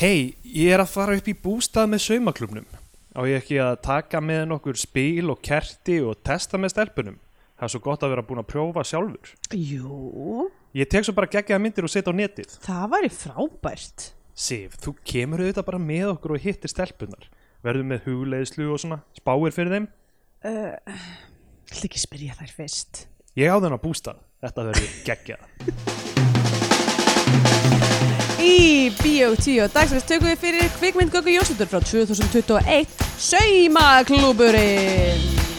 Hei, ég er að fara upp í bústað með saumaklubnum. Á ég ekki að taka með nokkur spil og kerti og testa með stelpunum. Það er svo gott að vera búin að prófa sjálfur. Jú, Ég tek svo bara geggjaða myndir og setja á netið. það væri frábært. Sif, þú kemur auðvitað bara með okkur og hittir stelpunar. Verður með hugleiðslu og svona, spáir fyrir þeim. Ætla ekki að spyrja þær fyrst. Ég á þennan bústað. Þetta verður geggjað. Í Bíó 10 dagsins tökum við fyrir kvikmynd Göggu Jónsdóttur frá 2021 Saumaklúburinn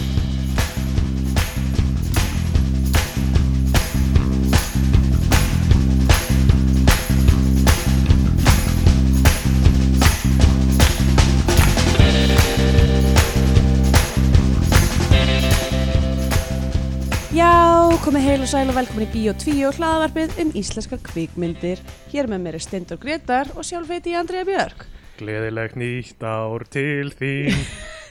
komið heil og sæl og velkomin í Bíó 2 og hlaðavarpið um íslenskar kvikmyndir. Hér með mér er Stendur Gretar og sjálf heiti ég Andrea Björk. Gleðilegt nýtt ár til þín.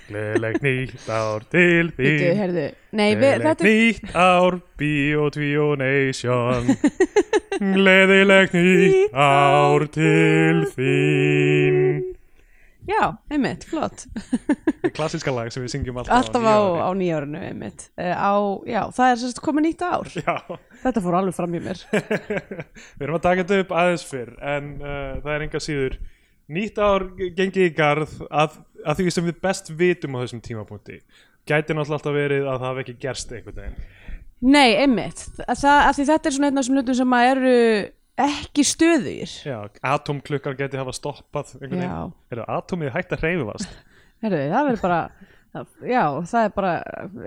Gleðilegt nýtt ár til þín. heyrðu, nei, við, Gleðilegt þetta er, nýtt ár, Bíó 2 Nation Gleðilegt nýtt ár til þín já, einmitt, flott. Klassiska lag sem við syngjum alltaf, Alltaf á, á nýjárinu, einmitt. Uh, á, já, það er sérst komið nýtt ár. Já, Þetta fór alveg fram í mér. við erum að taka þetta upp aðeins fyrr en uh, það er enga síður nýtt ár gengi í garð að, að því sem við best vitum á þessum tímapunkti gæti náttúrulega alltaf verið að það hafi ekki gerst einhvern veginn Nei, einmitt. Það, því þetta er svona einn af þessum hlutum sem að eru ekki stöðugir. Já, atomklukkar geti hafa stoppað einhvern veginn Er það atomið hægt að hreyfast? Herðu, það verður bara, já, það er bara,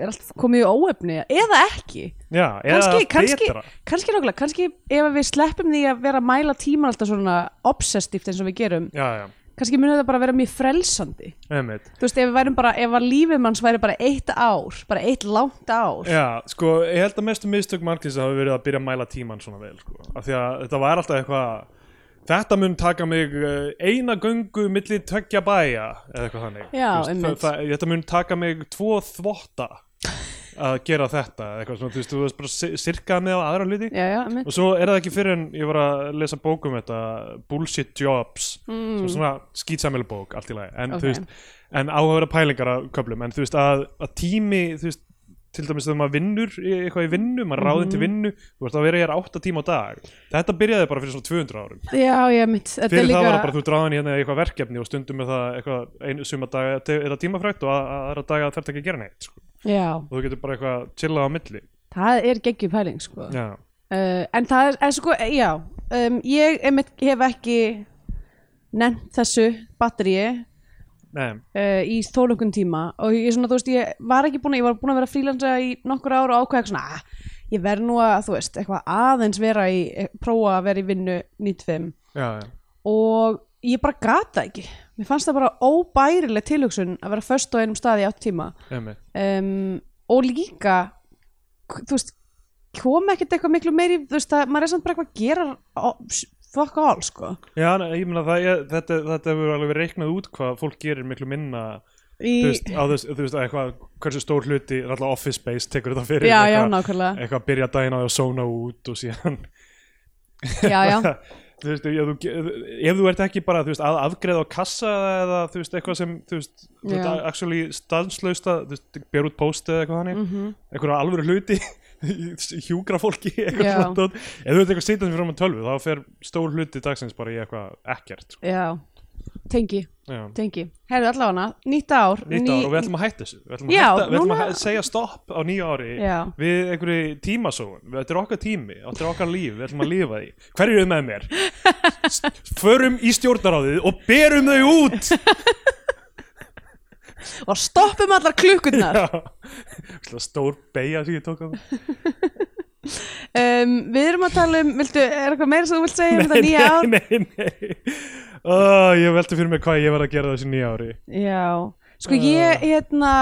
er komið í óefni, eða ekki. Já, eða kannski, betra kannski nákvæmlega, kannski ef við sleppum því að vera að mæla tíman alltaf svona obsessíft eins og við gerum, Já, já, kannski munið það bara vera mjög frelsandi. einmitt Þú veist, ef við værum bara, ef að lífið manns væri bara eitt ár, bara eitt langt ár. Já, sko, ég held að mestu mistök margins hafi verið að byrja að mæla tíman svona vel, sko. Af því að þetta var alltaf eitthvað, þetta mun taka mig uh, eina göngu milli tveggja bæja, eða eitthvað þannig. Já, Þú veist, einmitt. það, það, þetta mun taka mig tvo þvotta að gera þetta, eitthvað svona, þú veist, þú veist bara si- sirkað með á aðra hluti. Já, já. Og svo er það ekki fyrir en ég var að lesa bók um þetta, Bullshit Jobs, mm. svona skýtsamil bók, allt í lagi. En, Ok. þú veist, en áhugaverða pælingar af köflum, en þú veist að, að tími, þú veist, til dæmis þegar maður vinnur eitthvað í vinnu, maður er ráðinn Mhm. til vinnu, þú veist að vera hér átta tíma á dag. Þetta byrjaði bara fyrir svona 200 árum. Já, já, einmitt. Þetta er Fyrir líka, það var það bara þú dráðin hérna í eitthvað verkefni og stundum með það eitthvað einu suma daga er það tímafrækt og að- að aðra daga þarf ekki að gera neitt sko. og þú getur bara eitthvað chillað á milli. það er geggjum pæling, sko. Uh, en það er, er sko, já, um, ég einmitt hef ekki nefnt þessu batteríi nei, uh, í þólökun tíma og ég, svona, veist, ég var ekki búin að, ég var búin að vera frílansa í nokkur ár og eitthvað svona, ah, ég verð nú að, þú veist, eitthvað aðeins vera í, eh, prófa að vera í vinnu 95 já, já. og ég bara gata ekki. Mér fannst það bara óbærileg tilhugsun að vera föst á einum staði átt tíma um, og líka þú veist kom ekkert eitthvað miklu meiri þú veist að maður er samt bara eitthvað að gera fuck all sko Já, ég meina þetta, þetta hefur alveg reiknað út hvað fólk gerir miklu minna í, þú veist, þess, þú veist, eitthvað hversu stór hluti, alltaf office space tekur þetta fyrir já já eitthvað, nákvæmlega eitthvað að byrja daginn á því að sóna út og síðan já já þú veist, ef þú, ef þú ert ekki bara veist, að afgreða á kassa eða þú veist, eitthvað sem þú veist, þú veist actually stanslausta, þú veist, ber út post eða eitthvað þannig, mm. -hmm. eitthvað alvöru hluti hjúgra fólki eitthvað svona. Ef þú ert eitthvað sitað sem fyrir á tölvu þá fer stór hluti dagsins bara í eitthvað ekkert sko. já tengi Já. tengi. Herðu allavega nýtt ár nýtt ár og við ætlum að hætta þessu. Við ætlum að, Já, hætta, við ætlum að núna- hæ- segja stopp á nýja ári Já. við einhverju tímasóun. Þetta er okkar tími, þetta er okkar líf við ætlum að lifa því, hverju er með mér? Förum í stjórnaráðið og berum þau út og stoppum allar klukkurnar. Stór beigja sem ég tók á um, við erum að tala um viltu, er eitthvað meira sem þú vilt segja um þetta nýja ár? nei, nei, nei oh, ég velti fyrir mig hvað ég var að gera þessu nýja ári. Já, sko ég hérna,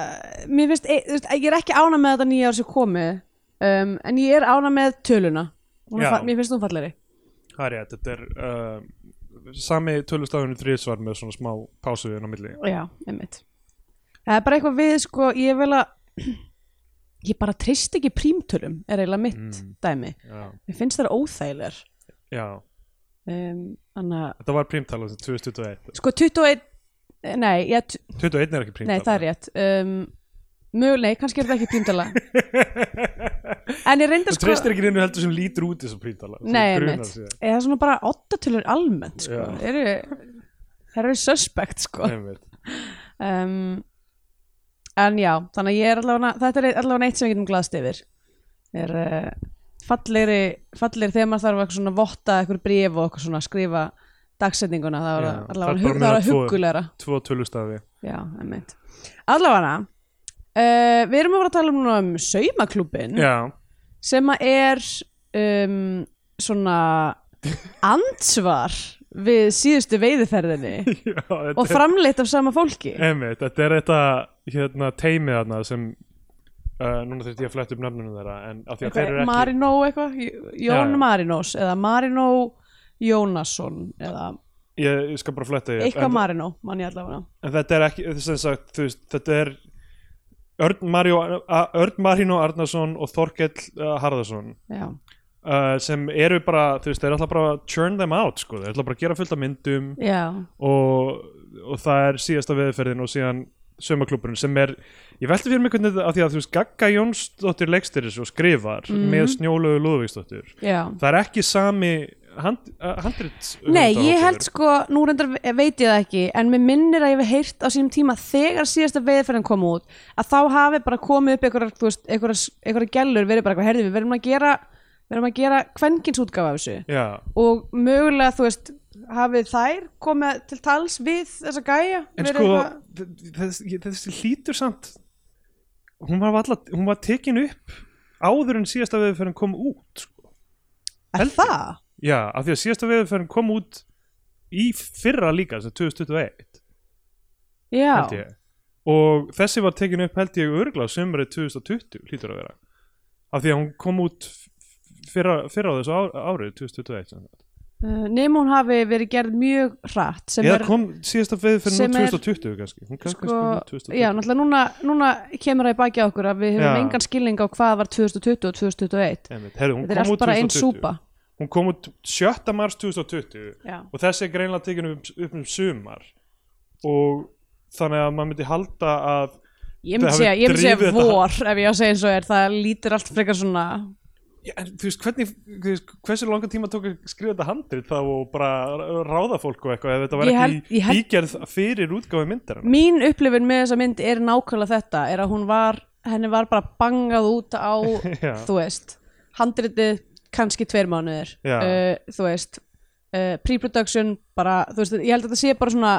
uh, mér finnst, e, þú veist, ég er ekki ána með þetta nýja ár sem komið um, en ég er ána með töluna. Já. mér finnst hún fallegri. Það er rétt, þetta er uh, sami tölustafinu þrísvar með svona smá pásu inn á milli. Já, einmitt. Það er bara eitthvað við, sko, ég vil að ég bara treyst ekki prímtölum er eiginlega mitt dæmi. Já, mér finnst það óþægilegar. Já. Um, Þannig að Þetta var prímtala sem 2021 Sko 21 Nei, ég, 21 er ekki prímtala nei það er rétt. Um, Möguleg, kannski er þetta ekki prímtala En ég reyndi Þú sko treystir ekki neinu heldur sem lítur út þessu prímtala Nei, einmitt. Eða svona bara ottatölur almennt sko. Það eru suspect sko. um, En já Þannig að ég er allavega Þetta er allavega eitt sem við getum glaðst yfir. Er uh, fallegri fallegri þegar maður þarf svona votta eitthvað bréf og svona skrifa dagsetninguna. Það það það er allavega það hugulegra Tvo tölustafi. Allavega uh, við erum að fara að tala um, um saumaklúbin Já, sem að er um, svona ansvar við síðustu veiðiferðinni já og framleitt af sama fólki. Einmitt, þetta er þetta hérna, teimið þarna sem uh, núna þurfti ég að fletta upp nöfnunum þeirra að ekki Marino eitthvað? Jón. Marinos eða Marino Jónasson eða ég, ég skal bara fletta upp, eitthvað en, Marino mann ég allavega. En þetta er ekki sem sagt, þú veist, þetta er Örn, Mario, Örn Marino Arnarsson og Þorkell uh, Harðarsson uh, sem eru bara, þú veist, þeir ætla bara að churn them out, sko, þeir ætla bara að gera fullt af myndum. Og, og það er síðasta veðferðin og síðan sömaklúburinn sem er ég velti fyrir mig hvernig af því að þú veist Gagga Jónsdóttir leikstyris og skrifar Mhm. með Snjólögu Lúðvíksdóttir það er ekki sami hand, uh, handrit Nei, ég held sko, nú reyndar veit ég það ekki en mér minnir að ég hef heyrt á sínum tíma þegar síðasta veiðferðin kom út að þá hafi bara komið upp einhverjar gælur verið bara eitthvað, herði við verðum að gera gera kvenkinsútgáfa af þessu já, og mögulega, þú veist hafið þær komið til tals við þessa gæja en sko þessi, þessi hlýtur samt hún var, alla, hún var tekin upp áður en síðasta veðferðin kom út sko. Er það? Já, af því að síðasta veðferðin kom út í fyrra líka, sem 2021 Já, held ég. Og þessi var tekin upp held ég örgla sömurinn 2020 hlýtur að vera. Af því að hún kom út fyrra, fyrra á þessu árið 2021 sem sagt. uh, nema hún hafi verið gerð mjög hratt er kom síðasta nú er- 2020 kannski. Hún sko, kannski út 2020 já, náttúrulega núna, núna kemur það í baki á okkur að við höfum Já. engan skilning á hvað var 2020 og 2021 Einmitt, heyrðu, hún þetta er allt bara einn 2020 súpa hún kom út 7. mars 2020 já. og þessi er greinlega tekin upp, upp um sumar og þannig að maður myndi halda að ég myndi segja, ég myndi segja vor ef ég á að segja eins og er, það lítur allt frekar svona Já, en þú veist, hvernig, hversu langan tíma tók að skrifa þetta handrit þá og bara ráða fólk og eitthvað ef þetta var held- ekki held- ígerð fyrir útgáfi myndar mín upplifun með þessa mynd er nákvæmlega þetta er að hún var, henni var bara bangað út á, þú veist handritið kannski tveir mánuðir uh, þú veist uh, pre-production bara, þú veist, ég held að þetta sé bara svona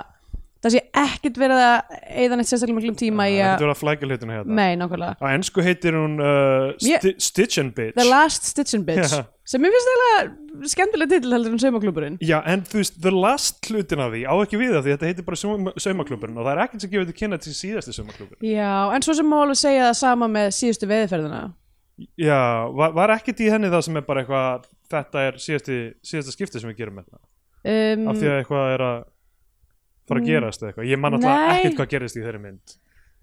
það sé ekkert verið að eða neitt sérstaklega miklum tíma í Það að hérna. Nei, nákvæmlega. Á ennsku heitir hún uh, sti Stitch and Bitch. The Last Stitch and Bitch Já. sem ég finnst eiginlega skemmtilega titil heldur en saumaklúburinn Já, en þú veist, the last hlutin af því á ekki við það því þetta heitir bara sauma- saumaklúbburinn og það er ekkert sem gefur þetta kynna til síðasti saumaklúbburinn. Já, en svo sem má alveg segja það sama með síðustu veðiferðina Já, var, var ekkert í henni það sem er bara eitthvað þetta er síðasti, síðasta skipti sem við gerum það? Um, af því að eitthvað er að fara að gerast eða eitthvað, ég man alltaf ekkert hvað gerist í þeirri mynd.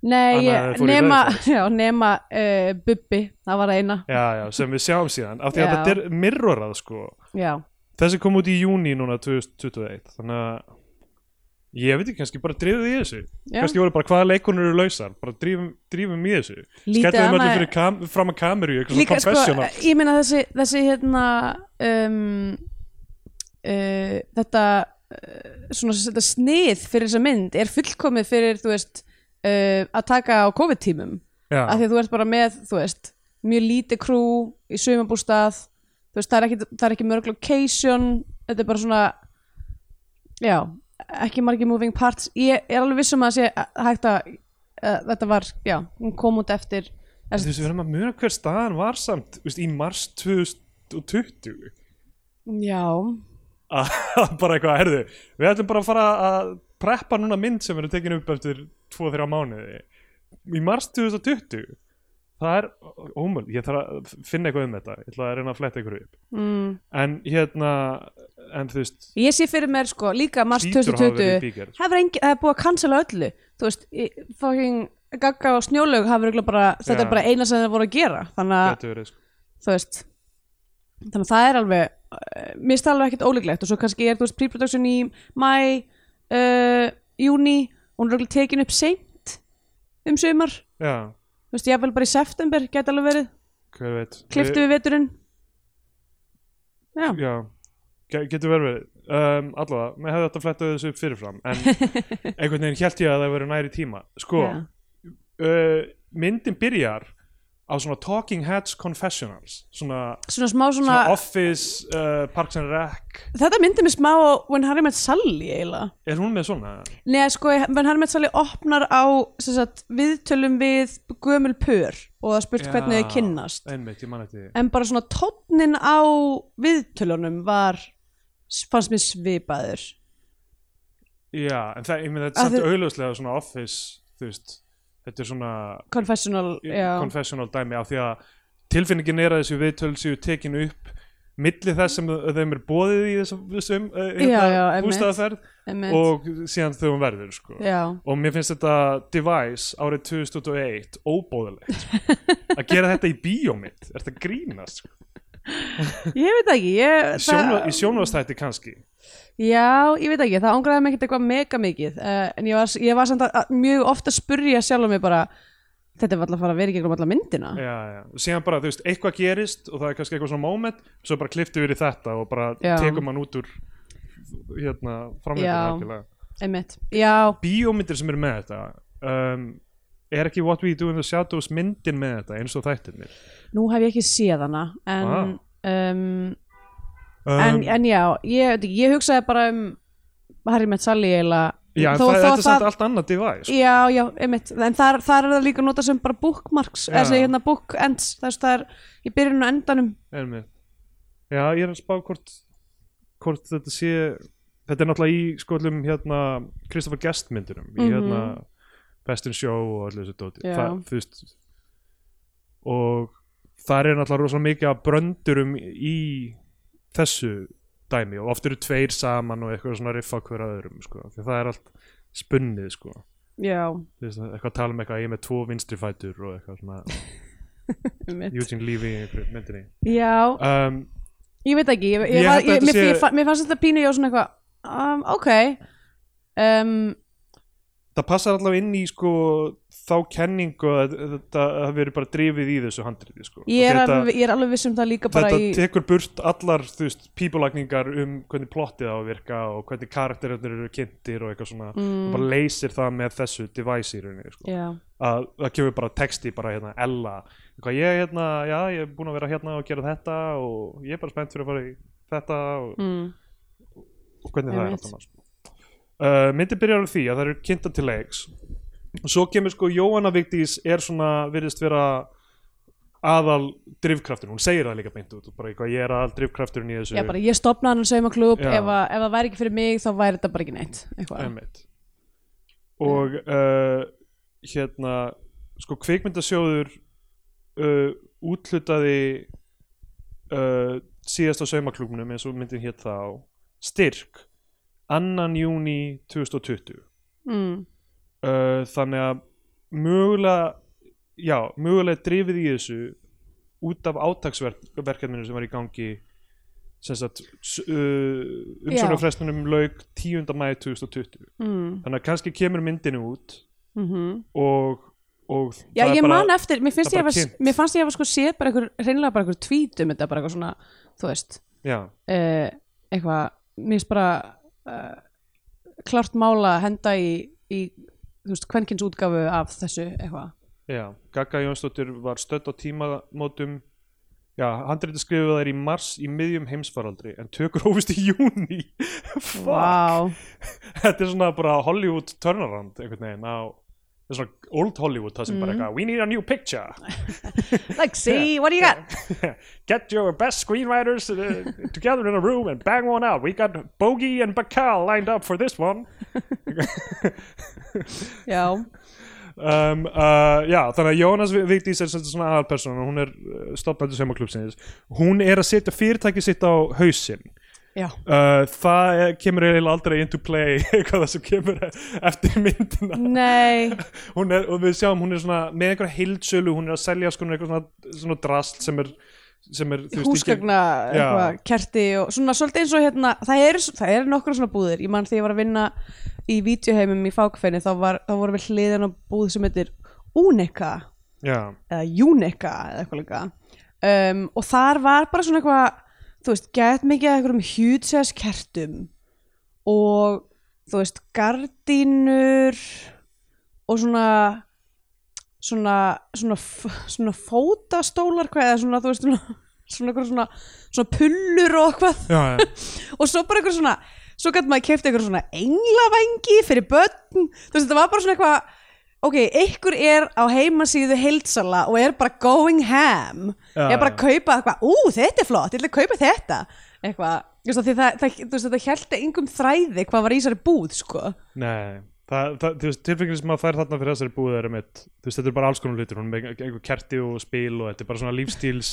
Nei, ég, nema, já, nema uh, Bubbi, það var eina. Já, já, sem við sjáum síðan. Af því að þetta er mirrorað sko. Já, þessi kom út í júni núna 2021 þannig að ég veit ekki, kannski bara drifum í þessu. Já. kannski voru bara hvaða leikonur eru lausar. Bara drífum, drífum í þessu. Skellum allir fyrir kam, fram að kameru eitthvað svona sko, confessional. ég meina þessi, þessi hérna um, uh, þetta uh, svona þetta snið fyrir þessa mynd er fullkomið fyrir, þú veist uh, að taka á COVID-tímum. Af því að þú ert bara með, þú veist mjög lítið krú í sumabústað þú veist, það er ekki, ekki mörg location, þetta er bara svona já, ekki margir moving parts. Ég er alveg vissum að sé hægt að uh, þetta var, já, hún kom út eftir þú veist, við erum að muna hver staðan var samt veist, í mars 2020 já, bara eitthvað, herðu við ætlum bara að fara að preppa núna mynd sem verður tekin upp eftir 2-3 mánuði. Í mars 2020 það er ómöld, ég þarf að finna eitthvað um þetta, ég ætla að reyna að fletta eitthvað upp. Mm. en hérna en þú veist, ég sé fyrir mér sko, líka mars hlýtur að hafa verið 2020 bígerð það er, búið að cancela öllu. Þú veist, fucking Gagga og Snjólaug þetta er bara eina sem það voru að gera. Þannig að sko. veist þannig að það er alveg uh, mér finnst það alveg ekkert ólíklegt. Og svo kannski er þú veist pre-production í mæ uh, júni og hún er örugglega tekin upp seint um sumar. Já, þú veist, ég vel bara í september geti alveg verið, hver veit? Kliftu við veturinn. Já, já, ge- getur verið verið. Um, allavega, mér hefði þetta flettað þessu upp fyrirfram en einhvern veginn held ég að það verið næri tíma. Sko, uh, myndin byrjar á svona Talking Heads Confessionals svona, svona smá svona, svona Office, uh, Parks and Rec. Þetta myndi mér smá á When Harry Met Sally eiginlega. Er hún með svona? Nei, sko, When Harry Met Sally opnar á sagt, viðtölum við gömul pör og það spurt hvernig þau kynnast. einmitt, en bara svona tónnin á viðtölunum var fannst mér svipaður. Já, en það, er samt augljóslega svona Office, þú veist þetta er svona confessional, confessional dæmi af því að tilfinningin er að þessu viðtöl séu tekin upp milli þess sem þeim er bóðið í þessum, uh, já, einmitt. bústaðaferð einmitt. og síðan þegar hún verður sko. og mér finnst þetta device árið 2001 óbóðilegt að gera þetta í bíómynd er þetta grínast sko. Ég veit ekki ég, Sjónva, í sjónvastætti kannski Já, ég veit ekki, það ángraði mig ekkert eitthvað mega mikið uh, en ég var, ég var samt að, að mjög ofta að spurja sjálf mig bara þetta er alltaf að fara að vera í gegnum alla myndina já, já. síðan bara, þú veist, eitthvað gerist og það er kannski eitthvað svona moment svo bara kliftu við í þetta og bara Já. tekum hann út úr hérna, Já. framleitur einmitt, já, bíómyndir sem eru með þetta um, er ekki What We Do in the Shadows myndin með þetta eins og þættirnir nú hef ég ekki séð hana en, Ah. um, um, en, en já ég, ég hugsaði bara um Harry Met Sally eiginlega já, en þó- það, þó þetta að er samt allt annað device. Já, já, einmitt, en þar, þar er það líka notað sem bara bookmarks, sem hérna bookends, þess það er í byrjun og endanum Einmitt. já, ég er að spá hvort hvort þetta sé þetta er náttúrulega í skoðlum hérna Christopher Guest myndunum í Mhm. hérna Best in Show og allir þessu dóti það, þú veist og það er náttúrulega rosalega mikið af bröndurum í þessu dæmi og oft eru tveir saman og eitthvað svona riffa hver að öðrum sko. það er allt spunnið sko. Já, eitthvað að tala um eitthvað ég er með tvo vinstri fætur og eitthvað svona í einhverju myndinni Já, um, ég veit ekki, ég, ég, Ég að ég, sé- mér fannst þetta pínu ég á svona eitthvað, um, ok um, það passar allavega inn í sko þá kenningu að þetta hafi verið bara drifið í þessu handriði sko. ég, er þetta, ég er alveg viss um það líka bara þetta í tekur burt allar þú veist, pípulagningar um hvernig plottið á að virka og hvernig karakterarnir eru kynntir og eitthvað svona mm, og bara leysir það með þessu device í rauninni sko. Já, að það kemur bara texti bara hérna Ella, eitthvað ég hérna já, ég er búin að vera hérna og gera þetta og ég er bara spennt fyrir að fara í þetta og, mm, og hvernig það er Einmitt. alltaf sko. uh, myndi byrjar á því að það eru kynnta til leiks og svo kemur sko Jóhanna Vigdís er svona, virðist vera aðal drifkraftur hún segir það líka beint út bara eitthvað, ég er aðal drifkrafturinn í þessu já, bara ég stopnaði hann saumaklúb Já. ef, að- ef það væri ekki fyrir mig þá væri þetta bara ekki neitt eitthvað. Einmitt. og uh, hérna sko kvikmyndasjóður uh, úthlutaði uh, síðast á saumaklúbnum eins og myndin hétt þá styrk annan júni 2020 mm, uh, þannig að mögulega já, mögulega drifið í þessu út af átaksverkefninu sem var í gangi sagt uh, umsóknarfrestunum lauk 10. mæði 2020 mm, þannig að kannski kemur myndinu út mm og, og Já, ég bara, man eftir, mér finnst ég bara að mér fannst ég að sko séð bara einhver, reynilega bara einhver tweet um þetta, bara eitthvað svona, þú veist. Uh, eitthvað, mér finnst bara uh, klart mála að henda í, í þú veist, kvenkins útgáfu af þessu eitthvað. Já, Gaga Jónsdóttir var stödd á tímamótum. Já, handrið skrifuð þær í mars í miðjum heimsfaraldri en tökur hófist í júni fuck, þetta er svona bara Hollywood turnaround einhvern veginn á er svona old Hollywood það sem Mm. bara eitthvað we need a new picture. Like, see, what do you got? get your best screenwriters uh, together in a room and bang one out. We got Bogey and Bacall lined up for this one. Já, um, uh, já, þannig að Jónas Vigdís er sem svona aðalpersona hún er uh, stopnandi saumaklubsins hún er að setja fyrirtæki sitt á hausinn uh, það kemur eiginlega aldrei into play eitthvað það sem kemur eftir myndina. Er, og við sjáum hún er svona með einhverja heildsölu hún er að selja sko eitthvað svona, svona drast sem er sem er húsgagna eitthvað, kerti og svona svolítið eins og hérna það eru er nokkur svona búðir. Ég man þegar ég var að vinna í vídeoheimum í fákfeini þá, þá voru við hliðin á búð sem heitir Unica já, eða Unica eða eitthvað líka. Um, og þar var bara svona eitthvað þú veist, gett mikið af einhverjum hjútsess kertum og þú veist, gardínur og svona svona svona, svona fótastólar hvað eða svona, þú veist, svona svona, svona, svona pullur og eitthvað já, já. og svo bara einhver svona svo gæti maður kefti einhver svona englavengi fyrir börn, þú veist þetta var bara svona eitthvað ok, einhver er á heimasíðu heildsala og er bara going ham. Já, er bara að kaupa eitthvað, ú þetta er flott, ég að kaupa þetta. Eitthvað, þú veist, það, það, þetta held engum þræði hvað var í þessari búð sko, nei. það, það, þú veist, tilfengið sem maður fær þarna fyrir þessari búið er mitt, þú veist, þetta er bara alls konar hlutir. Hún er með einhver kerti og spil og þetta er bara svona lífstíls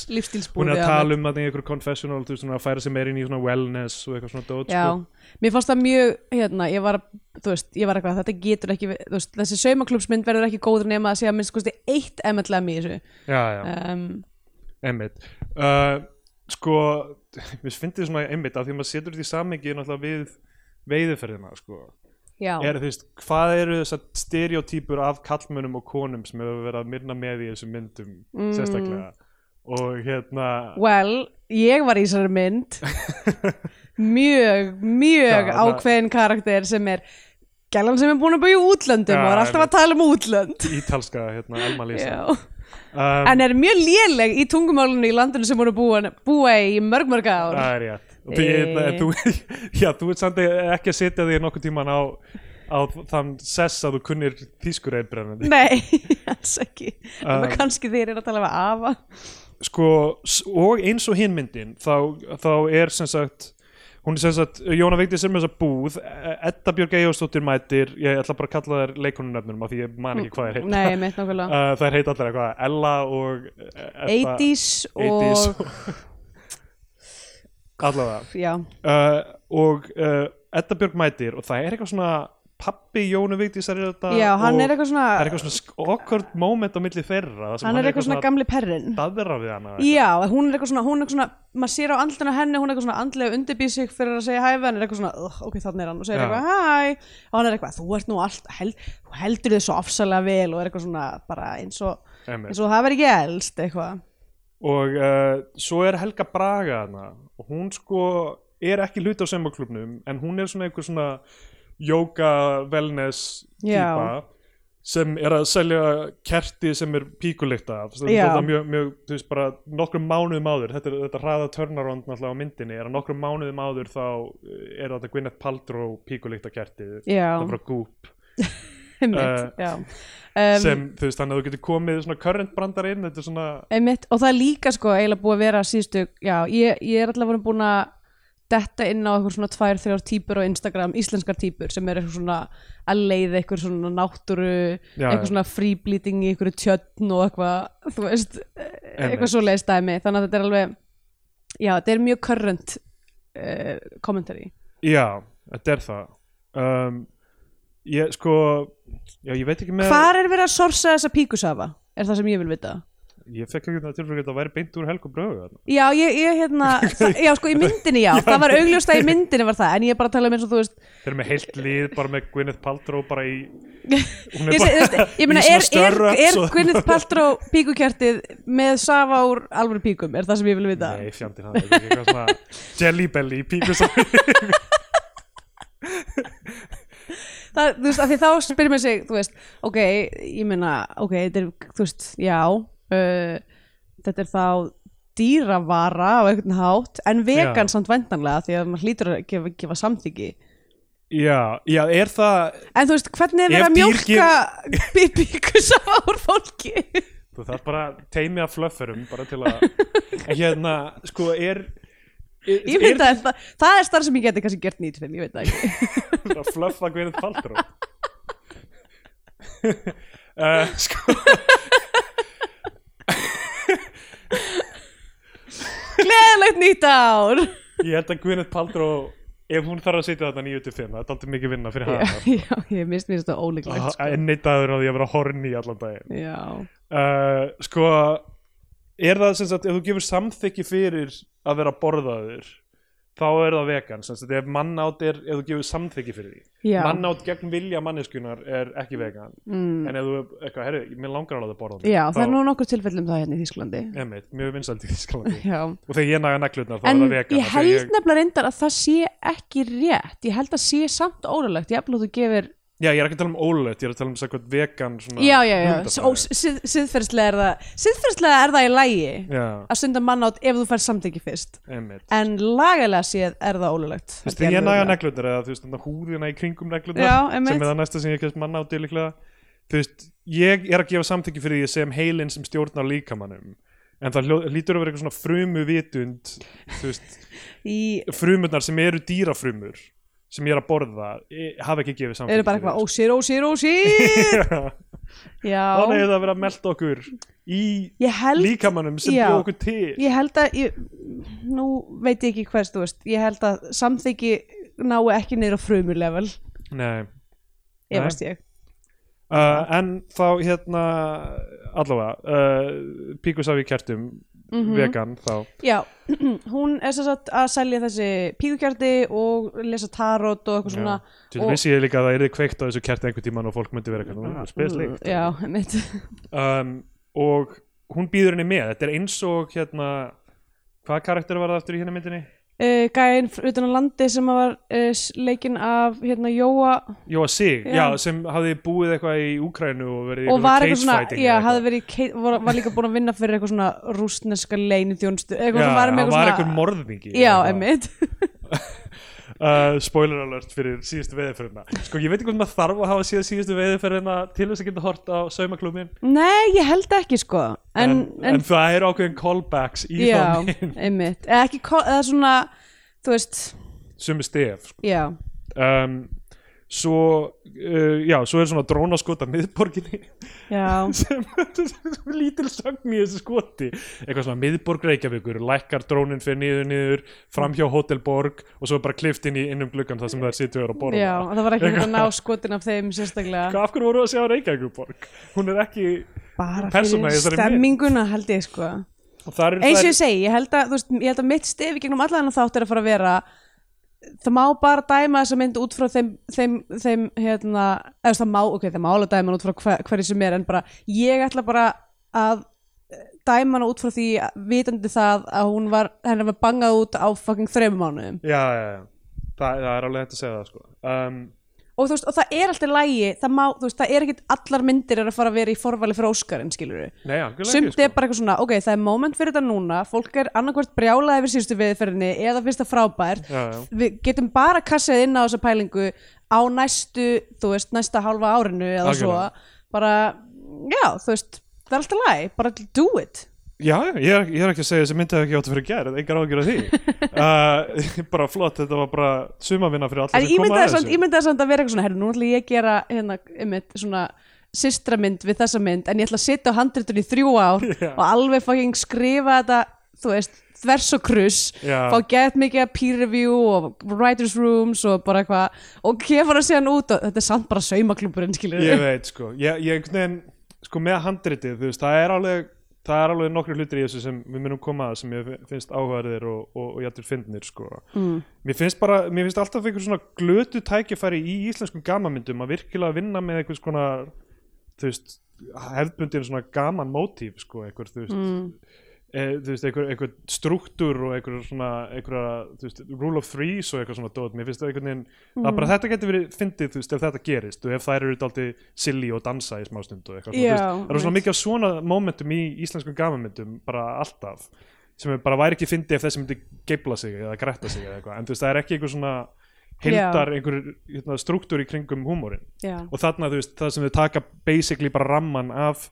hún er að tala um að einhver confessional þú veist, svona að færa sig meir inn í svona wellness og eitthvað svona dót, Já, sko. mér fannst það mjög hérna, ég var, þú veist, ég var eitthvað þetta getur ekki, veist, þessi saumaklubsmynd verður ekki góður nema að segja minnst kosti eitt MLM í þessu. Já, já, um, einmitt. Uh, sko, við finnum svona einmitt af því að maður setur þetta í samhengi er, þú veist, hvað eru þessar stereotýpur af kallmönnum og konum sem hefur verið að minna með í þessum myndum Mm. sérstaklega? Og hérna well, ég var í þessari mynd. Mjög, mjög það- ákveðin karakter sem er gælan sem er búin að búa í útlöndum Já, og er alltaf að tala um útlönd. Ítalska hérna, Elma Lisa um, en er mjög léleg í tungumálunni í landinu sem voru búa, búa í mörg mörg ár. Það er rétt því, Eh. þú, já, þú ert samt ekki að setja því nokkuð tíman á, á þann sess að þú kunnir þýskur einbrennandi Nei, alls ekki. Um, kannski þeir eru að tala um afa. Sko, og eins og hinn myndin þá, þá er sem sagt hún er sem sagt, Jóna Vigdís er með þessa búð E- Edda Björg Eyjósdóttir mætir ég ætla bara að kalla þær leikonunöfnum af því ég man ekki hvað mitt nákvæmlega. Uh, þær heita allar eitthvað Ella og 80s 80s og allavega. Uh, og uh, Edda Björg mætir og það er eitthvað svona pappi Jónu Vigdísar er þetta já, hann og er eitthvað svona er eitthvað svona awkward moment á milli þeirra sem hann er eitthvað svona gamli perrin hana Já, hún er eitthvað svona, hún er eitthvað svona maður sér á andlinu á henni, hún er eitthvað svona andlega undirbýð sig fyrir að segja hæ við hann, er eitthvað svona "Ugh, ok, þannig er hann. Og segir Já. eitthvað hæ. Og hann er eitthvað, þú ert nú allt held, þú heldur þið svo afsalega vel og er eitthvað svona bara eins og, eins og það verið ekki elst eitthvað og uh, svo er Helga Braga hana og hún sko er ekki hluti á semaklubnum en hún er svona einhver svona yoga wellness Já. típa sem er að selja kerti sem er píkulikt af. Já. mjög, mjög, þú veist bara nokkrum mánuðum áður, þetta, þetta hraða turnaround náttúrulega á myndinni, er að nokkrum mánuðum áður þá eh, er þetta Gwyneth Paltrow píkulikt kertið, Já, það er frá Goop einmitt, eh, já. Um, sem, þú veist, þannig að þú getur komið svona current brandar inn, svona einmitt, og það er líka sko eiginlega búið að vera síðustu, já, ég, ég er allavega búin að detta inn á eitthvað svona tvær, þrjár típur á Instagram, íslenskar típur sem er eitthvað svona að leiða eitthvað svona náttúru, Já, eitthvað já. svona freebleeding í eitthvað tjötn og eitthvað þú veist, eitthvað svo leiðist dæmi. Þannig að þetta er alveg já, þetta er mjög current uh, commentary. Já, þetta er það. Um, Ég sko Já, ég veit ekki með Hvar er verið að sorsa þessa píkusafa? Er það sem ég vil vita? Ég fekk ekki það tilfæður að það væri beint úr Helgu bröðu þarna. Já, ég, ég hérna það, Já, sko, í myndinni, já, það var augljóst að í myndinni var það, en ég er bara að tala um eins og þú veist Þeir eru með heilt lið bara með Gwyneth Paltrow bara í Hún Ég, seg, þú veist, ég meina, er, er, er Gwyneth Paltrow píkukertið með safa úr alvöru píkum? Er það sem ég vil vita? Nei, fjandi það er ekki eitthvað svona Jelly Belly píku saman það, þú veist, af því þá spyrir mér sig þú veist, ok, ég meina ok, þetta er, þú veist, já uh, þetta er þá dýravara á einhvern hátt en vegan Já. samt vendanlega því að maður hlýtur að gefa, gefa samþyggi Já, já, er það en þú veist, hvernig er Ef verið að dýr mjólka píkusafa úr fólki Þú þarf bara teimi af flöffurum bara til að En hérna, sko, Er, ég veit að það, það er starf sem ég geti kannski gert nýtt fyrir, ég veit það ekki. Er að flöffa Gwyneth Paltrow. Uh, Sko gleðilegt nýtt ár! Ég held að Gwyneth Paltrow ef hún þarf að sitja þarna 9-5 það er alltaf mikið vinna fyrir já, hana já, ég mist mér þetta óleiklegt sko. enn eitt dagur á því að vera horni allan daginn. Já, uh, sko er það sem sagt, ef þú gefur samþykki fyrir að vera borðaður þá er það vegan, ef mannátt er ef þú gefur samþykki fyrir því. Já. mannátt gegn vilja manneskunar er ekki vegan. Mm. en ef þú, eitthvað, herri, mér langar alveg að borða mig, Já, það er nú nokkur tilfellum það hérna í Þísklandi Einmitt, mjög vinsælt í Þískalandi Já, og þegar ég naga neglutnar þá en er það vegan ég því að held nefnilega reyndar að það sé ekki rétt. Ég held að sé samt ólulegt Ég að þú gefur Já, ég er ekki að tala um ólögt, ég er að tala um eitthvað vegan svona Já, já, já, sið, siðferðslega er það Siðferðslega er það í lægi Já, að stunda mannátt ef þú fær samþykki fyrst. Einmitt. En lagalega séð er það ólulegt Þú veist, ég naga neglutnar eða þú veist, húðina í kringum neglutnar Já, sem er það næsta sem ég kemst manna á til líklega. Þú veist, ég er að gefa samþykki fyrir því sem heilin sem stjórnar líkamannum en það hlýtur að vera eitthvað svona frumu vitund þú veist, Í, frumurnar sem eru dýrafrumur sem ég er að borða e- hafa ekki gefið samþykki eru bara eitthvað ósýr, ósýr, ósýr Já, Þannig er það að vera að melda okkur í ég held líkamannum sem bjóð okkur til ég held að ég, nú veit ég ekki hvers þú veist, ég held að samþykki nái ekki niður á frumur level. Nei, efast ég. Uh, en þá hérna allavega uh, Píkusafi kertum Mhm. vegan þá já, hún er sem sagt að selja þessi píkukjarti og lesa tarot og eitthvað svona Til Og- vissi ég líka að það yrði kveikt á þessu kerti einhvern tímann og fólk myndi vera eitthvað spesleikt já, mitt um, og hún býður henni með þetta er eins og hérna hvaða karakter var það aftur í hérna myndinni? Uh, gæinn fr- utan á landi sem var uh, leikinn af hérna Jóa Jóa Sig, Já. já. sem hafði búið eitthvað í Úkrænu og verið og var eitthvað svona, já, hafði verið var, var líka búin að vinna fyrir eitthvað svona rústneska leini þjónstu eitthvað Já, sem var með hann eitthvað var svona eitthvað já, eða eitthvað. emmitt uh, spoiler alert fyrir síðustu veðurferðina sko ég veit ekki hvort maður þarf að hafa síðan síðustu veðurferðina til þess að geta hort á saumaklubin nei, ég held ekki sko. En, en, en, það eru ákveðin callbacks í já, þá mynd einmitt. Ekki, ko- eða svona þú veist, sumi stef sko. já. Um, svo uh, já, svo er svona drónaskot af miðborginni. Sem lítil sögn í þessu skoti. Eitthvað svona miðborg Reykjavíkur lækkar drónin fyrir niður niður fram hjá Hotel Borg og svo er bara klift inn í innum gluggan þar sem það er sittur að borða. Já, og það var ekki hægt að ná skotin af þeim sérstaklega. Af hverju voru að sjá Reykjavíkurborg? Hún er ekki bara fyrir stemminguna held ég sko. Og eins og ég segi, ég held að, veist, ég held að mitt stefi gegnum allan þátt er að fara að vera það má bara dæma þessa mynd út frá þeim, þeim, þeim hérna, eða það má, ok, það má alveg dæma út frá hver, hverju sem er, en bara ég ætla bara að eh, dæma hana út frá því vitandi það að hún var, henni var bangað út á fucking þreymum mánuðum já, já, já. Það, það er alveg hægt að segja það sko. um, og þú veist, og það er alltaf lægi það má, þú veist, það er ekkit allar myndir er að fara að vera í forvali fyrir Óskarinn, skilur við sumt ekki sko. er bara eitthvað svona, ok, það er moment fyrir þetta núna fólk er annarkvort brjálað yfir síðustu viðferðinni eða finnst það frábært Já, já. við getum bara kassað inn á þessa pælingu á næstu, þú veist, næsta hálfa árinu eða Algjörlega. svo bara, já, þú veist það er alltaf læg, bara do it Já, ég er, ég er ekki að segja þessi myndi hefði ekki átt að fyrir gerð, engar ágjör af því uh, bara flott, þetta var bara sumavinna fyrir alla en sem koma að þessu ímyndaði samt að vera eitthvað svona herri, nú ætla ég að gera hérna, einmitt, svona systramynd við þessa mynd en ég ætla að sitja á handritun í þrjú ár Já. og alveg fucking skrifa þetta þú veist, þvers og kruss Já. fá gett mikið peer review og writers rooms og bara eitthvað og kemur það síðan út og þetta er samt bara saumaklúburinn skilur Ég veit, sko, ég, ég veginn sko það er alveg nokkru hlutir í þessu sem við munum koma að sem ég finnst áhverðir og, og, og jættur fyndnir, sko mm. mér finnst bara, mér finnst alltaf einhver svona glötu tækifæri í íslenskum gamamyndum að virkilega vinna með einhvers konar þú veist, hefðbundin svona gaman mótíf, sko, einhver, þú veist Mm. E, þú veist, einhver, einhver struktúr og einhver svona, einhver, þú veist, rule of threes og eitthvað svona dót, mér finnst það einhvern veginn að bara þetta getur verið fyndið, þú veist, ef þetta gerist. Og ef þær eru dálítið silly og dansa í smástund og eitthvað, svona, Já, þú veist, það eru svona mikið af svona momentum í íslenskum gamamyndum bara alltaf, sem bara væri ekki fyndið ef þessi myndi geifla sig eða gretta sig eða eitthvað, en þú veist, það er ekki einhver svona heildar einhver hérna, struktúr í kringum húmórin. Já. og þarna, þú veist, það sem þau taka basically bara ramman af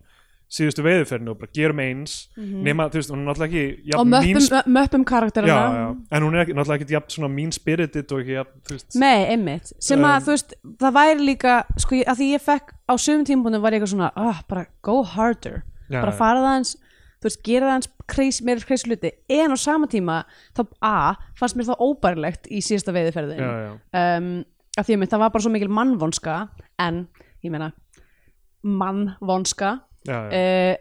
síðustu veiðuferðinu og bara gerum eins nema, þú veist, hún er náttúrulega ekki Mhm. og jafn möppum, möppum karakterina já, já, en hún er ekki, náttúrulega ekki jafn svona mean spirited og ekki jafn, þú veist. Nei, einmitt, sem að Um, þú veist það væri líka, sko, að því ég fekk á sömum tímpúnum var ég eitthvað svona oh, bara go harder, Já, bara fara það eins þú veist, gera það eins kreis, meira kreis hluti. En á sama tíma, þá A fannst mér það óbærilegt í já, já, um, að því að það var bara svo mikil mannvonska en, ég meina mannvonska já, já. uh,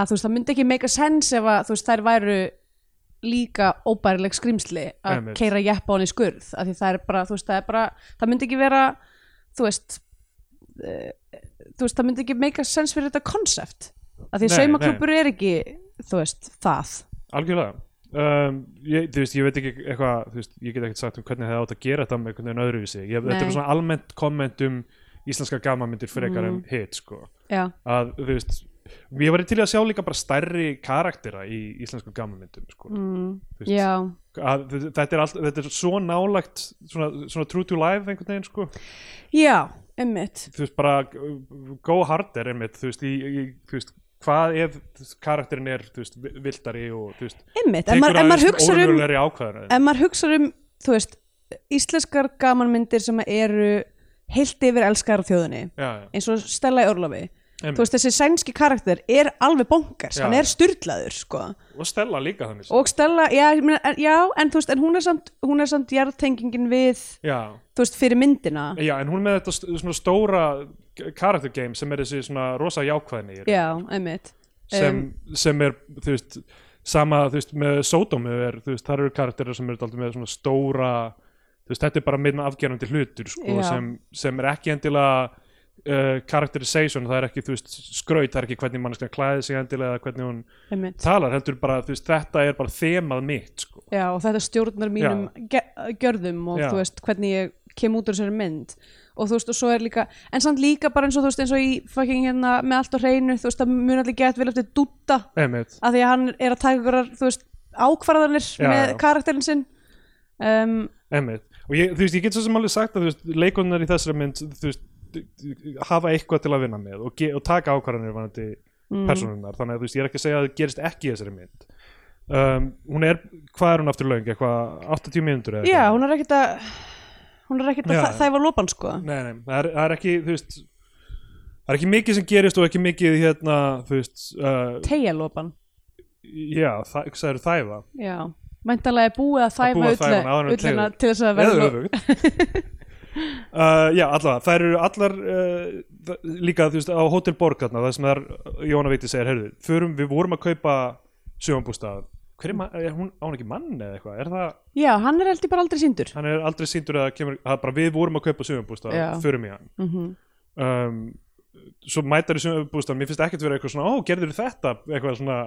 að þú veist, það myndi ekki make a sense ef að þú veist, þær væru líka óbærileg skrimsli að keira jeppa á hann í skurð af því það er bara, þú veist, það er bara það myndi ekki vera, þú veist uh, þú veist, það myndi ekki make a sense fyrir þetta konsept af því saumaklubur er ekki þú veist, það. Algjörlega. Um, ég, þú veist, ég veit ekki eitthvað þú veist, ég get ekkert sagt um hvernig það átt að gera þetta með einhvern veginn öðruvísi. Ég, þetta er svona almennt komment um íslenska gamanmyndir frekar Mm. en hit sko. já, að þú veist ég var til í að sjá líka bara stærri karaktera í íslensku gamanmyndum sko. mm, veist, já að, þetta, er allt, þetta er svo nálagt svona, svona true to life einhvern veginn sko. já, emmitt þú veist bara go harder einmitt, þú veist, í, í, þú veist hvað ef karakterin er veist, vi- vildari og þú veist, emmitt, ef tekur maður, aðeins hugsar um ef maður hugsar um, þú veist íslenskar gamanmyndir sem eru heilt yfir elskar þjóðinni. Eins og Stella í Orlofi. Einmitt. þú veist þessi sænski karakter er alveg bonkars, Já. hann er styrlaður sko. og Stella líka þannig og Stella, já, en- já en þú veist, en hún er samt, hún er samt jarðtengingin við, já, þú veist, fyrir myndina. Já, en hún er með þetta svona stóra character game sem er þessi svona rosa jákvæðni já, einmitt. Sem, Um, sem er þú veist, sama þú veist, með Sódómi er, þú veist, þar eru karakterir sem eru dálítið með svona stóra þú veist, þetta er bara minna afgerandi hlutur sko, sem, sem er ekki endilega uh, characterization, það er ekki veist, skraut, það er ekki hvernig manneskja klæði sig endilega eða hvernig hún einmitt. talar heldur bara, veist, þetta er bara þemað mitt sko. já, og þetta stjórnar mínum gjörðum og Já. þú veist, hvernig ég kem út úr þessari mynd. Og þú veist, og svo er líka en samt líka bara eins og þú veist, eins og í fucking hérna með allt á hreinu, þú veist, það mun allir gett vel eftir dúta einmitt, að því að hann er að taka ykkur, þú veist, ákvarðanir Já, með já. karakterin sinn. Um, einmitt og ég, þú veist, ég get svo sem alveg sagt að leikonar í þessari mynd, veist hafa eitthvað til að vinna með og, og taka ákvarðanir vanandi mm, personunar þannig að þú veist, ég er ekki að segja að það gerist ekki í þessari mynd. Um, hún er, hvað er hún aftur löng? Eitthvað 80 mínútur eða já, hún er ekkert að hún er ekkert að þa þæfa lopan sko. Nei, nei, það er, það er ekki þú veist það er ekki mikið sem gerist og ekki mikið hérna, þú veist uh, tegja lopan, já, það, hvað er þæfa? Já mæntalega er búið að að hana áður en ullina til þess að verða uh, já, allavega, það eru allar uh, líka, þú veist, á Hotel Borg þarna, það sem er, Jóna Viti segir heyrðu, förum, við vorum að kaupa sjónbústað, hver er, er hún, á hún ekki mann eða eitthvað, er það já, hann er heldur bara aldrei síndur hann er aldrei síndur eða kemur, er bara við vorum að kaupa sumabústað, Já. förum í hann. Mm um, svo mætar í sumabústað mér finnst ekkert vera eitthvað svona, ó, gerður þetta? Eitthvað svona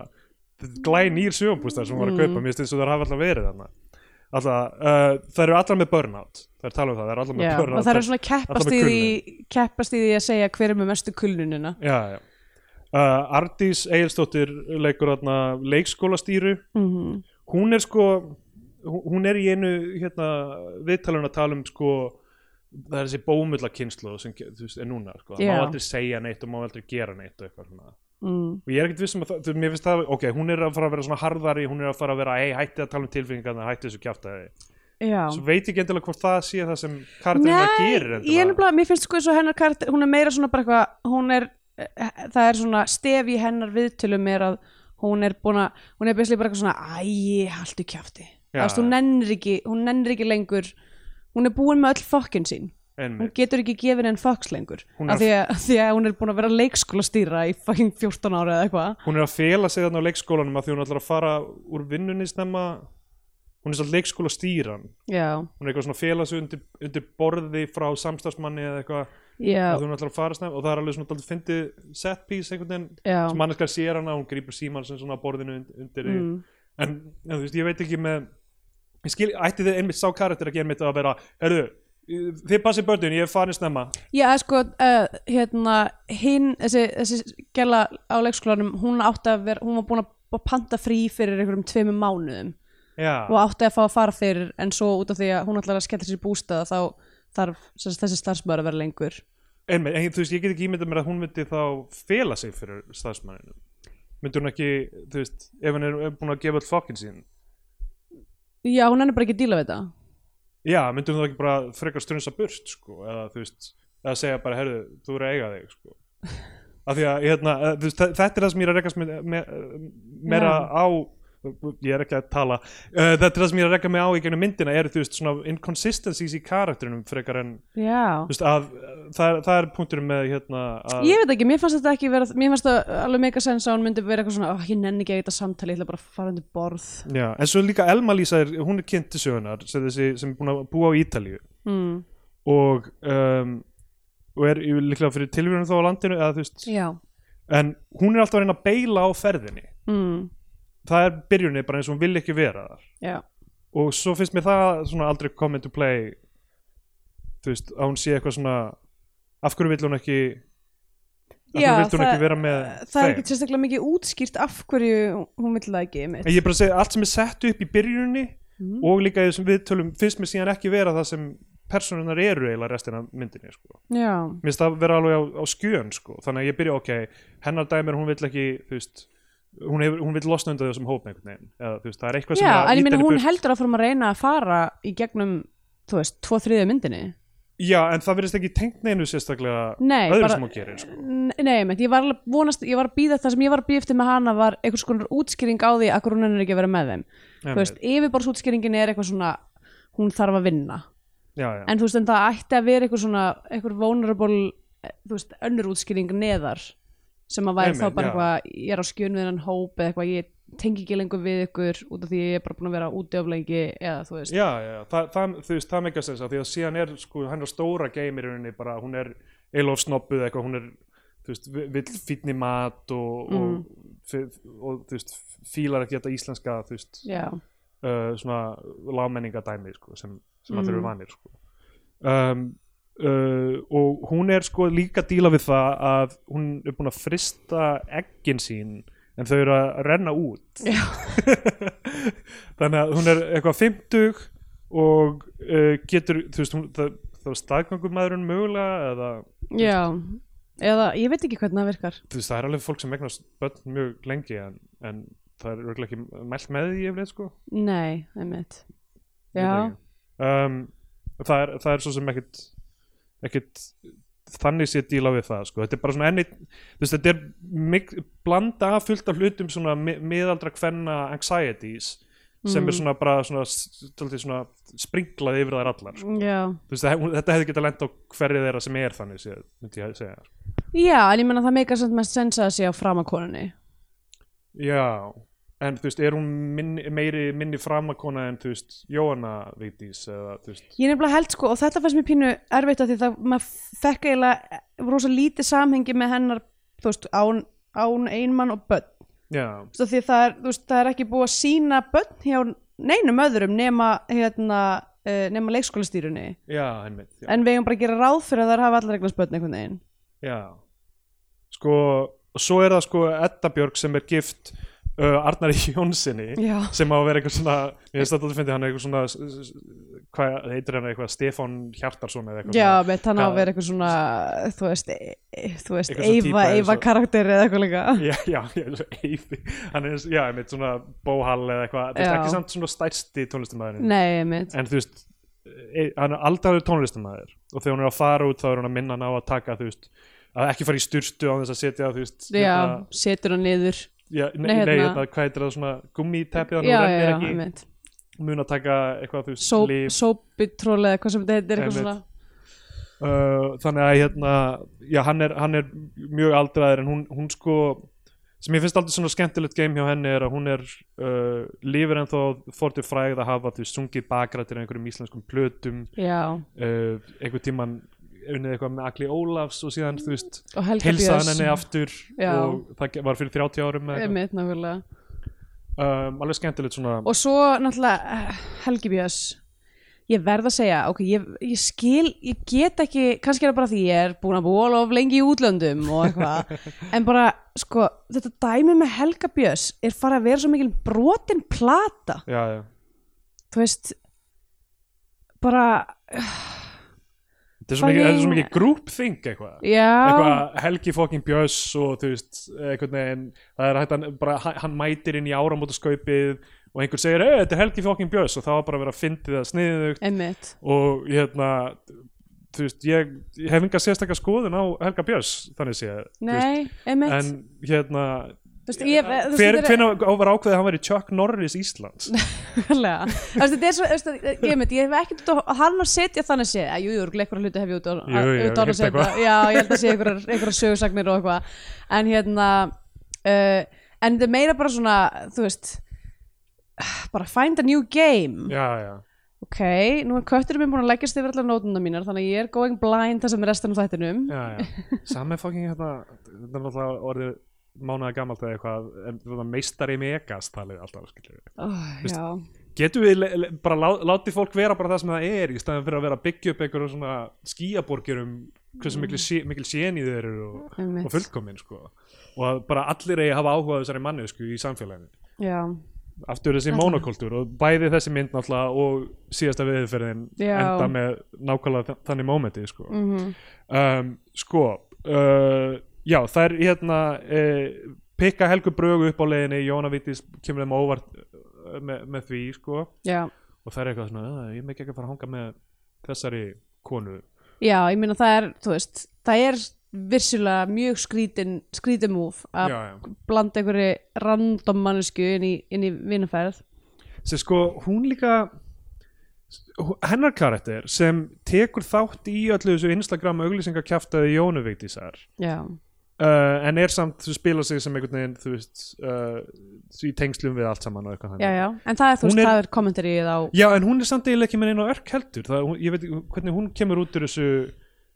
glænýr sumabústað sem hún var að kaupa, Mm. mér finnst eins og það hafa alltaf verið þarna. Alltaf, uh, það eru allar með burnout. Það er talað um það, það eru allar með já, burnout. og það er svona alltaf keppast í því keppast í því að segja hver er með mestu kulnunina. Já, já. Uh, Ardís Egilstóttir leikur þarna leikskólastýru. Mm hún er sko hún er í einu hérna, viðtalun að tala um sko það er þessi bómulla kynslu sem veist, er núna sko. það má aldrei segja neitt og má aldrei gera neitt og eitthvað svona mm. og ég er ekkert vissum að það, þú- mér finnst það, ok, hún er að fara að vera svona harðari, hún er að fara að vera, ei, hætti að tala um tilfinningar hætti þessu kjaftaði, já svo veit ég ekki endilega hvort það sé það sem karakterinn að gerir Nei, ég nefnilega, mér finnst sko eins og hennar karakter, hún er meira svona bara eitthvað, hún er, eh, það er svona stef í hennar viðtölum er að hún er búin að, hún er beslega bara eitthvað svona, æ, haltu kjafti. Já. Það veist, hún nennir ekki, hún nennir ekki lengur, hún er búin með öll fokkin sín. Hún Einmitt. getur ekki gefin enn foks lengur. Hún Af því að, af því að hún er búin að vera leikskóla stýra í fucking 14 ára eða eitthvað. hún er að fela sig þarna á leikskólanum að því hún ætlar að fara úr vinnunni snemma hún er svolítið leikskóla stýran Já, hún er eitthvað svona að fela sig undir, undir borði frá samstagsmanni eða eitthvað já, að hún ætlar að fara snemma og það er alveg svona dálítið fyndið set piece einhvern veginn sem manneskar sér hana, hún grípur síman svona á borðinu und- undir mm. En ja, þú veist, ég veit ekki með ég skil, ætti þið einmitt sá karakter að gera mitt að vera, herru, þið passið börnin ég er farin snemma. Já, sko, uh, hérna, hinn, þessi, þessi gæla á leikskólanum, hún átti að vera, hún var búin að panta frí fyrir einhverjum tveimur mánuðum já, og átti að fá að fara fyrir en svo út af því að hún ætlar að skella sér í bústað þá þarf þessi starfsmöður að vera lengur. einmitt, en þú veist, ég get ekki ímyndað mér að hún myndi þá fela sig fyrir staðsmanninu myndi hún ekki, þú veist ef hann er er búin að gefa all fokkin sín? Já, hún já, myndi hún þá ekki bara frekar strunsa burt sko, eða þú veist, eða segja bara herru, þú eru að eiga þig sko. Af því að hérna, eh, þú veist, þe- þetta er það sem ég er að rekast meira á ég er ekki að tala. Uh, þetta er það sem ég er að rekka mig á í gegnum myndina eru þú veist svona inconsistencies í karakterinum frekar en þú veist að það er, það er punkturinn með hérna að Ég veit ekki, mér fannst þetta ekki vera mér fannst það alveg mega sens að hún myndi vera eitthvað svona oh, ég nenni ekki að þetta samtali, ég ætla bara að fara undir borð. Já, en svo líka Elma Lísa er, hún er kynnt til sögunar sem, þessi, sem er búin að búa á Ítalíu. Mm. og, um, og er líklega fyrir tilvíðunum þá á landinu eða, en hún er alltaf að reyna að beila á ferðinni. Mm. Það er byrjunni bara eins og hún vil ekki vera þar Já, og svo finnst mér það svona aldrei come into play þú veist, að hún sé eitthvað svona af hverju vill hún ekki Já, það- það er ekki sérstaklega mikið útskýrt af hverju hún vill það ekki en ég er bara að segja, allt sem er sett upp í byrjunni Mhm. og líka þessum viðtölum finnst mér síðan ekki vera það sem personunar eru eiginlega restina myndinni sko. Mér finnst það vera alveg á, á skjön sko. þannig að ég byrja, ok, hennar dæmir hún vill ekki, þú veist hún, hefur, hún vill losna undan þessum hóp eða veist, það er eitthvað sem Já en ég henni hún burt. heldur að fórum að reyna að fara í gegnum, þú veist, tvo þriðið myndinni já, en það verðist ekki tengt neinu sérstaklega Nei, öðru bara- sem hún gerir sko. Nei, menn, ég var alveg vonast, ég var að býða það sem ég var að býða eftir með hana var einhvers konar útskýring á því að hún er ekki að vera með þeim þú veist, yfirborðsútskýringin er eitthvað svona hún þarf að vinna já, já. en þú veist, en það ætti að vera eitthvað svona eitthvað vulnerable, eh, þú veist, önnur útskýring neðar sem að væri Einmitt, þá bara eitthvað, ég er á skjön við hennan hóp eða eitthvað, ég tengi ekki lengur við ykkur út af því ég er bara búin að vera úti of lengi eða þú veist, já, já, það, það, þú veist, það meika sens að því að síðan er, sko, hennar stóra geimir í rauninni bara, hún er eilof snobbuð eitthvað, hún er, þú veist, vi- vill fýtni mat og, Mm. og, og, og, þú veist, fílar ekki þetta íslenska, þú veist, uh, svona lámenningadæmi sko, sem, sem allir Mm. eru vanir sko. um, uh, og hún er sko líka að díla við það að hún er búin að frista eggin sín en þau eru að renna út. Þannig að hún er eitthvað 50 og uh, getur þú veist, hún, það, það var staðgangumæðurinn mögulega eða já. Eða, ég veit ekki hvernig það virkar. Þú veist, það er alveg fólk sem megnast börn mjög lengi en, en það er örugglega ekki mælt með því yfirleitt sko. Nei, einmitt. Já, um, það, er, það er svo sem ekkit ekkit þannig sé díla við það sko. þetta er bara svona enni veist, þetta er blanda fullt af hlutum svona mi miðaldra kvenna anxieties sem er Mm. svona bara svona, svona springlað yfir þær allar sko. veist, þetta hefði getað lent á hverju þeirra sem er þannig sé, myndi ég að segja Já, en ég menna það meikar samt mest sens að sé á framakonunni já, en þú veist, er hún minni, meiri minni framakona en þú veist, Jóhanna Vigdís eða þú veist? Ég er nefnilega held sko, og þetta fannst mér pínu erfitt af því það, maður fekk eiginlega rosa lítið samhengi með hennar þú veist, án, án einmann og börn. Já, af því það er, þú veist, það er ekki búið að sína börn hjá neinum öðrum nema, hérna, uh, nema leikskólastýrunni. Já, einmitt já. en við eigum bara að gera ráð fyrir að það hafa allar eignast börn einhvern veginn. Já. Sko, og svo er það sko Edda Björg sem er gift uh, Arnari Jónssoni sem á að vera eitthvað svona ég veist að þetta finnir hann eitthvað svona hvað heitir hann eitthvað, Stefán Hjartarsson eða eitthvað já, veit hann á að vera eitthvað svona þú veist, e, e, þú veist Eyva og- karakter eða eitthvað líka. Já, já, Eyfi hann er já, einmitt svona bóhall eða eitthvað, þú veist, ekki samt svona stærsti tónlistamæðurinn Nei, einmitt. En þú veist, e, hann er aldrei tónlistamæður og þegar hún er að fara út þá er hún að minna hann á að taka, þú veist að ekki fara í styrstu á þess að setja, þú veist Já, hérna- setur hann niður Já, nei, Nei, hérna- hérna, hvað heitir það svona gummiteppið hann Já, já, já, ekki? einmitt. Mun að taka eitthvað þú veist Sópitról eða hvað sem þetta heitir eitthvað svona. Uh, þannig að hérna já, hann er, hann er mjög aldraður en hún, hún sko sem ég finnst aldrei svona skemmtilegt game hjá henni er að hún er uh, lifir en þó fórtið frægð að hafa þú sungið bakrættir einhverjum íslenskum plötum. Uh, einhvern tíman unnið eitthvað með Agli Ólafs og síðan þú veist Björns. henni aftur Já. og það var fyrir 30 árum eða eitthvað. Einmitt, nákvæmlega. Um, alveg skemmtilegt svona Og svo náttúrulega eh, Helgi Björns. Ég verð að segja, ok, ég, ég skil ég get ekki, kannski er það bara því ég er búin að búa of lengi í útlöndum og eitthvað, en bara, sko þetta dæmi með Helga Björns er fara að vera svo mikil brotin plata. Já, já. Þú veist bara, Þetta er svo mikið, mikið group think eitthvað eitthvað Helgi fokkin Björns og þú veist, einhvern veginn það er hægt að bara, hann mætir inn í áramótaskaupið og einhver segir, hey, þetta er Helgi fokkin Björns. Og það var bara að vera að fyndið sniðugt. Einmitt, og hérna þú veist, ég, ég hef enga sérstakka skoðun á Helga Björns, þannig sé nei, en hérna Þú veist, ég, þú veist, hver, þetta er- hvenær á var ákveðið að hann væri Chuck Norris Íslands? Er ég hef ekkert á- hann að setja þannig séð, að jú, jú, einhverja hluti hef ég út á að setja, já, ég held að sé einhverjar einhverjar sögursagnir og eitthvað. En hérna uh, en þetta er meira bara svona, þú veist bara find a new game. Já, já, ok, nú er kötturinn minn búin að leggjast yfir allar nótuna mínar, þannig að ég er going blind það sem er restan af þættinum. Já, já. sami fokking hérna þetta er náttúrulega orðið mánuða gamalt eða eitthvað meistari megas talið alltaf oh, já, getum við bara lá, látið fólk vera bara það sem það er í staðan fyrir að vera að byggja upp einhverjum svona skíaborgir um hversu mikil, sé- mikil séni þeir eru og, og fullkomin sko. og að bara allir eigi að hafa áhuga þessari mannesku í samfélaginu. Já, aftur þessi monokultúr og bæði þessi mynd náttúrulega og síðasta viðferðin Já. enda með nákvæmlega þa- þannig mómenti sko, mhm. Um, sko uh, já það er hérna uh, pikka Helgu Brögu upp á leiðinni Jóna Vítis kemur þeim óvart uh, með, með því sko. Já, og það er eitthvað svona, "Ah, ég mekki ekki að fara að hanga með þessari konu. Já, ég meina það er, þú veist það er vissulega mjög skrítin skrítin múf að blanda einhverju random mannesku inn í, í vinnaferð sem sko hún líka hennar karakter sem tekur þátt í öllu þessu Instagram auglýsingakjaftaði Jónu Vigdísar já, uh, en er samt, þú spila sig sem einhvern veginn, þú veist uh, í tengslum við allt saman og eitthvað já, já, en það er, veist, er- það er kommentarið á Já, en hún er samt eiginlega ekki með einu örk heldur. Það, hún, ég veit ekki hvernig hún kemur út úr þessu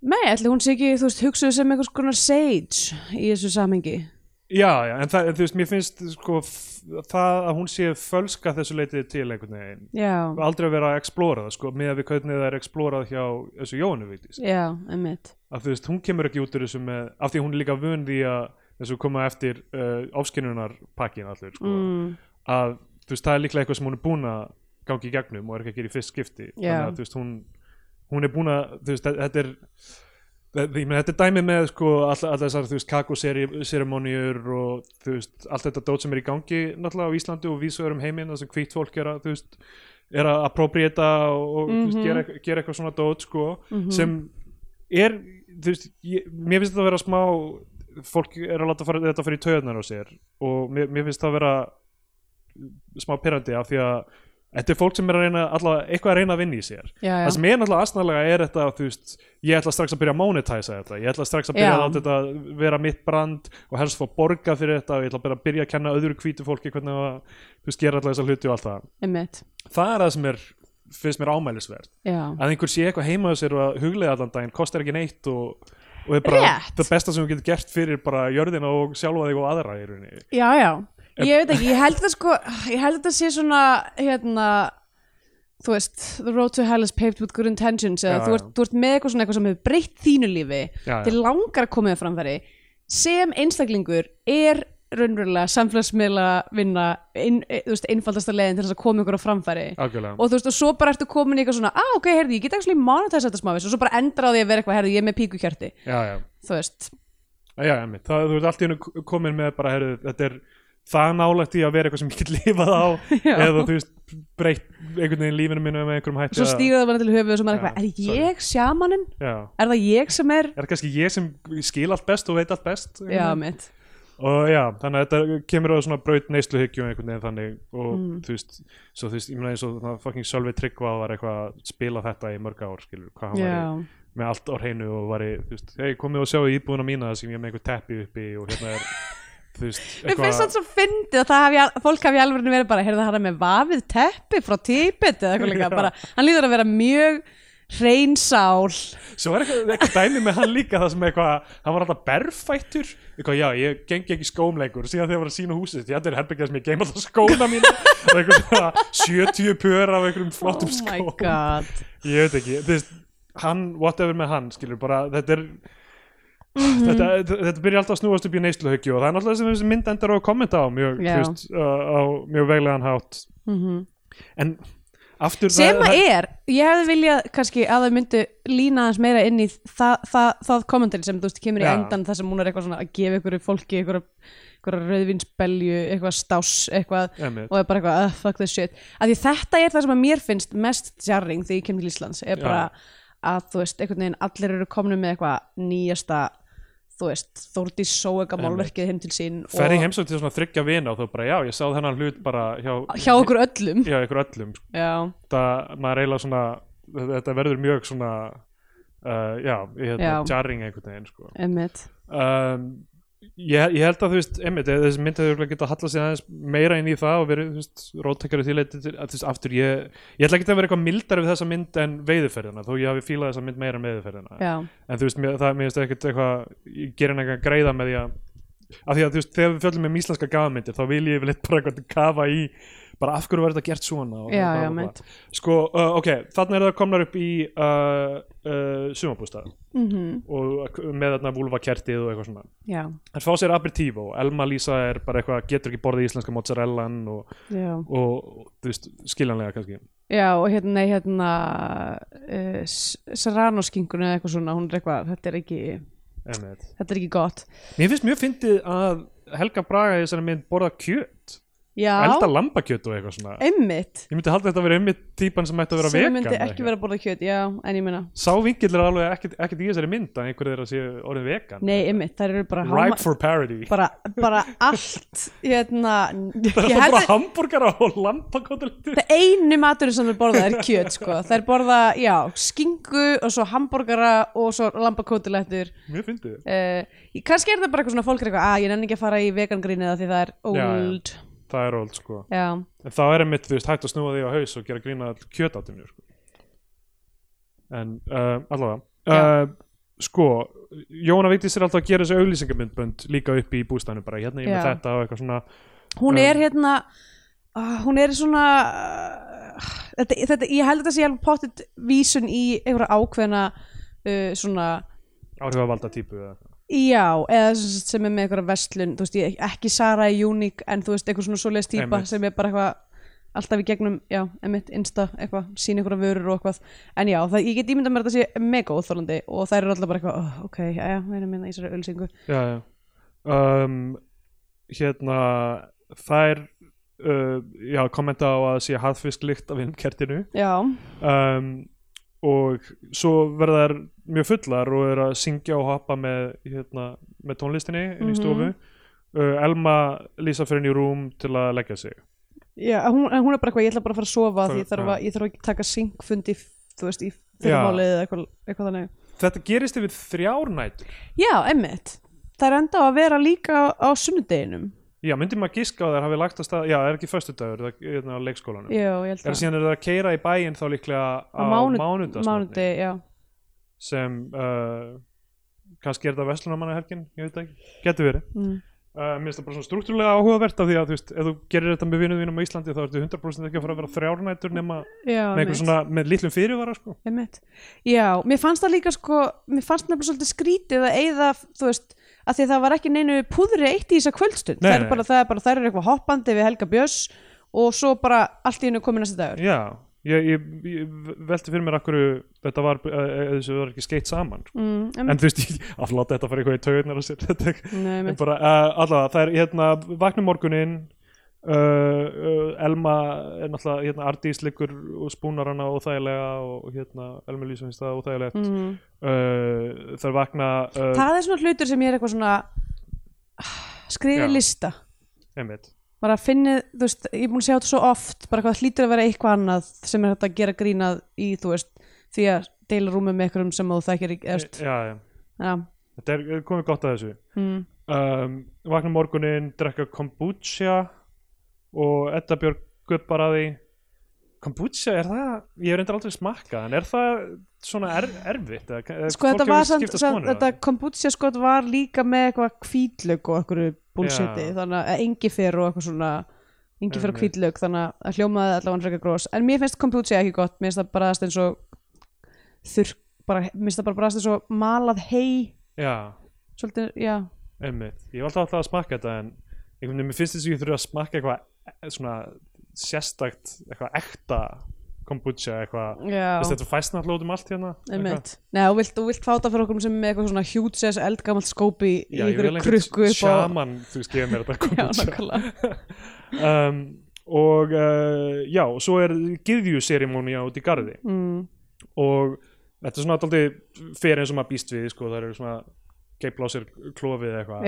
Nei, ætli hún sé ekki, þú veist, hugsuðu sem einhvers konar sage í þessu samhengi Já, já, en það, þú veist, mér finnst sko, það að hún sé fölska þessu leitið til einhvern veginn. Já, aldrei að vera að explora það, sko, með að við hvernig það er explorað hjá þessu Jónu Vigdís já, einmitt. Að þú veist, hún kemur ekki út úr þessu með, af því hún er líka vön því að þessu koma eftir uh, áskinnunarpakkin allur, sko, mm, að þú veist, það er líklega eitthvað sem hún er búin að gangi í gegnum og er ekki að gera í fyrst skipti. Já. þannig að þú veist, hún, hún er búin að þú veist, þetta er meina, þetta er dæmi með sko all, all þessar, þú veist, kakoseremoníur og þú veist, allt þetta dót sem er í gangi náttúrulega á Íslandi og vísvegar um heiminn það sem hvítt fólk er að, þú veist er að appropriata og, mm Mhm. gera, eitthvað- gera eitthvað svona dót, sko sem er, þú veist ég, mér finnst þetta að vera smá fólk er að láta fara, þetta fyrir taugarnar á sér og mér, mér finnst það að vera smá pyrrandi af því að þetta er fólk sem er að reyna allavega eitthvað að reyna að vinna í sér. Já, já, það sem er náttúrulega aðsnaðlega er þetta veist, ég ætla strax að byrja að monetæsa þetta. Ég ætla strax að byrja Já. að þetta vera mitt brand og helst fá borga fyrir þetta og ég ætla að byrja að, byrja að kenna öðru hvítu fólki hvernig að þú veist, gera alltaf þessa hluti og allt það. Það er það sem er, finnst mér ámælisvert. Já, að einhver sé eitthvað heima á sér og huglega allan daginn kostar ekki neitt og, og er bara Rétt. það besta sem þú getur gert fyrir bara jörðina og sjálfa þig og aðra í rauninni. Já, já Ég veit ekki, ég held þetta sko ég held þetta sé svona hérna þú veist, the road to hell is paved with good intentions eða Já, þú, já. ert, þú ert með eitthvað svona eitthvað sem hefur breytt þínu lífi Já, já. til langar að koma þér framfæri sem einstaklingur er raunverulega samfélagsmiðla vinna inn, e, þú veist, einfaldasta leiðin til þess að koma ykkur á framfæri algjörlega og þú veist, og svo bara ertu komin í eitthvað svona ah, ok, heyrðu, ég get ekki monetæsa þetta smávís og svo bara endur á því að vera eitthvað, heyrðu, ég er með píkukjarti já, já. þú veist, Já, einmitt, það, þú ert allt í hennu komin með bara, heyrðu, þetta er það nálægt í að vera eitthvað sem ég get lifað á eða þú veist, breytt einhvern veginn lífinu mínu með einhverjum hætti svo stýra það bara til höfuð og svo maður Já, eitthvað, er ég sjamaninn? Er það ég sem er? er það kannski ég sem skil allt best og veit allt best Já, mitt og já, þannig að þetta kemur á svona braut neysluhyggju einhvern veginn þannig og Mm. þú veist, svo þú veist, ég meina eins og það fucking Sölvi Tryggva var eitthvað að spila þetta í mörg ár, skilur, hvað hann var Já, með allt á hreinu og var í, þú veist, hei, komið og sjáu íbúðuna mína sem ég er með einhver teppi uppi og hérna er, þú veist, Mér finnst þetta svo fyndið að það hafi, fólk hafi alveg verið bara, heyrðu það hann er með vafið teppi frá típet eða eitthvað líka, bara, hann líður að vera mjög hrein sál. Svo er eitthvað, eitthvað dæmi með hann líka það sem eitthvað, hann var alltaf berfættur. Eitthvað, já, ég gengi ekki skóm lengur. Síðan þegar ég var að sína húsið, því þetta er herbyggja sem ég geim alltaf skóna mína. Og eitthvað svona 70 pör af einhverjum flottum Oh skóm. Ég veit ekki, þú veist hann, whatever með hann, skilur bara þetta er Mhm. þetta, þetta, þetta byrja alltaf að snúast upp í neysluhyggju og það er náttúrulega þessi mynd endar á að kommenta á mjög, þú veist, uh, á mjög veglegan hátt mm en aftur Sem að er, ég hefði viljað kannski að þau myndu lína hans meira inn í það, það, það kommentari sem þú veist kemur í Já. endan þar sem hún er eitthvað svona að gefa ykkur fólki ykkur, rauðvinsbelju, eitthvað stás eitthvað Einmitt. og er bara eitthvað, uh, fuck this shit að því þetta er það sem að mér finnst mest jarring þegar ég kem til Íslands er bara að þú veist, einhvern veginn allir eru komnum með eitthvað nýjasta þú veist, Þórdís Sóega málverkið heim til sín fer í og heimsókn til svona þryggja vina og þú bara, já, ég sá þennan hlut bara hjá, hjá okkur öllum já, ykkur öllum sko. já, það, maður eiginlega svona þetta verður mjög svona uh, já, hérna, Já. jarring einhvern veginn sko. emmitt um, ég, ég held að þú veist einmitt, þessi mynd hefur geta hallað sér aðeins meira inn í það og verið, þú veist, róttakari því leiti til, að þú veist, aftur, ég, ég ætla ekki að vera eitthvað mildar við þessa mynd en veiðuferðina þó ég hafi fílað þessa mynd meira en veiðuferðina já, en þú veist, mér, það, mér finnst ekkert eitthvað ég gerir eitthvað greiða með því að af því að þú veist, þegar við fjöldum um íslenska gafmyndir þá vil ég vel eitthvað kafa í bara af hverju var þetta gert svona já, bla, já, mitt. Sko, uh, ok, þannig er það komnar upp í uh, uh, sumabústað mm og með þarna vúlfakertið og eitthvað svona. Hann fá sér aperitivo, Elma Lísa er bara eitthvað, getur ekki borðið íslenska mozzarellan og, og, og veist, skiljanlega kannski. Já, og hérna, hérna uh, Serrano-skinkunni eða eitthvað svona, hún er eitthvað, þetta er ekki þetta er ekki gott. Mér finnst mjög fyndið að Helga Braga í þessari mynd borða kjöt elda lambakjöt og eitthvað svona. Einmitt. Ég myndi halda þetta að vera einmitt típan sem ætti að vera sem vegan myndi eða ekki vera að borða kjöt, já, en ég meina. Sá vingill er alveg ekkert, ekkert í þessari mynd að einhverju þeirra sé orðið vegan Nei, einmitt, þær eru bara ripe for parody. bara, bara allt hérna, það er bara að hambúrgara og lambakjöt það einu maturinn sem er borðað er kjöt sko. þær borða, já, skingu og svo hambúrgara og svo lambakótilettur mjög fyndið. Uh, kannski er það bara eitthvað svona fólk er eitthvað, að ég nenni ekki að fara í vegangrínið því það er Já, já. Það er old sko. Já, en þá er einmitt, þú veist, hægt að snúa því á haus og gera grína kjötátinu sko. en uh, allavega. Uh, sko Jóna Vigdís er alltaf að gera þessu auglýsingamindbönd líka upp í bústæðinu bara hérna ég með þetta og eitthvað svona. Hún Um, er hérna uh, hún er svona uh, þetta, þetta, ég held að þetta sé alveg pottit vísun í einhverja ákveðna uh, svona áhrifavalda típu. Já, eða sem er með eitthvað verslun, þú veist, ég, ekki Sara í Unique en þú veist, eitthvað svona svoleiðis típa Einmitt. sem er bara eitthvað alltaf í gegnum, já, emitt, insta eitthvað, sína eitthvað vörur og eitthvað en já, það, ég get ímyndað mér að þetta sé mega óþólandi og þær eru alltaf bara eitthvað, oh, ok, já, já, við erum minna í þessari ölsingu já, já. Um, hérna þær uh, já, kommenta á að sé haðfisklikt af hinn kertinu Já, um, og svo verða þær mjög fullar og er að syngja og hoppa með, hérna, með tónlistinni inn í Mhm. stofu. Uh, Elma lýsa fyrir henni í rúm til að leggja sig. Já hún, hún er bara eitthvað, ég ætla bara að fara að sofa því ég þarf, að, ég þarf að taka syngfund í, þú veist, í Já. fyrirmálið eða eitthvað, eitthvað þannig. Þetta gerist yfir þrjár nætur. Já, emitt, það er enda að vera líka á sunnudeginum já, myndi maður giska á þær hafi lagt að stað já, er ekki föstudagur það er hérna á leikskólanum? Já, ég held er að síðan er það að keira í bæinn þá líklega á, á mánu, mánudagsmorgni. mánudegi, já. Sem uh, kannski er þetta Vestlunamannahelgin, ég veit það ekki, getur verið. Mm. uh, mér finnst það bara svona struktúrlega áhugavert af því að þú veist, ef þú gerir þetta með vinuð þínum á Íslandi þá ertu 100% ekki að fara að vera þrjárnætur nema Já, með einhver svona, með litlum fyrirvara sko. Já, mér fannst það líka sko, mér fannst að að því að það var ekki neinu púðri eitt í þessa kvöldstund. Nei, það, er bara, það er bara, það er eitthvað hoppandi við Helga Björns og svo bara allt í hennu komin næsta dagur. já, ég, ég, ég velti fyrir mér akkur þetta var, uh, þessu var ekki skeitt saman sko. Mm, en einmitt. þú veist, ég að láta þetta fara eitthvað í taugunar og sér en uh, allavega, það er hérna vaknum morgunin uh, uh, Elma er náttúrulega hérna, Ardís liggur og spúnar hana óþægilega og hérna, Elma lýsum finnst það óþægilegt Mm. uh, þær vakna uh, Það er svona hlutur sem ég er eitthvað svona skrifið Já. lista. einmitt Bara finnið, þú veist, ég búin að sjá þetta svo oft, bara hvað hlýtur að vera eitthvað annað sem er hægt að gera grínað í, þú veist, því að deila rúmi með einhverjum sem þú þekkir ekki, eða, já, já. já, þetta er komið gott að þessu mm, um, vakna morgunin, drekka kombucha og Edda Björg guppar að því. Kombucha, er það, ég hef reyndar aldrei smakkað en er það svona er, erfitt sko þetta var samt, skoðanir á þetta kombucha var líka með eitthvað kvítlög og eitthvað bullshiti Já. þannig að engifer og eitthvað svona engifer og kvítlög þannig að hljómaði allavega frekar grós en mér finnst kombucha ekki gott, mér finnst það bara eins og þurr, bara, mér finnst það bara eins og malað hei já, svolítið, já, einmitt, ég hef alltaf alltaf að smakka þetta en einhvern veginn, mér finnst þess að ég þurfa að smakka eitthvað svona sérstakt eitthvað ekta kombucha eitthvað, þetta fæst náttúrulega út um allt hérna. Nei, þú vilt, vilt fáta fyrir okkur sem með eitthvað svona hjútses eldgamalt skópi í einhverju krukku einhvern upp á sjaman, þú veist, gefa mér þetta Já, kombucha. um, og uh, já, og svo er gyðju serimónia út í garði. Mm, og þetta er svona alltaf fyrir eins og maður býst við sko, það eru svona geipla á sér klofið eða eitthvað.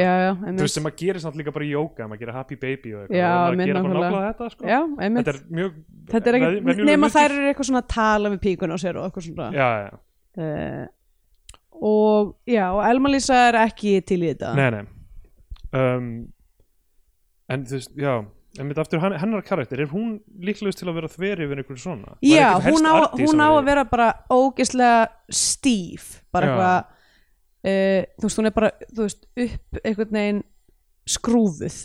Þú veist sem maður gerir samt líka bara í jóka maður gerir happy baby og eitthvað Já, og maður gerir bara nákvæmlega. þetta sko. já, þetta er mjög þetta er ekki, venjulegur nema þær eru eitthvað svona að tala við píkun á sér og eitthvað svona. Já, já, uh, og já, og Elma Lísa er ekki til í þetta. Nei, nei. Um, en þú veist, já en mitt aftur hennar karakter, er hún líklegust til að vera þveri yfir einhverju svona? Já, hún á, hún á að vera bara ógeðslega stíf bara eitthvað uh, þú veist, hún er bara, veist, upp einhvern veginn skrúfuð.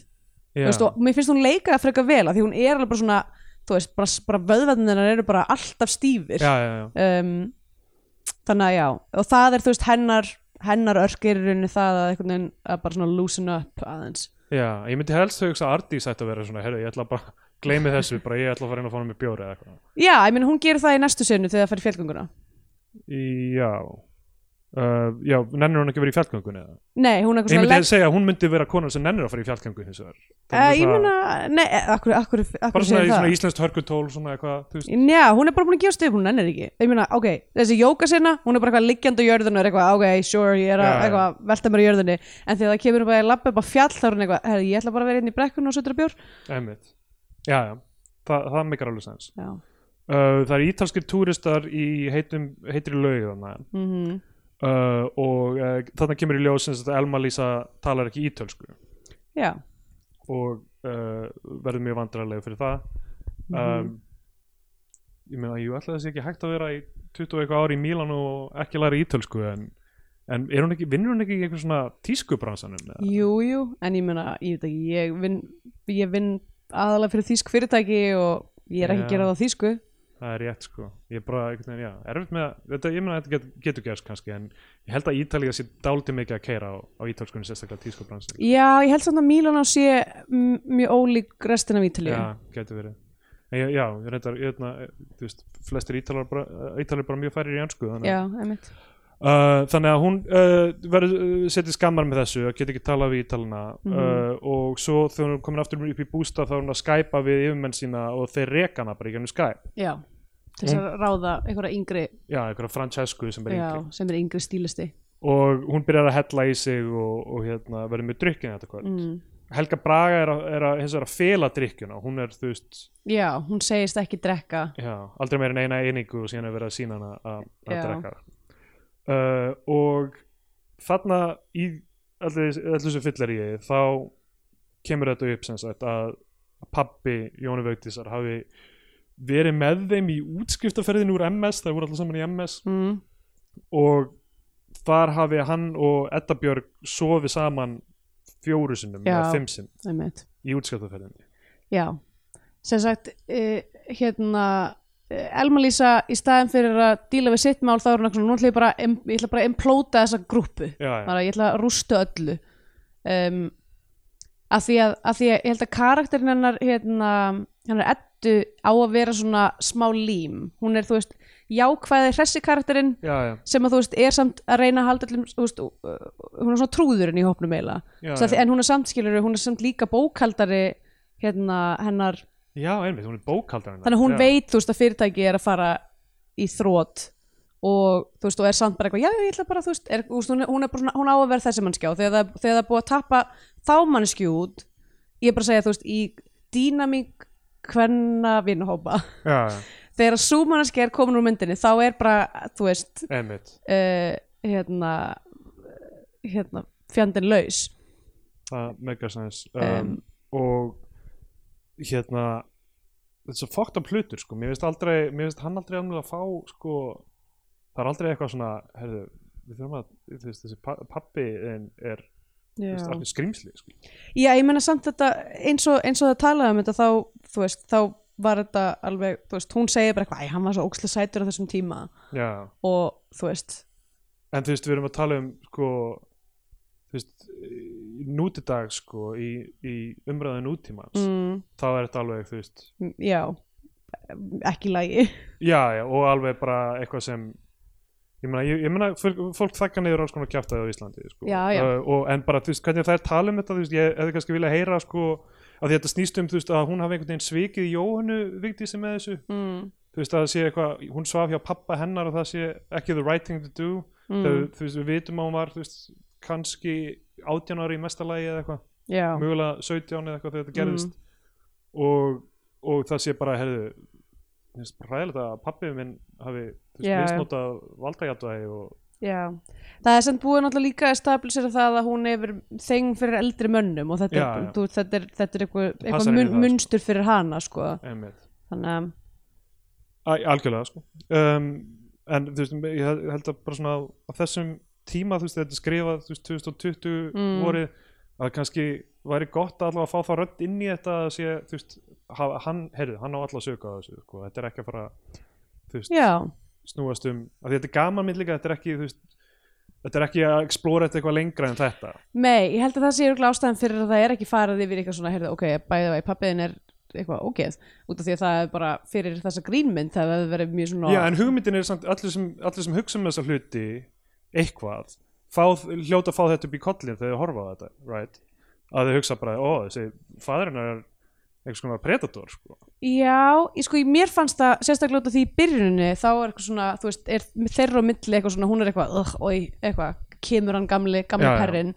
Þú veist, og mér finnst hún leika það frekar vel af því hún er alveg bara svona þú veist, bara, bara vöðvarnir eru bara alltaf stífir. Já, já, já. um, þannig að já og það er þú veist hennar hennar örkir í rauninni það að einhvern veginn að bara svona loosen up aðeins. Já, ég myndi helst þau að Ardís ætti að vera svona, herru, ég ætla bara gleymi þessu, bara ég ætla að fara inn og fá mér bjóri eða eitthvað. já, ég meina hún gerir það í næstu senu þegar það fyrir fjallgönguna. Já, uh, já, nennir hún ekki að vera í fjallgöngunni eða? nei, hún er eitthvað Ég svona myndi legg- segja að hún myndi vera konar sem nennir að fara í fjallgöngu hins vegar. Uh, ég svona- meina, nei, akkur, akkur, akkur Bara svona, svona íslenskt hörkutól, svona eitthvað, þú veist. Já, hún er bara búin að gefa stöð, hún ennir ekki. Ég meina, ok, þessi jóka sinna, hún er bara eitthvað liggjandi á jörðinu er eitthvað, ok, sure, ég er að já. eitthvað, velta mér í jörðinni. En þegar það kemur bara að labba upp á fjall þá er hún eitthvað, herri, ég ætla Uh, mm og uh, þarna kemur í ljós sem sagt að Elma Lísa talar ekki ítölsku já, og uh, verður mjög vandræðlega fyrir það Mhm. um, ég meina, ég ætla þessi ekki hægt að vera í 20 og eitthvað ári í Mílan og ekki læra ítölsku en, en hún ekki, vinnur hún ekki í eitthvað svona tískubransanum? eða? jú, en ég meina, ég ég vinn ég vinn aðalega fyrir þýsk fyrirtæki og ég er ekki að gera það á þýsku Það er rétt sko, ég er bara einhvern veginn, já, erfitt með að, þetta, ég meina að þetta get, getur gerst kannski en ég held að Ítalía sé dálítið mikið að keira á, á ítölskunni sérstaklega tískubransin Já, ég held samt að Mílan á sé mjög ólík restin af Ítalíu. Já, getur verið. En, Já, ég reyndar, ég veitna, þú veist, flestir Ítalir bara, Ítalir bara mjög færir í ansku þannig Já, einmitt. Uh, þannig að hún uh, verður uh, setið skammar með þessu og get ekki talað við ítalina. Mhm. uh, og svo þegar hún komin aftur upp í bústað þá er hún að skæpa við yfirmenn sína og þeir reka hana bara í gennum skæp Já, til þess að ráða einhverja yngri, já, einhverja Francescu sem er já, yngri. sem er yngri stílisti. Og hún byrjar að hella í sig og, og hérna, verður með drykkin þetta kvöld. Mm. Helga Braga er að, er að, hins vegar að fela drykkjuna. Hún er, þú veist, Já, hún segist ekki drekka. Já, aldrei meir en eina einingu og síðan er verið að sína hana að, drekka uh, og þarna í allir þessu fyllar í þá kemur þetta upp sem sagt að pappi Jóni Vögdísar hafi verið með þeim í útskriftaferðinu úr MS, það voru allir saman í MS mm. og þar hafi hann og Edda Björg sofið saman fjóru sinnum eða fimm sinn einmitt. í útskriftaferðinu Já, sem sagt uh, hérna uh, Elma Lísa í staðin fyrir að díla við sitt mál þá er hún eitthvað svona, nú ætla ég bara ég ætla bara að implóta þessa grúppu já, já, ég ætla að rústa öllu um, að því að, að því að ég held að karakterin hennar hérna, hennar Eddu á að vera svona smá lím. Hún er þú veist jákvæði hressi karakterinn já, já, sem að þú veist er samt að reyna að halda allum, veist, uh, hún er svona trúðurinn í hópnum eiginlega. En hún er samt skilur hún er samt líka bókaldari hérna hennar já einmitt, hún er bókaldar þannig að hún já. veit þú veist að fyrirtæki er að fara í þrótt og þú veist og er samt bara eitthvað já ég ætla bara þú veist, er, hún, er, hún, er bara svona, hún á að vera þessi mannskjá þegar það, þegar það er búið að tappa þá mannskjú út ég er bara að segja þú veist í dýnamík hvenna já, þegar að sú mannskja er komin úr myndinni þá er bara þú veist uh, hérna hérna fjandinn laus. Það megar sens. Um, Um, og hérna þetta er svo fókt af hlutur sko. Mér finnst aldrei, mér finnst hann aldrei alveg að fá sko, það er aldrei eitthvað svona herðu, við þurfum að þessi pa- pabbi þinn er veist, alveg skrimsli sko. Já, ég meina samt þetta eins og, eins og það talaði um þetta þá, þú veist, þá var þetta alveg, þú veist, hún segir bara eitthvað, æ, hann var svo ókslega sætur á þessum tíma. Já, og þú veist, en þú veist, við erum að tala um sko þú veist, í nútidag sko, í, í umræðu nútímans mm, þá er þetta alveg, þú veist já, ekki lægi. já, já, og alveg bara eitthvað sem ég meina, ég, ég meina fólk, þakka niður alls konar kjaftaði á Íslandi sko. Já, já. Uh, og, en bara, þú veist, hvernig það er tala um þetta þú veist, ég hefði kannski vilja heyra sko, að þetta snýst um, þú veist, að hún hafi einhvern veginn svikið Jóhannu Vigdísi með þessu. Mm, þú veist, að það sé eitthvað, hún svaf hjá pappa hennar og það sé ekki the right thing to do. Mm, þegar, þú veist, við vitum að hún var, veist kannski 18 ári í mesta lagi eða eitthvað. Já, mögulega 17 eða eitthvað þegar þetta Mm. gerðist. Og, og það sé bara herðu, finnst ræðilegt að pappi minn hafi misnotað valdajátvæði og já það er samt búið náttúrulega líka að stabilisera það að hún hefur þeng fyrir eldri mönnum og þetta, Já, er, já. þú, þetta er, þetta er eitthvað, eitthvað mun, það, sko. munstur fyrir hana sko. þannig að algjörlega sko um, en þú veist, ég held- að bara svona á, þessum tíma, þú veist, þetta er skrifað þú veist, 2020 Mm. vorið að kannski væri gott að allavega fá þá rödd inn í þetta að sé, þú veist hann, heyrðu, hann á alla sög á þessu sko. þetta er ekki að fara veist, snúast um, þetta er gaman minn líka, þetta er ekki, þú veist þetta er ekki að explora þetta eitthvað lengra en þetta Nei, ég held að það sé örugglega ástæðan fyrir að það er ekki farið yfir eitthvað svona, heyrðu, ok, bæðið að pappiðin er eitthvað ógeð, út af því að það er bara fyrir þessa grínmynd, það hefur verið mjög svona Já, en hugmyndin er samt allir sem, allir sem hugsa um þessa hluti eitthvað fá, hljóta að fá þetta upp í kollin þegar þau horfa á þetta, right? Að þau hugsa bara, ó, þessi fæðurinn er eitthvað svona predator, sko. Já, ég sko, mér fannst það sérstaklega út af því í byrjuninni þá er eitthvað svona, þú veist, er þeirra á milli eitthvað svona, hún er eitthvað, ugh, oi, eitthvað kemur hann gamli, gamli Já, já. perrin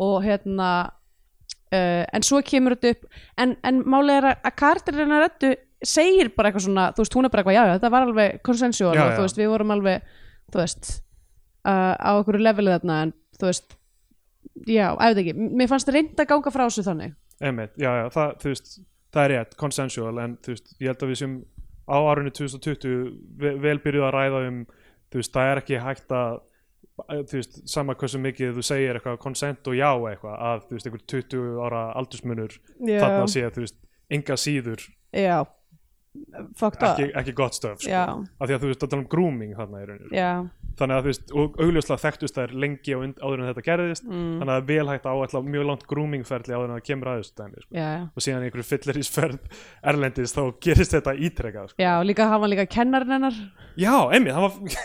og hérna uh, en svo kemur þetta upp en, en málið er að, karakterinn að rettu segir bara eitthvað svona, þú veist, hún er bara eitthvað, já, já, þetta var alveg konsensuál Já, og já. þú veist, við vorum alveg, þú veist uh, á okkur levelið þarna en þú veist, já, æfði ekki mér fannst það reynd að ganga frá þessu þannig Einmitt, já, já, það, þú veist, það er rétt, consensual, en þú veist, ég held að við sem á árunni 2020 ve- vel byrjuð að ræða um, þú veist, það er ekki hægt að, þú veist, sama hversu mikið þú segir eitthvað consent og já eitthvað, að, þú veist, einhver 20 ára aldursmunur Já. þarna sé, þú veist, enga síður up ekki, ekki gott stöf, sko. Já. af því að þú veist, að tala um grooming þarna í rauninu, þannig að þú veist, og augljóslega þekktust þær lengi áður en þetta gerðist, mm, þannig að það er vel hægt að áætla mjög langt groomingferli áður en það kemur að þessu dæmi, sko. Já, og síðan einhverju fyllerísferð erlendis þá gerist þetta ítrekka sko. já, líka hafa líka kennarinn hennar. Já, einmitt, hann var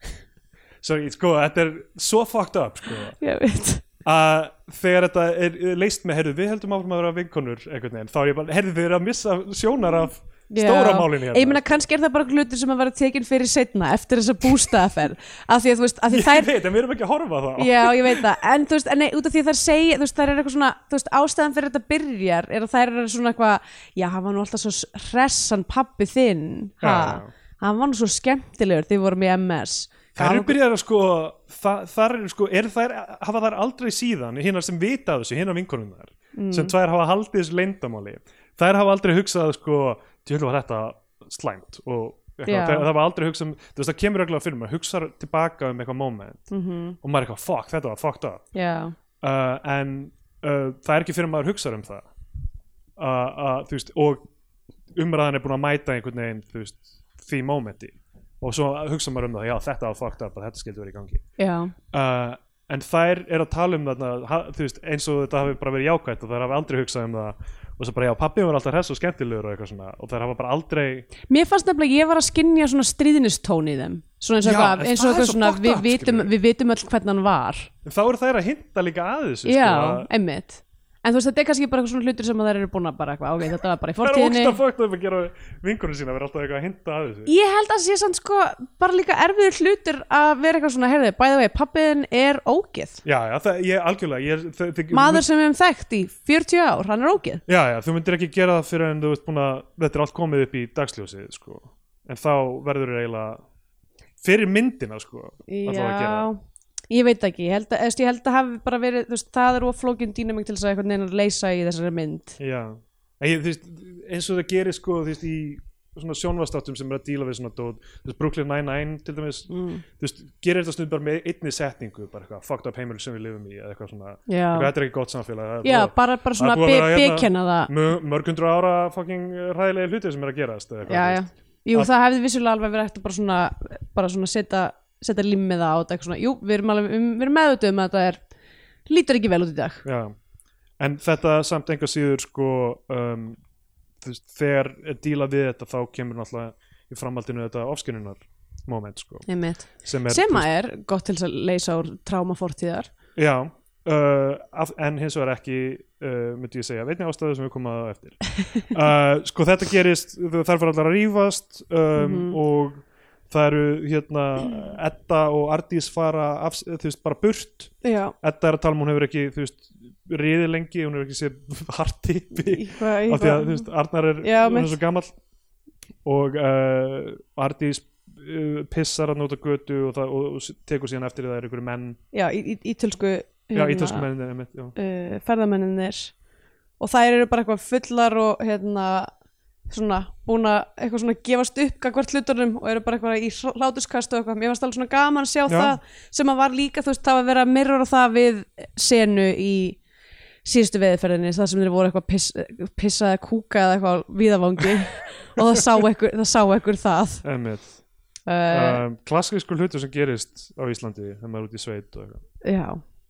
sorry, sko, þetta er svo fucked up sko, ég veit. Að þegar þetta er leist með, heyrðu, við heldum áfram að vera vinkonur einhvern veginn, þá er ég bara, heyrðu, þið eru að missa sjónar af stóra málinu hérna. Ég meina kannski er það bara hlutir sem að vera tekin fyrir setna eftir þessa bústaðaferð af því að þú veist, af því ég þær veit, en við erum ekki að horfa á það. Já, ég veit það, en þú veist, en nei, út af því að þær segja, þú veist, þær er eitthvað svona, þú veist, ástæðan fyrir þetta byrjar er að þær eru svona eitthvað, já, hann var nú alltaf svo hressan pappi þinn, ha, hann var nú svo skemmtilegur, þið vorum í MS. Það eru byrjar að sko, það, þar eru sko, er þær, hafa þær aldrei síðan, hinnar sem vita af þessu, hinnar vinkonunnar, sem tvær hafa haldið þessu leyndamáli, þær hafa aldrei hugsað sko, tjóðlega var þetta slæmt og eitthvað, það, það var aldrei hugsað, um- þú veist, það kemur reglulega fyrir maður, hugsar tilbaka um eitthvað moment mhm, og maður er eitthvað, fuck, þetta var fucked up, Já, uh, en uh, það er ekki fyrir maður hugsar um það, uh, uh, veist, og umræðan er búin að mæta einhvern veginn, veist, því momenti. Og svo hugsa maður um það, já, þetta var fucked up, að þetta skildi verið í gangi. Já, uh, en þær er að tala um þú veist, eins og þetta hafi bara verið jákvætt og þær hafi aldrei hugsað um það og svo bara já, pappi var alltaf hress og skemmtilegur og eitthvað svona. Og þær hafa bara aldrei Mér fannst nefnilega að ég var að skinja svona stríðnistón í þeim. Svona eins og eitthvað, en eins og það eitthvað svo svona við vitum, við vitum öll hvernig hann var. En þá eru þær að hinta líka að þessu Já, sko, að- einmitt En þú veist, þetta er kannski bara eitthvað svona hlutir sem að þær eru búin að bara eitthvað, ok, þetta var bara í það er fortíðinni. ógst að fokta upp að gera vinkunum sína vera alltaf eitthvað að hinta að þessu. Ég held að það sé samt sko bara líka erfiður hlutur að vera eitthvað svona, heyrðu, bæða vegi, pappiðin er ógeð. Já, já, það, ég algjörlega ég, þau- þau- Maður sem við hefum þekkt í 40 ár, hann er ógeð. Já, já, þú myndir ekki gera það fyrir en þú veist búin að þetta er allt komið upp í dagsljósið sko. en þá verður fyrir myndina sko, að það. Ég veit ekki, ég held að, ég held að hafi bara verið, þú veist, það er oflókin dýnamik til þess að einhvern veginn að leysa í þessari mynd. Já, ég, þú veist, eins og það gerir sko, þú veist, í svona sjónvastáttum sem er að díla við svona dót, þú veist, Brooklyn Nine-Nine til dæmis, mm. þú veist, gerir þetta stund bara með einni setningu, bara eitthvað, fucked up heimil sem við lifum í, eða eitthvað svona, Já, eitthvað, þetta er ekki gott samfélag, já búið- bara, bara svona hérna- bekenna það. mö- mörg hundru ára fucking ræðilega hluti sem er að gerast, eitthvað, jú, Að- það hefði vissulega alveg verið eftir bara svona, bara svona setja, setja limmiða á þetta, svona, jú, við erum, alveg, við erum meðutuð um að þetta er, lítur ekki vel út í dag. Já, en þetta samt enga síður sko um, veist, þegar díla við þetta þá kemur náttúrulega í framhaldinu þetta ofskinunar moment sko, sem er, sem að er gott til þess að leysa úr tráma fortíðar. Já, uh, af- en hins vegar ekki uh, myndi ég segja, veitni ástæðu sem við komum að eftir. Uh, sko þetta gerist þær fyrir allar að rífast um, Mhm. og það eru hérna Edda og Ardís fara af, þú veist, bara burt. Já, Edda er að tala um hún hefur ekki, þú veist riðið lengi, hún hefur ekki séð hartipi af því að, þú veist, Arnar er, Já, hún er svo gamall. Og uh, Ardís uh, pissar að nota götu og, það, og, og tekur síðan eftir það er einhverju menn. Já, ítölsku já. uh, ferðamenninir og þær eru bara eitthvað fullar og hérna svona búin að eitthvað svona gefast upp gagvart hlutunum og eru bara eitthvað í hlátuskast og eitthvað, mér varst alveg svona gaman að sjá Já. það sem að var líka, þú veist, það var að mirrora það við senu í síðustu veðurferðinni, það sem þeir voru eitthvað piss, pissaði kúka eða eitthvað víðavangi. Og það sá ekkur það, sá ekkur það. Uh, um, klassískur hlutur sem gerist á Íslandi þegar maður er út í sveit og, eitthvað. já,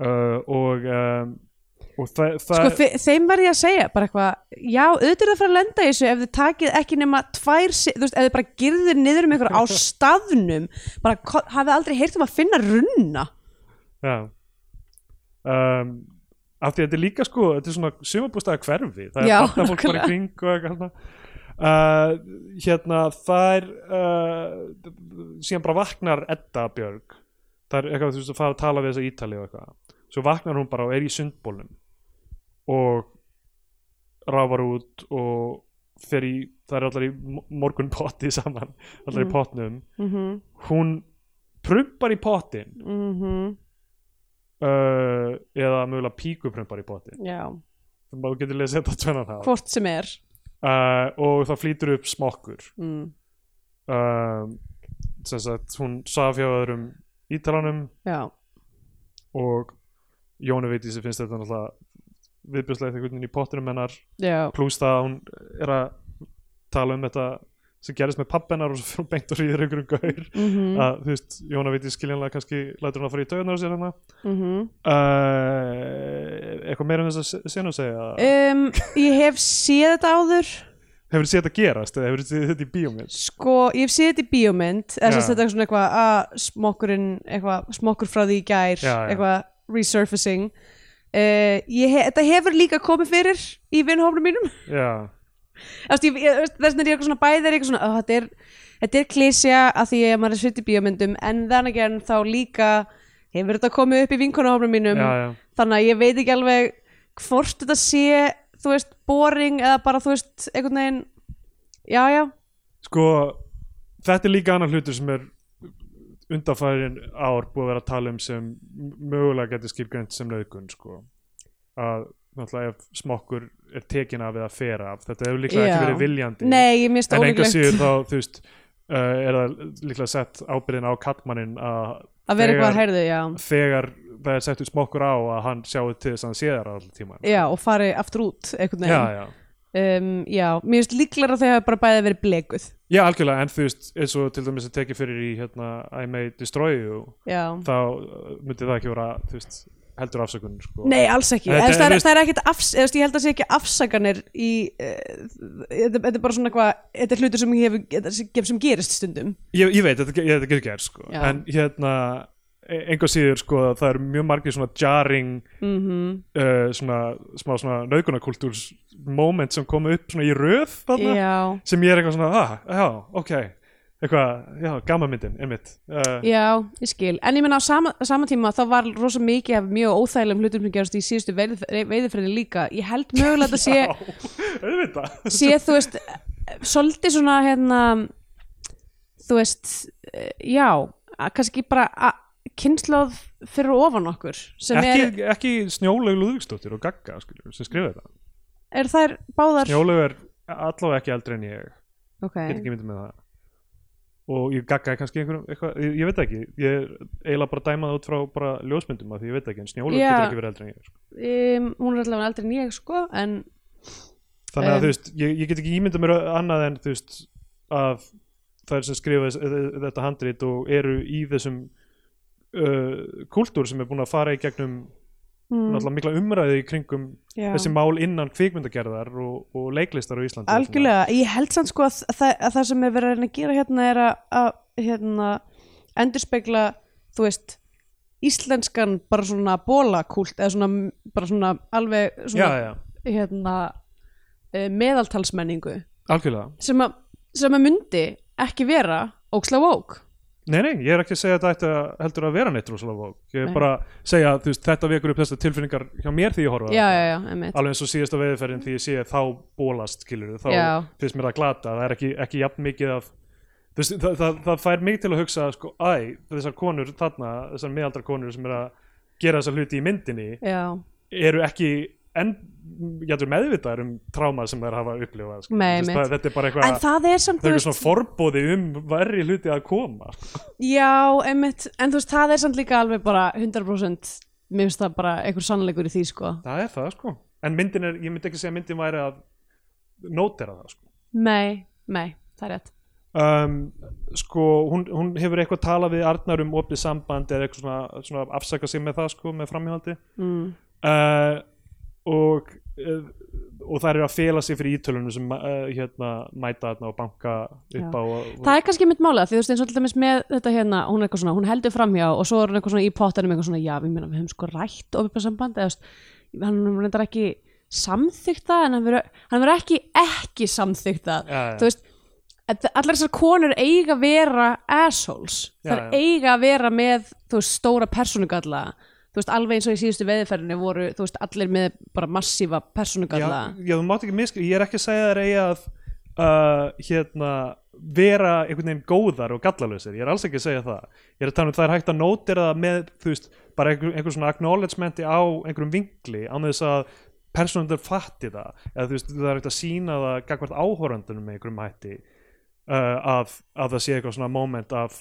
uh, og, um, það, það sko þe þeim verð ég að segja bara eitthvað, já, auðvitað er það að fara að lenda í þessu ef þið takið ekki nema tvær þú veist, ef þið bara girðir niður um ykkur á staðnum bara hafið aldrei heyrt um að finna runna. Já. Um, af því að þetta er líka sko þetta er svona sumabústaða hverfi það er Já, barnafólk bara í kring og eitthvað uh, hérna það er uh, síðan bara vaknar Edda Björg. Það er eitthvað þú veist að fara að tala við þessa ítali og eitthvað. Svo vaknar hún bara og er í sundbólnum og ráfar út og fer í, það er allar í morgun potti saman, allar í Mm. potnum. Mm hún prumpar í pottin. -hmm. uh, eða mögulega píkuprumpar í pottin. Já, maður getur lesið þetta tvennan það hvort sem er. Uh, og það flýtur upp smokkur. Mm. uh, sem sagt hún saf hjá öðrum ítalanum já, og Jónu veit í sig finnst þetta náttúrulega viðbjörslega einhvern veginn í pottinum hennar. Pluss það að hún er að tala um þetta sem gerist með pappennar og svo fyrir hún beint og rýðir einhverjum gaur. Mm að þú veist, Jóna veit í skiljanlega kannski lætur hún að fara í á sér hérna. -hmm. uh, eitthvað meira um þess að senu að segja? Um, ég hef séð þetta áður. Hefur þið séð þetta gerast eða hefur þið séð þetta í bíómynd? Sko, ég hef séð þetta í bíómynd. Sagt þetta er svona eitthvað að smokkurinn, eitthvað, smokkur frá því í gær Já, já. eitthvað resurfacing uh, ég he, þetta hefur líka komið fyrir í vinnhófnum mínum. Þess vegna er ég eitthvað svona bæði er eitthvað svona, "Ó, þetta er, þetta er klísja að því að maður er svitt í bíómyndum en þannig en þá líka hefur þetta komið upp í vinkonahófnum mínum. Já, já. þannig að ég veit ekki alveg hvort þetta sé, þú veist, boring eða bara, þú veist, einhvern veginn já, já, sko þetta er líka annar hlutur sem er undanfærin ár búið að vera að tala um sem mögulega getur skilgjönd sem nauðgun sko. Að náttúrulega ef smokkur er tekin af eða fer af þetta hefur líklega Já. ekki verið viljandi. Nei, en enga síður þá þú veist uh, er það líklega sett ábyrðin á kallmannin að að vera eitthvað að heyrðu, já. þegar það er sett út smokkur á að hann sjáu til þess að hann sé þar allir tíma já, og fari aftur út, veginn. Já. Um, já, mér finnst líklega að þau hafa bara bæði verið blekuð. Já, algjörlega, en þú veist eins og til dæmis að tekið fyrir í hérna, I may destroy you já, þá uh, myndi það ekki vera þú veist, heldur afsökun sko. nei, alls ekki. Eða, það, er, það er ekkit afs, ég held að sé ekki afsakanir í uh, þetta, er bara svona eitthvað þetta er hlutur sem, hef, sem, gerist stundum. Ég, ég veit, þetta, þetta getur gerð sko. En hérna enga síður sko, það eru mjög margir svona jarring mm uh, svona, smá svona naukunakultúrs moment sem komu upp svona í röð þarna, sem ég er eitthvað svona, ah, já, ok. Eitthvað, já, gammamyndin, einmitt. Uh, já, ég skil. En ég menna á sama, sama tíma þá var rosa mikið af mjög óþægilegum hlutum sem gerast í síðustu veiðifræðin líka. Ég held mögulega að sé já, auðvitað. sé þú veist svolítið svona hérna þú veist já, að kannski bara að kynnslóð fyrir ofan okkur ekki, er, ekki Snjólaug Lúðvíksdóttir og Gagga skilur, sem skrifa þetta er þær báðar Snjólaug er allavega ekki eldri en ég ok, get ekki myndið með það og ég Gagga er kannski einhverjum eitthvað, ég, ég veit ekki, ég er eiginlega bara dæmað út frá bara ljósmyndum af því ég veit ekki en Snjólaug Já. getur ekki verið eldri en ég sko. um, hún er allavega eldri en ég sko en þannig að Um. þú veist, ég, ég get ekki ímyndað mér annað en þú veist að er sem skrifa þetta handrit og eru í þessum uh, kultúr sem er búin að fara í gegnum mm, mikla umræði í kringum já. þessi mál innan kvikmyndagerðar og, og leiklistar á Íslandi algjörlega, ég held samt sko að, það, að það sem er verið að gera hérna er að, að hérna, endurspegla þú veist íslenskan bara svona bólakult eða svona bara svona alveg já, svona já, hérna uh, meðaltalsmenningu. Sem að, sem að myndi ekki vera óksla vók Nei, nei, ég er ekki að segja að þetta að heldur að vera neitt rosalega vók. Ég er bara að segja að þetta vekur upp þessar tilfinningar hjá mér því ég horfa já, já, Alveg eins og síðasta veðurferðin því ég sé þá bólast, skilur þá finnst mér það glata. Það er ekki, ekki jafn mikið af veist, það, það, það fær mig til að hugsa sko, æ, þessar konur þarna, þessar miðaldra konur sem er að gera þessar hluti í myndinni Já, eru ekki enn jættur meðvitaðar um tráma sem þær hafa upplifað sko. Nei, veist, einmitt. það, þetta er bara en eitthvað það er samt, það er eitthvað svona forbóði um verri hluti að koma Já, einmitt, en þú veist, það er samt líka alveg bara 100% mér finnst það bara einhver sannleikur í því, sko. Það er það sko. En myndin er, ég myndi ekki segja myndin væri að nótera það sko. Nei, nei, það er rétt. Um, sko hún, hún hefur eitthvað talað við Arnar um opið samband eða eitthvað svona, svona afsaka sig með það sko með framhjáldi mm. uh, og uh, og það eru að fela sig fyrir ítölunum sem uh, hérna mæta þarna og banka upp á og, Það er kannski mitt mála, því þú veist eins og dæmis með þetta hérna, hún er eitthvað svona, hún heldur framhjá og svo er hún eitthvað svona í pottanum eitthvað svona, já, við, meina, við höfum sko rætt opið samband, eða hann reyndar ekki samþykkt það, en hann verður ekki ekki samþykkt það Já, já. þú veist, allar þessar konur eiga að vera assholes þær já. eiga að vera með, þú veist, stóra persónugalla þú veist, alveg eins og í síðustu veðiferðinni voru, þú veist, allir með bara massífa persónugalla já, já, þú mátt ekki miskri, ég er ekki að segja þér eigi að uh, hérna vera einhvern veginn góðar og gallalösir ég er alls ekki að segja það. Ég er að tala um það er hægt að nótira það með þú veist, bara einhver, einhver svona acknowledgementi á einhverjum vinkli án þess að personundur fatti það. Eða þú veist, það er hægt að sína það gagvart áhorandunum með einhverjum hætti uh, að, að það sé eitthvað svona moment af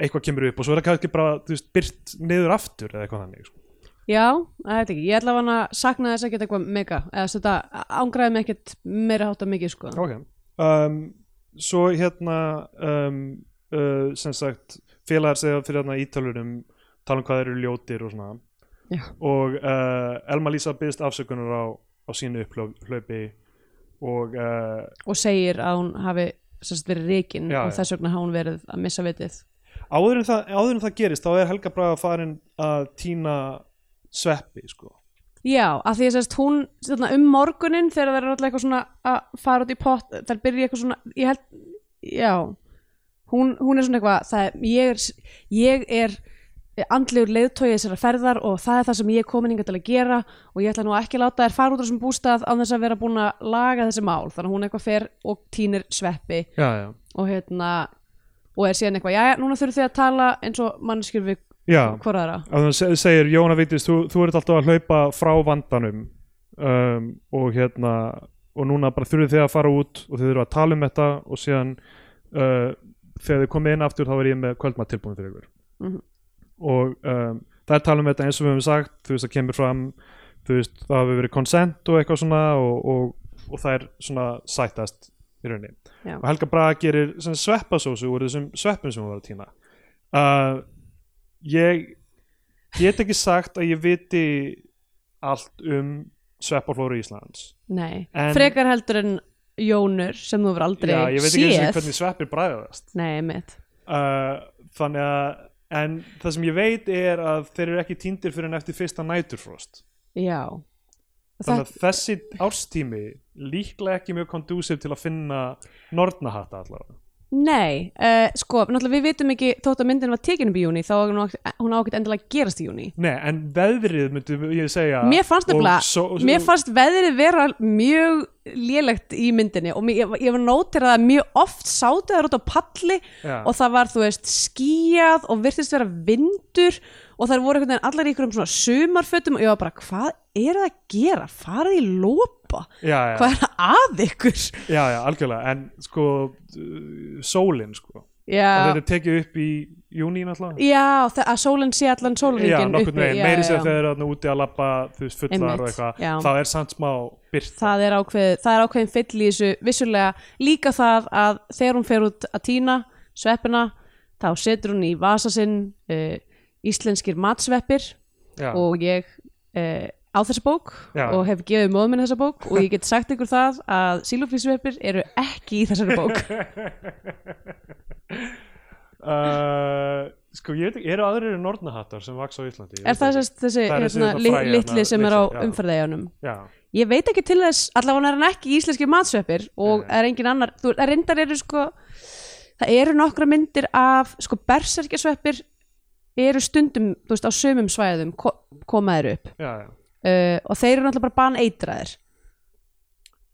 eitthvað kemur upp og svo er það kannski bara veist, byrt niður aftur eða eitthvað þannig sko. Já, það veit ekki, ég ætla að sakna þess ekkert eitthvað mega, eða þetta ángraði mig ekkert meira hátta mikið sko. ok um, svo hérna um, uh, sem sagt félagar segja fyrir hérna ítalunum tala um hvað eru ljótir og svona Já. og uh, Elma Lísa byggðist afsökunar á, á sínu upplaupi og uh, og segir að hún hafi sérst, verið reikin Já, og þess vegna hafi hún verið að missa vitið. Áður en, það, áður en það gerist þá er Helga Braga farin að týna sveppi sko Já, að því að hún þarna, um morgunin þegar það er alltaf eitthvað svona að fara út í pott, þar byrja eitthvað svona, ég held, já, hún, hún er svona eitthvað, það er, ég er, ég er andlegur leiðtói þessara ferðar og það er það sem ég er komin hingað til að gera og ég ætla nú ekki að láta þær fara út á þessum bústað án þess að vera búin að laga þessi mál þannig að hún eitthvað fer og týnir sveppi já, já. og hérna og er síðan eitthvað, já, núna þurfum þið að tala eins og mannskjur við já. hvora aðra að hann se- segir Jóna Vigdís, þú, þú ert alltaf að hlaupa frá vandanum um, og hérna og núna bara þurfið þið að fara út og þið þurfið að tala um þetta og síðan uh, þegar þið komið inn aftur þá er ég með kvöldmatt tilbúin fyrir ykkur Mhm. og um, það er tala um þetta eins og við höfum sagt þú veist það kemur fram þú veist það hafi verið consent og eitthvað svona og, og, og það er svona sættast í rauninni. Já. og Helga Braga gerir sveppasósu úr þessum sveppum sem hún var að týna. Uh, ég get ekki sagt að ég viti allt um sveppaflóru Íslands. Nei, En- frekar heldur en Jónur sem þú verður aldrei Já, ég veit ekki séð. hvernig sveppir bræðast Nei, mitt uh, þannig að en það sem ég veit er að þeir eru ekki týndir fyrir en eftir fyrsta næturfrost. Já þannig að þessi árstími líklega ekki mjög kondúsif til að finna nornahatta allavega Nei, uh, sko, náttúrulega við vitum ekki þótt að myndin var tekin upp í júni þá er hún á- hún á ekkert endilega að gerast í júni Nei, en veðrið myndi ég segja Mér fannst og nefnilega, svo- mér fannst veðrið vera mjög lélegt í myndinni og mér, ég, ég var nótir að mjög oft sátu þær út á palli Já. og það var, þú veist, skíjað og virtist vera vindur og þær voru allar í einhverjum svona sumarfötum og ég var bara, hvað er það að gera? Farið í lópa? Hvað er að ykkur? já, já, algjörlega. En sko uh, sólin sko. Þetta er tekið upp í júní náttúrulega? Já að sólinn sé allan sólringin nokkurn veginn, meiri sér þegar eru þarna úti að labba þú veist, fullar og eitthvað þá er samt smá byrt það er, ákveð, það er ákveðin fyll í þessu vissulega. Líka það að þegar hún fer út að týna sveppina þá setur hún í vasa sinn uh, íslenskir matsveppir. Já. og ég uh, á þessa bók Já. og hef gefið móðminn þessa bók og ég get sagt ykkur það að sílóflísveppir eru ekki í þessari bók. Uh, sko ég veit ekki, eru aðrir nornahattar sem vaks á Íslandi? Er það sest, þessi Það er þessi hérna, li, frægi litli hérna, sem er á litli, já. ég veit ekki til þess, allavega er hann ekki íslenski matsveppir og Nei. er engin annar, þú, reyndar eru sko það eru nokkra myndir af sko berserkjasveppir eru stundum, þú veist, á sömum svæðum ko komaðir upp. Já, já, uh, og þeir eru náttúrulega bara baneitraðir.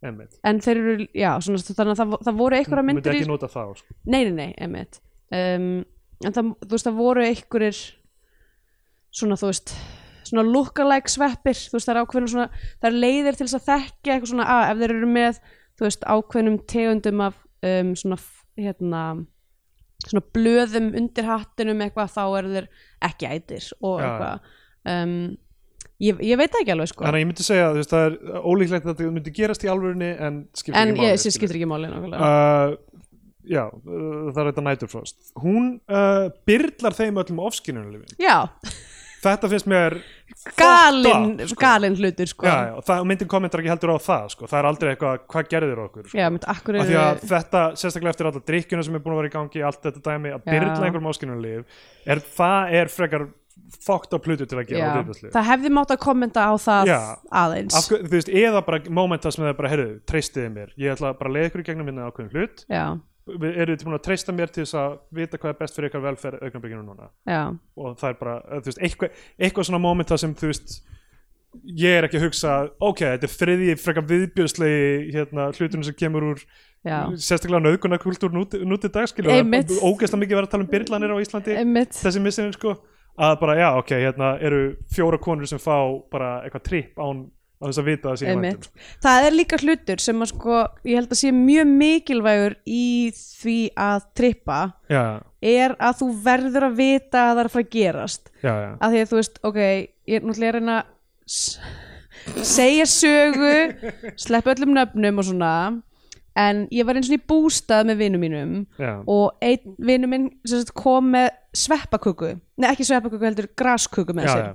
Einmitt. En þeir eru, já, svona, þannig að það, það voru einhverja myndi myndir í ekki nota það sko. Nei, nei, nei, einmitt. Um, En það, þú veist, það voru einhverjir svona, þú veist svona lookalike sveppir þú veist, það er ákveðnum svona, það er leiðir til þess að þekkja eitthvað svona, að ef þeir eru með þú veist, ákveðnum tegundum af um, svona, hérna svona blöðum undir hattinum eitthvað, þá eru þeir ekki ætir og eitthvað. Um, ég, ég veit það ekki alveg, sko þannig að ég myndi segja veist, það er ólíklegt að þetta myndi gerast í alvörinni en skiptir en ekki máli skilur. skiptir ekki máli nákvæmlega uh, já, uh, það er þetta Nighterfrost hún uh, byrlar þeim öllum ofskinnunarlifin Já, þetta finnst mér up, sko. galinn hlutur, sko já, já, það, og myndin kommentar ekki heldur á það sko. það er aldrei eitthvað, hvað gerðir okkur sko. Já, mynd, af því að þetta, sérstaklega eftir alla drikkjuna sem er búin að vera í gangi, allt þetta dæmi að byrla einhverjum áskinnunarlif er, það er frekar fokkt á plutu til að gera Já, það hefði mátt að kommenta á það Já. aðeins. Af, hverju- þú veist, eða bara momenta sem það er bara, heyrðu, treystiði mér. Ég ætla bara að leiða ykkur í gegnum minna ákveðin hlut. Já, við erum tilbúin að treysta mér til þess að vita hvað er best fyrir ykkar velferð augnablikinu núna? Já, og það er bara, eh, þú veist, eitthvað, eitthvað svona momenta sem, þú veist ég er ekki að hugsa, ok, þetta er þriði frekar viðbjöðslegi hérna, hlutunum sem kemur úr já. sérstaklega nöðgunarkultúr núti, núti dagskil Einmitt. ógeðslega mikið verið að tala um byrlanir á Íslandi Einmitt, þessi missinni sko að bara, já, ok, hérna eru fjóra konur sem fá bara eitthvað tripp án á þess að vita það síðan einmitt. Það er líka hlutur sem að sko ég held að sé mjög mikilvægur í því að trippa já, er að þú verður að vita að það er að fara að gerast. Já, já, að því að þú veist, ok, ég er náttúrulega að reyna að segja sögu sleppa öllum nöfnum og svona en ég var eins og í bústað með vinum mínum já. og einn minn sem sagt, kom með sveppaköku. Nei ekki sveppaköku heldur grasköku með já, sér.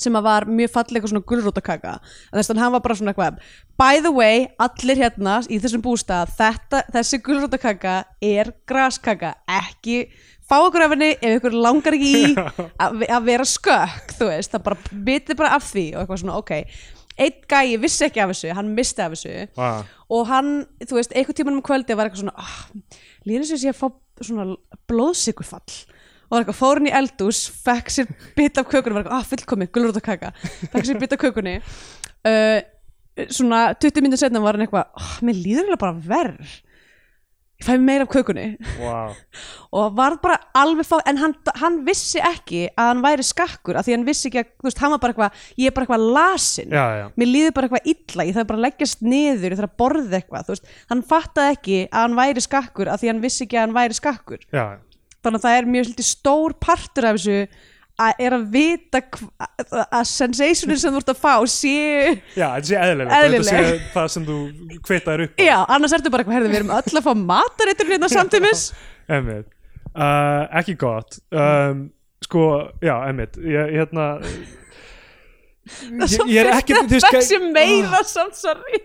sem að var mjög falleg og svona gulrótakaka. Þess að hann var bara svona eitthvað by the way, allir hérna í þessum bústað þetta, þessi gulrótakaka er graskaka, ekki fá okkur af henni ef ykkur langar ekki í að, vera skökk þú veist, það bara vitið bara af því og eitthvað svona, ok einn gæi vissi ekki af þessu, hann misti af þessu. Ah, og hann, þú veist, einhvern tímann um kvöldi var eitthvað svona, oh, líður þess að ég að fá svona blóðsikurfall og var eitthvað fór hann í eldús, fekk sér bit af kökunni, var eitthvað, ah, fullkomi, gulur út að kaka. Fekk sér bit af kökunni. Uh, svona 20 minnur setna var hann eitthvað, oh, mér líður eiginlega bara verð ég fæ meira af kökunni. Wow. og var bara alveg fá en hann, hann vissi ekki að hann væri skakkur af því hann vissi ekki að, þú veist, hann var bara eitthvað ég er bara eitthvað lasin já, já, mér líður bara eitthvað illa, ég þarf bara að leggjast niður ég þarf að borða eitthvað, þú veist. Hann fattaði ekki að hann væri skakkur af því hann vissi ekki að hann væri skakkur. Já, þannig að það er mjög stór partur af þessu að er að vita að sensationin sem þú ert að fá séu já, þetta sé eðlilegt Eðlileg. þetta sé það sem þú kvitaðir upp á. já, annars ertu bara herðu, við erum öll að fá matareitur hérna samtímis Einmitt. Uh, ekki gott um, sko, já, einmitt ég, hérna ég, ég er ekki það sé meira samt, sorry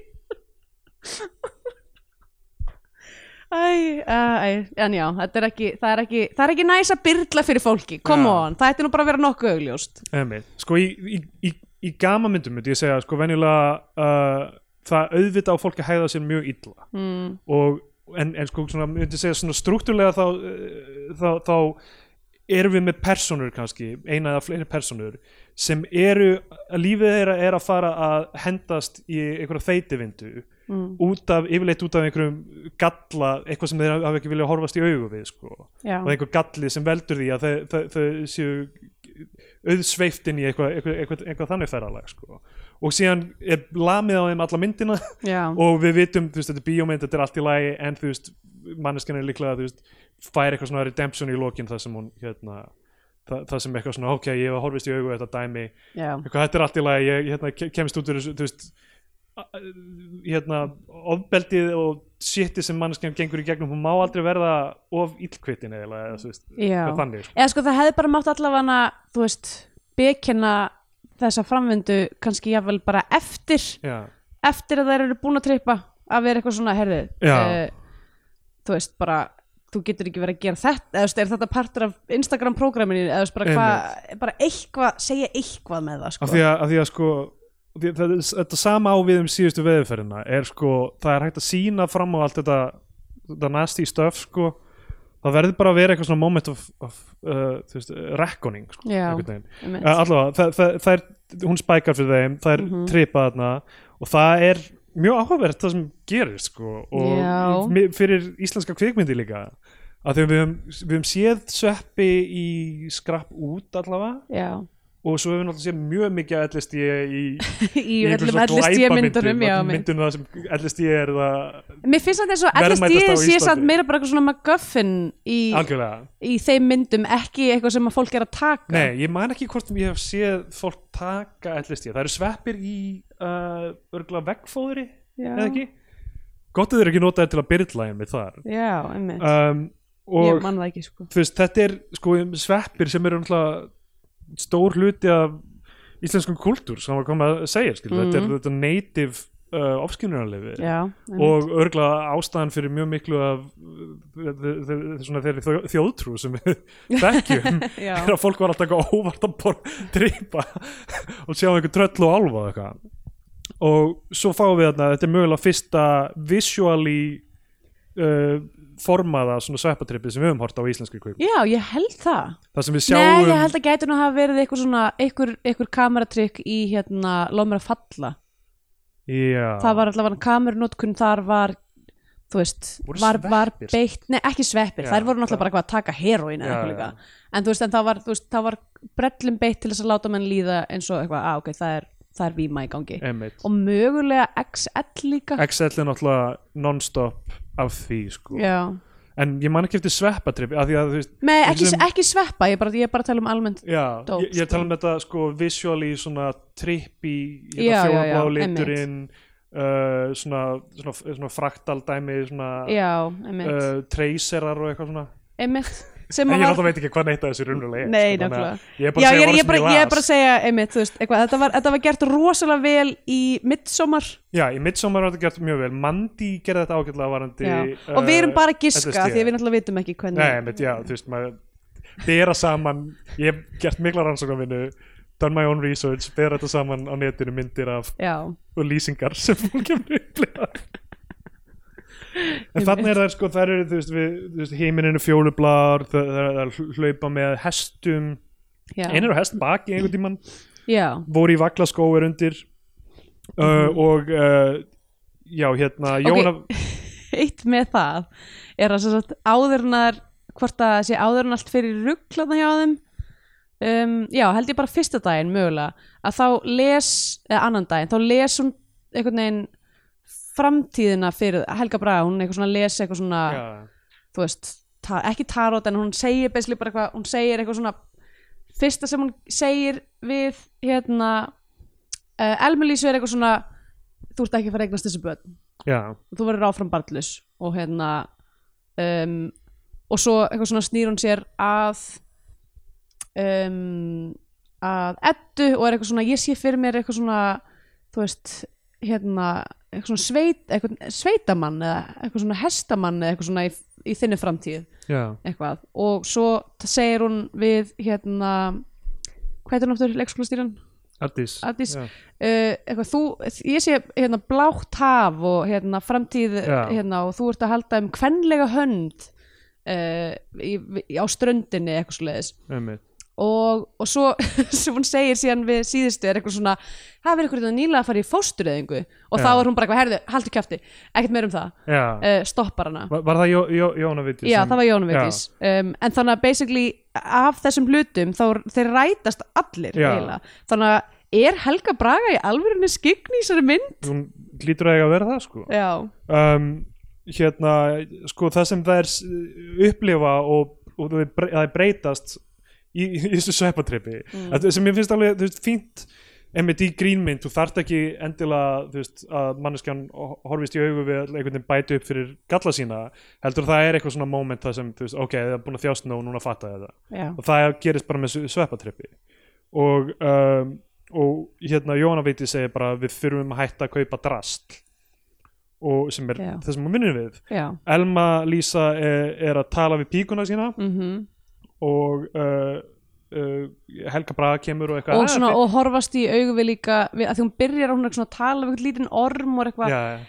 Æ, æ, en já, er ekki, það er ekki, það er ekki næs að byrla fyrir fólki, come Já. on, það ætti nú bara að vera nokkuð augljóst. einmitt, sko í, í, í, í gamamyndum myndi ég segja, sko venjulega uh, það auðvita á fólki að hæða sér mjög illa. Mm, og en, en sko svona, myndi segja svona struktúrlega þá, uh, þá, þá erum við með personur kannski, eina eða fleiri personur sem eru, lífið þeirra er að fara að hendast í einhverja þeitivindu mm, út af, yfirleitt út af einhverjum galla, eitthvað sem þeir hafa ekki viljað horfast í augu við sko. já, og einhver galli sem veldur því að þau, þau, þau séu auðsveift inn í eitthvað, eitthvað, eitthvað, eitthvað þannig ferralag sko. og síðan er lamið á þeim alla myndina. Já, og við vitum, þú veist, þetta er bíómynd, þetta er allt í lagi en þú veist, manneskjan er líklega þú veist, fær eitthvað svona redemption í lokin það sem hún, hérna það, það sem eitthvað svona, ok, ég hef horfist í augu þetta dæmi, já, eitthvað, þetta er allt í lagi ég hérna, ke- kemst út úr þessu, þú veist hérna, ofbeldið og shitið sem manneskjan gengur í gegnum, hún má aldrei verða of illkvittin eða, eða þannig sko. Eða sko það hefði bara mátt allavega, þú veist, bekina þessa framvindu kannski jáfnvel bara eftir, já, eftir að þær eru búin að trippa að vera eitthvað svona, herðu, Já. þú veist, bara þú getur ekki verið að gera þetta eða er þetta partur af Instagram-prógraminu eða þú veist, bara, hva, bara eitthvað segja eitthvað með það, sko af því að, af því að sko það, þetta sama á við um síðustu veðurferðina er sko, það er hægt að sína fram á allt þetta, þetta nasty stuff sko það verður bara að vera eitthvað svona moment of, of uh, veist, reckoning sko, Já. uh, allavega, það, það, það er, hún spækar fyrir þeim, það er mm Mhm. tripað þarna og það er mjög áhugavert það sem gerir sko og Já. fyrir íslenska kvikmyndi líka að við höfum séð sveppi í skrapp út allavega já, og svo við náttúrulega séð mjög mikið að LSD í, í í öllum LSD myndunum myndunum það sem LSD er það mér finnst þetta eins og Verðmætasta LSD á sé samt meira bara eitthvað svona MacGuffin í, í þeim myndum ekki eitthvað sem að fólk er að taka. Nei, ég man ekki hvort ég hef séð fólk taka LSD, það eru sveppir í uh, örgulega veggfóðri já, eða ekki? Gott að þeir ekki notaði til að byrla með þar. Já, einmitt. Um, ég og það ekki sko. veist, þetta er sko sveppir sem eru náttúrulega stór hluti af íslenskum kultúr sem var komið að segja skil, þetta er Mhm. þetta native uh, einmitt. og örgulega ástæðan fyrir mjög miklu af uh, þeirri þjó- þjóðtrú sem við þekkjum er að fólk var alltaf óvart að bor, drípa og sjá einhver tröll og og eitthvað og svo fáum við þarna þetta er mögulega fyrsta visually uh, formaða svona sveppatrippi sem við höfum hort á íslenski kvip já, ég held það. Það sem við Nei, sjáum ég held að gæti nú hafa verið eitthvað svona eitthvað, eitthvað kameratrykk í hérna Lómur að falla. Já, það var allavega kamerunótkun þar var þú veist, var, var beitt nei, ekki sveppir, þær voru náttúrulega bara eitthvað að taka heroín eða eitthvað líka. en þú veist, en það var, var brellum beitt til þess að láta menn líða eins og eitthvað, að ok, það er, það er víma í gangi. Einmitt. Og mögulega XL líka. XL er náttúrulega non-stop af því sko. Já, en ég man ekki eftir að veist með ekki, sem- ekki sveppa ég er bara, ég er bara að tala um almennt Já, dóp, ég, ég sko. tala um þetta sko visually svona trippi fjólblá liturinn uh, svona, svona, svona fraktal dæmi svona uh, tracerar og eitthvað svona. Að ég var- náttúrulega veit ekki hvað neitt af þessu raunverulega er Nei, sko, nákvæmlega. að ég er bara að ég, segja er- ég, er bara, ég er bara að segja einmitt, veist, þetta, var, þetta var gert rosalega vel í Midsommar Já, í Midsommar var þetta gert mjög vel. Mandy gerði þetta ágætlega varandi uh, og við erum bara að giska því að við náttúrulega vitum ekki hvernig Nei, einmitt, já, þú veist maður bera saman, ég hef gert mikla rannsóknarvinnu done my own research, bera þetta saman á netinu myndir af og lýsingar sem fólk kemur upplifa en þannig er það sko þær eru þú veist, við, þú veist heimininu fjólublar er að hlaupa með hestum. Já, einir á hest baki einhvern tímann. Já, voru í vaklaskóir undir. Uh, og uh, já hérna. Jóna eitt með það er að áðurnar hvort að sé áðurinn allt fyrir rugglaðna hjá þeim um, já, held ég bara fyrsta daginn mögulega að þá les, eða annan daginn þá les hún einhvern veginn framtíðina fyrir Helga Braga, hún eitthvað svona les eitthvað svona já, þú veist, ta ekki tarot en hún segir basically bara eitthvað, hún segir eitthvað svona fyrsta sem hún segir við hérna uh, Elmelísu er eitthvað svona þú ert ekki að fara að eignast þessi börn. Já, þú verður áfram barnlus og hérna um, og svo eitthvað svona snýr hún sér að um, að eddu og er eitthvað svona ég sé fyrir mér eitthvað svona þú veist, hérna eitthvað svona sveit, eitthvað, sveitamann eða eitthvað svona hestamann eða eitthvað svona í, í þinni framtíð. Já, eitthvað. Og svo segir hún við hérna hvað heitir hún aftur leikskólastýran? Ardís. já, uh, eitthvað, þú, ég sé hérna blátt haf og hérna framtíð hérna, og þú ert að halda um kvenlega hönd uh, í, í, á ströndinni eitthvað svo leiðis og, og svo sem hún segir síðan við síðustu er eitthvað svona það verður eitthvað nýlega að fara í fóstureyðingu? Og þá er hún bara eitthvað, herðu, haldu kjafti ekkert meir um það, uh, stoppar hana. Var, var það Jó, Jó, Jóna Vittis Já, sem- það var Jónu Vigdís um, en þannig að basically af þessum hlutum þá þeir rætast allir eiginlega. þannig að er Helga Braga í alvörunni skygn í þessari mynd? hún lítur að eiga að vera það sko. Um, hérna sko það sem það er s- upplifa og, og það bre- það breytast í, í þessu sveppatrippi mm. sem ég finnst alveg þú veist, fínt einmitt í grínmynd, þú þarft ekki endilega þú veist, að manneskjan horfist í augu við einhvern veginn bæti upp fyrir galla sína heldur að það er eitthvað svona moment það sem, þú veist, ok, það er búin að þjást nú og núna fatta ég þetta já, og það gerist bara með sve- sveppatrippi og, um, og hérna Jóhanna Veiti segir bara við þurfum að hætta að kaupa drast og sem er Já. það sem hún minnir við. Já. Elma Lísa er, er að tala við píkuna sína. Mm og uh, uh, Helga Braga kemur og eitthvað. Og, "Ah, svona, og horfast í augu við líka við, að því hún byrjar hún er svona að tala við eitthvað lítinn orm og eitthvað já,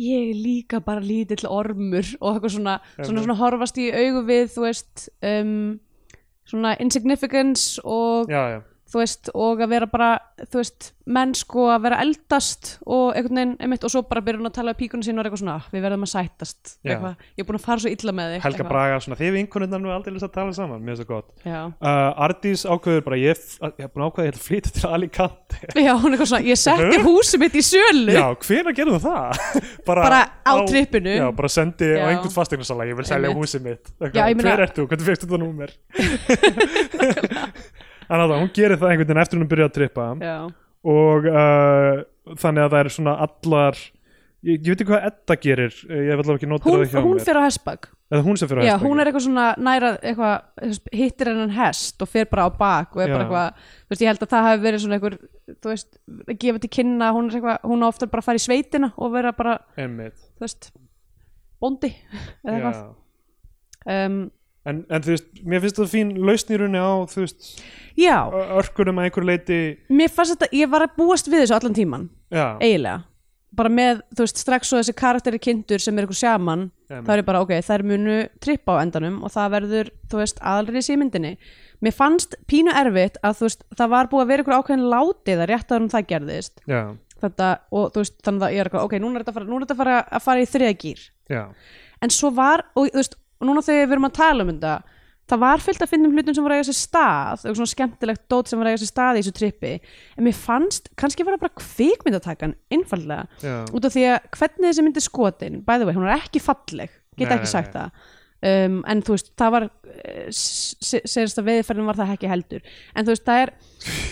ég er líka bara lítill ormur. Og eitthvað svona, svona, svona horfast í augu við þú veist um, svona insignificance og já, já, þú veist, og að vera bara þú veist, mennsko að vera eldast og einhvern veginn, einmitt, og svo bara byrja hún að tala um píkunum sín og er eitthvað svona, "Ah, við verðum að sættast Já. eitthvað, ég er búin að fara svo illa með þig Helga eitthvað. Braga, svona þið vinkonunnar nú aldrei að tala saman, mér finnst það gott Já. uh, Ardís ákveður bara, ég, hef búin ætla að flytja til Alicante Já, hún er eitthvað svona, ég setti húsið mitt í sölu Já, hvenær gerðum við það? bara, Bara á trippinu. Já, bara sendi Já. á einhvern fastegnarsala, ég vil selja húsið mitt Hver ert þú? Hvernig fegstu þetta númer? Þannig að hún gerir það einhvern veginn eftir hún er byrjað að trippa. Já, og uh, þannig að það er svona allar ég, ég veit ekki hvað Edda gerir ég hef allavega ekki notað hún, það hjá hún mér. fer á hestbak. Eða hún sem fyrir Já, hún er eitthvað svona næra eitthvað, hittir hennan hest og fer bara á bak og er bara Já. eitthvað, þú veist, ég held að það hafi verið svona eitthvað, þú veist, að gefa til kynna hún er eitthvað, hún á ofta bara að fara í sveitina og vera bara, einmitt. þú veist bóndi, eða eitthvað. Um, en, en þú veist, mér finnst það fín lausn í rauninni á þú veist, Já, örkunum að einhver leiti mér fannst þetta, ég var að búast við þessu allan tíman, já, eiginlega. Bara með, þú veist, strax svo þessi karakteri kynntur sem er eitthvað sjaman, Einmitt. þá er ég bara ok, þær munu trippa á endanum og það verður, þú veist, aðalriðs í myndinni mér fannst pínu erfitt að þú veist, það var búið að vera eitthvað ákveðin látið að rétt að um það gerðist. Já, þetta, og þú veist, þannig að ég er eitthvað ok, núna er þetta að fara, núna er þetta að fara, að fara í þriða gýr já. En svo var, og þú veist, og núna þegar við erum að tala um þetta það var fyllt að finnum hlutum sem var að eiga sér stað eitthvað svona skemmtilegt dót sem var að eiga sér stað í þessu trippi. En mér fannst, kannski var það bara kvikmyndatakan, einfallega Já. út af því að hvernig þessi myndi skotin by the way, hún er ekki falleg, get Nei, ekki nei, sagt það. Um, en þú veist, það var segist að veðferðin var það ekki heldur. En þú veist, það er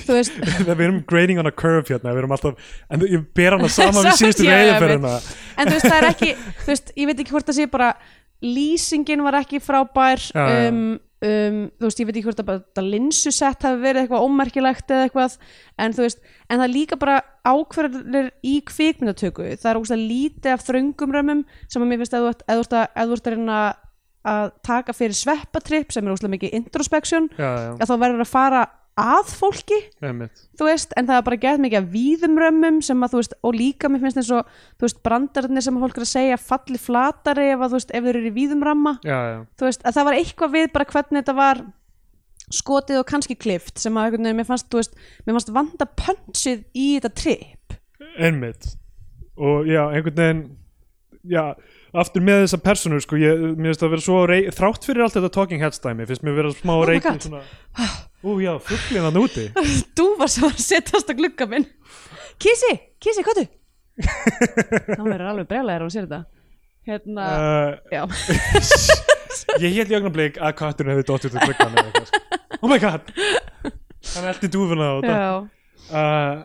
þú veist, við erum grading on a curve hérna við erum alltaf, en ég ber hana saman við Samt, síðustu já, já, veiðferðina en þú veist, það er ekki þú veist, ég veit ekki hvort það sé bara lýsingin var ekki frábær Já, já. um, um, þú veist, ég veit ekki hvort að þetta linsusett hafi verið eitthvað ómerkilegt eða eitthvað, en þú veist en það er líka bara ákverðir í kvikmyndatöku, það er ógust að lítið af þröngum römmum sem að mér finnst að þú ert að, að, að, að að taka fyrir sveppatripp sem er ógust mikið introspection að þá verður að fara að fólki þú veist, en það er bara gett mikið af víðum römmum sem að þú veist, og líka mér finnst eins og þú veist, brandarnir sem fólk er að segja falli flatari ef að þú veist, ef þeir eru í víðum ramma já, já, þú veist, að það var eitthvað við bara hvernig þetta var skotið og kannski klift sem að einhvern veginn, mér fannst, þú veist, mér fannst vanda pönsið í þetta trip. Einmitt. Og já, einhvern veginn já, aftur með þessa persónur sko, ég, mér finnst það að vera svo rey, þrátt fyrir allt þetta talking heads dæmi, finnst mér vera smá Oh ú já, fugglinn hann úti. Þú var svo að setjast á glugga minn. Kissi, Kissi, hvað þú? hann verður alveg brjálæður og sér þetta. Hérna, uh, já. Ég held í augnablik að katturinn hefði dottið til gluggan eða eitthvað, sko. oh my god. Hann eldi dúfuna og já, uh,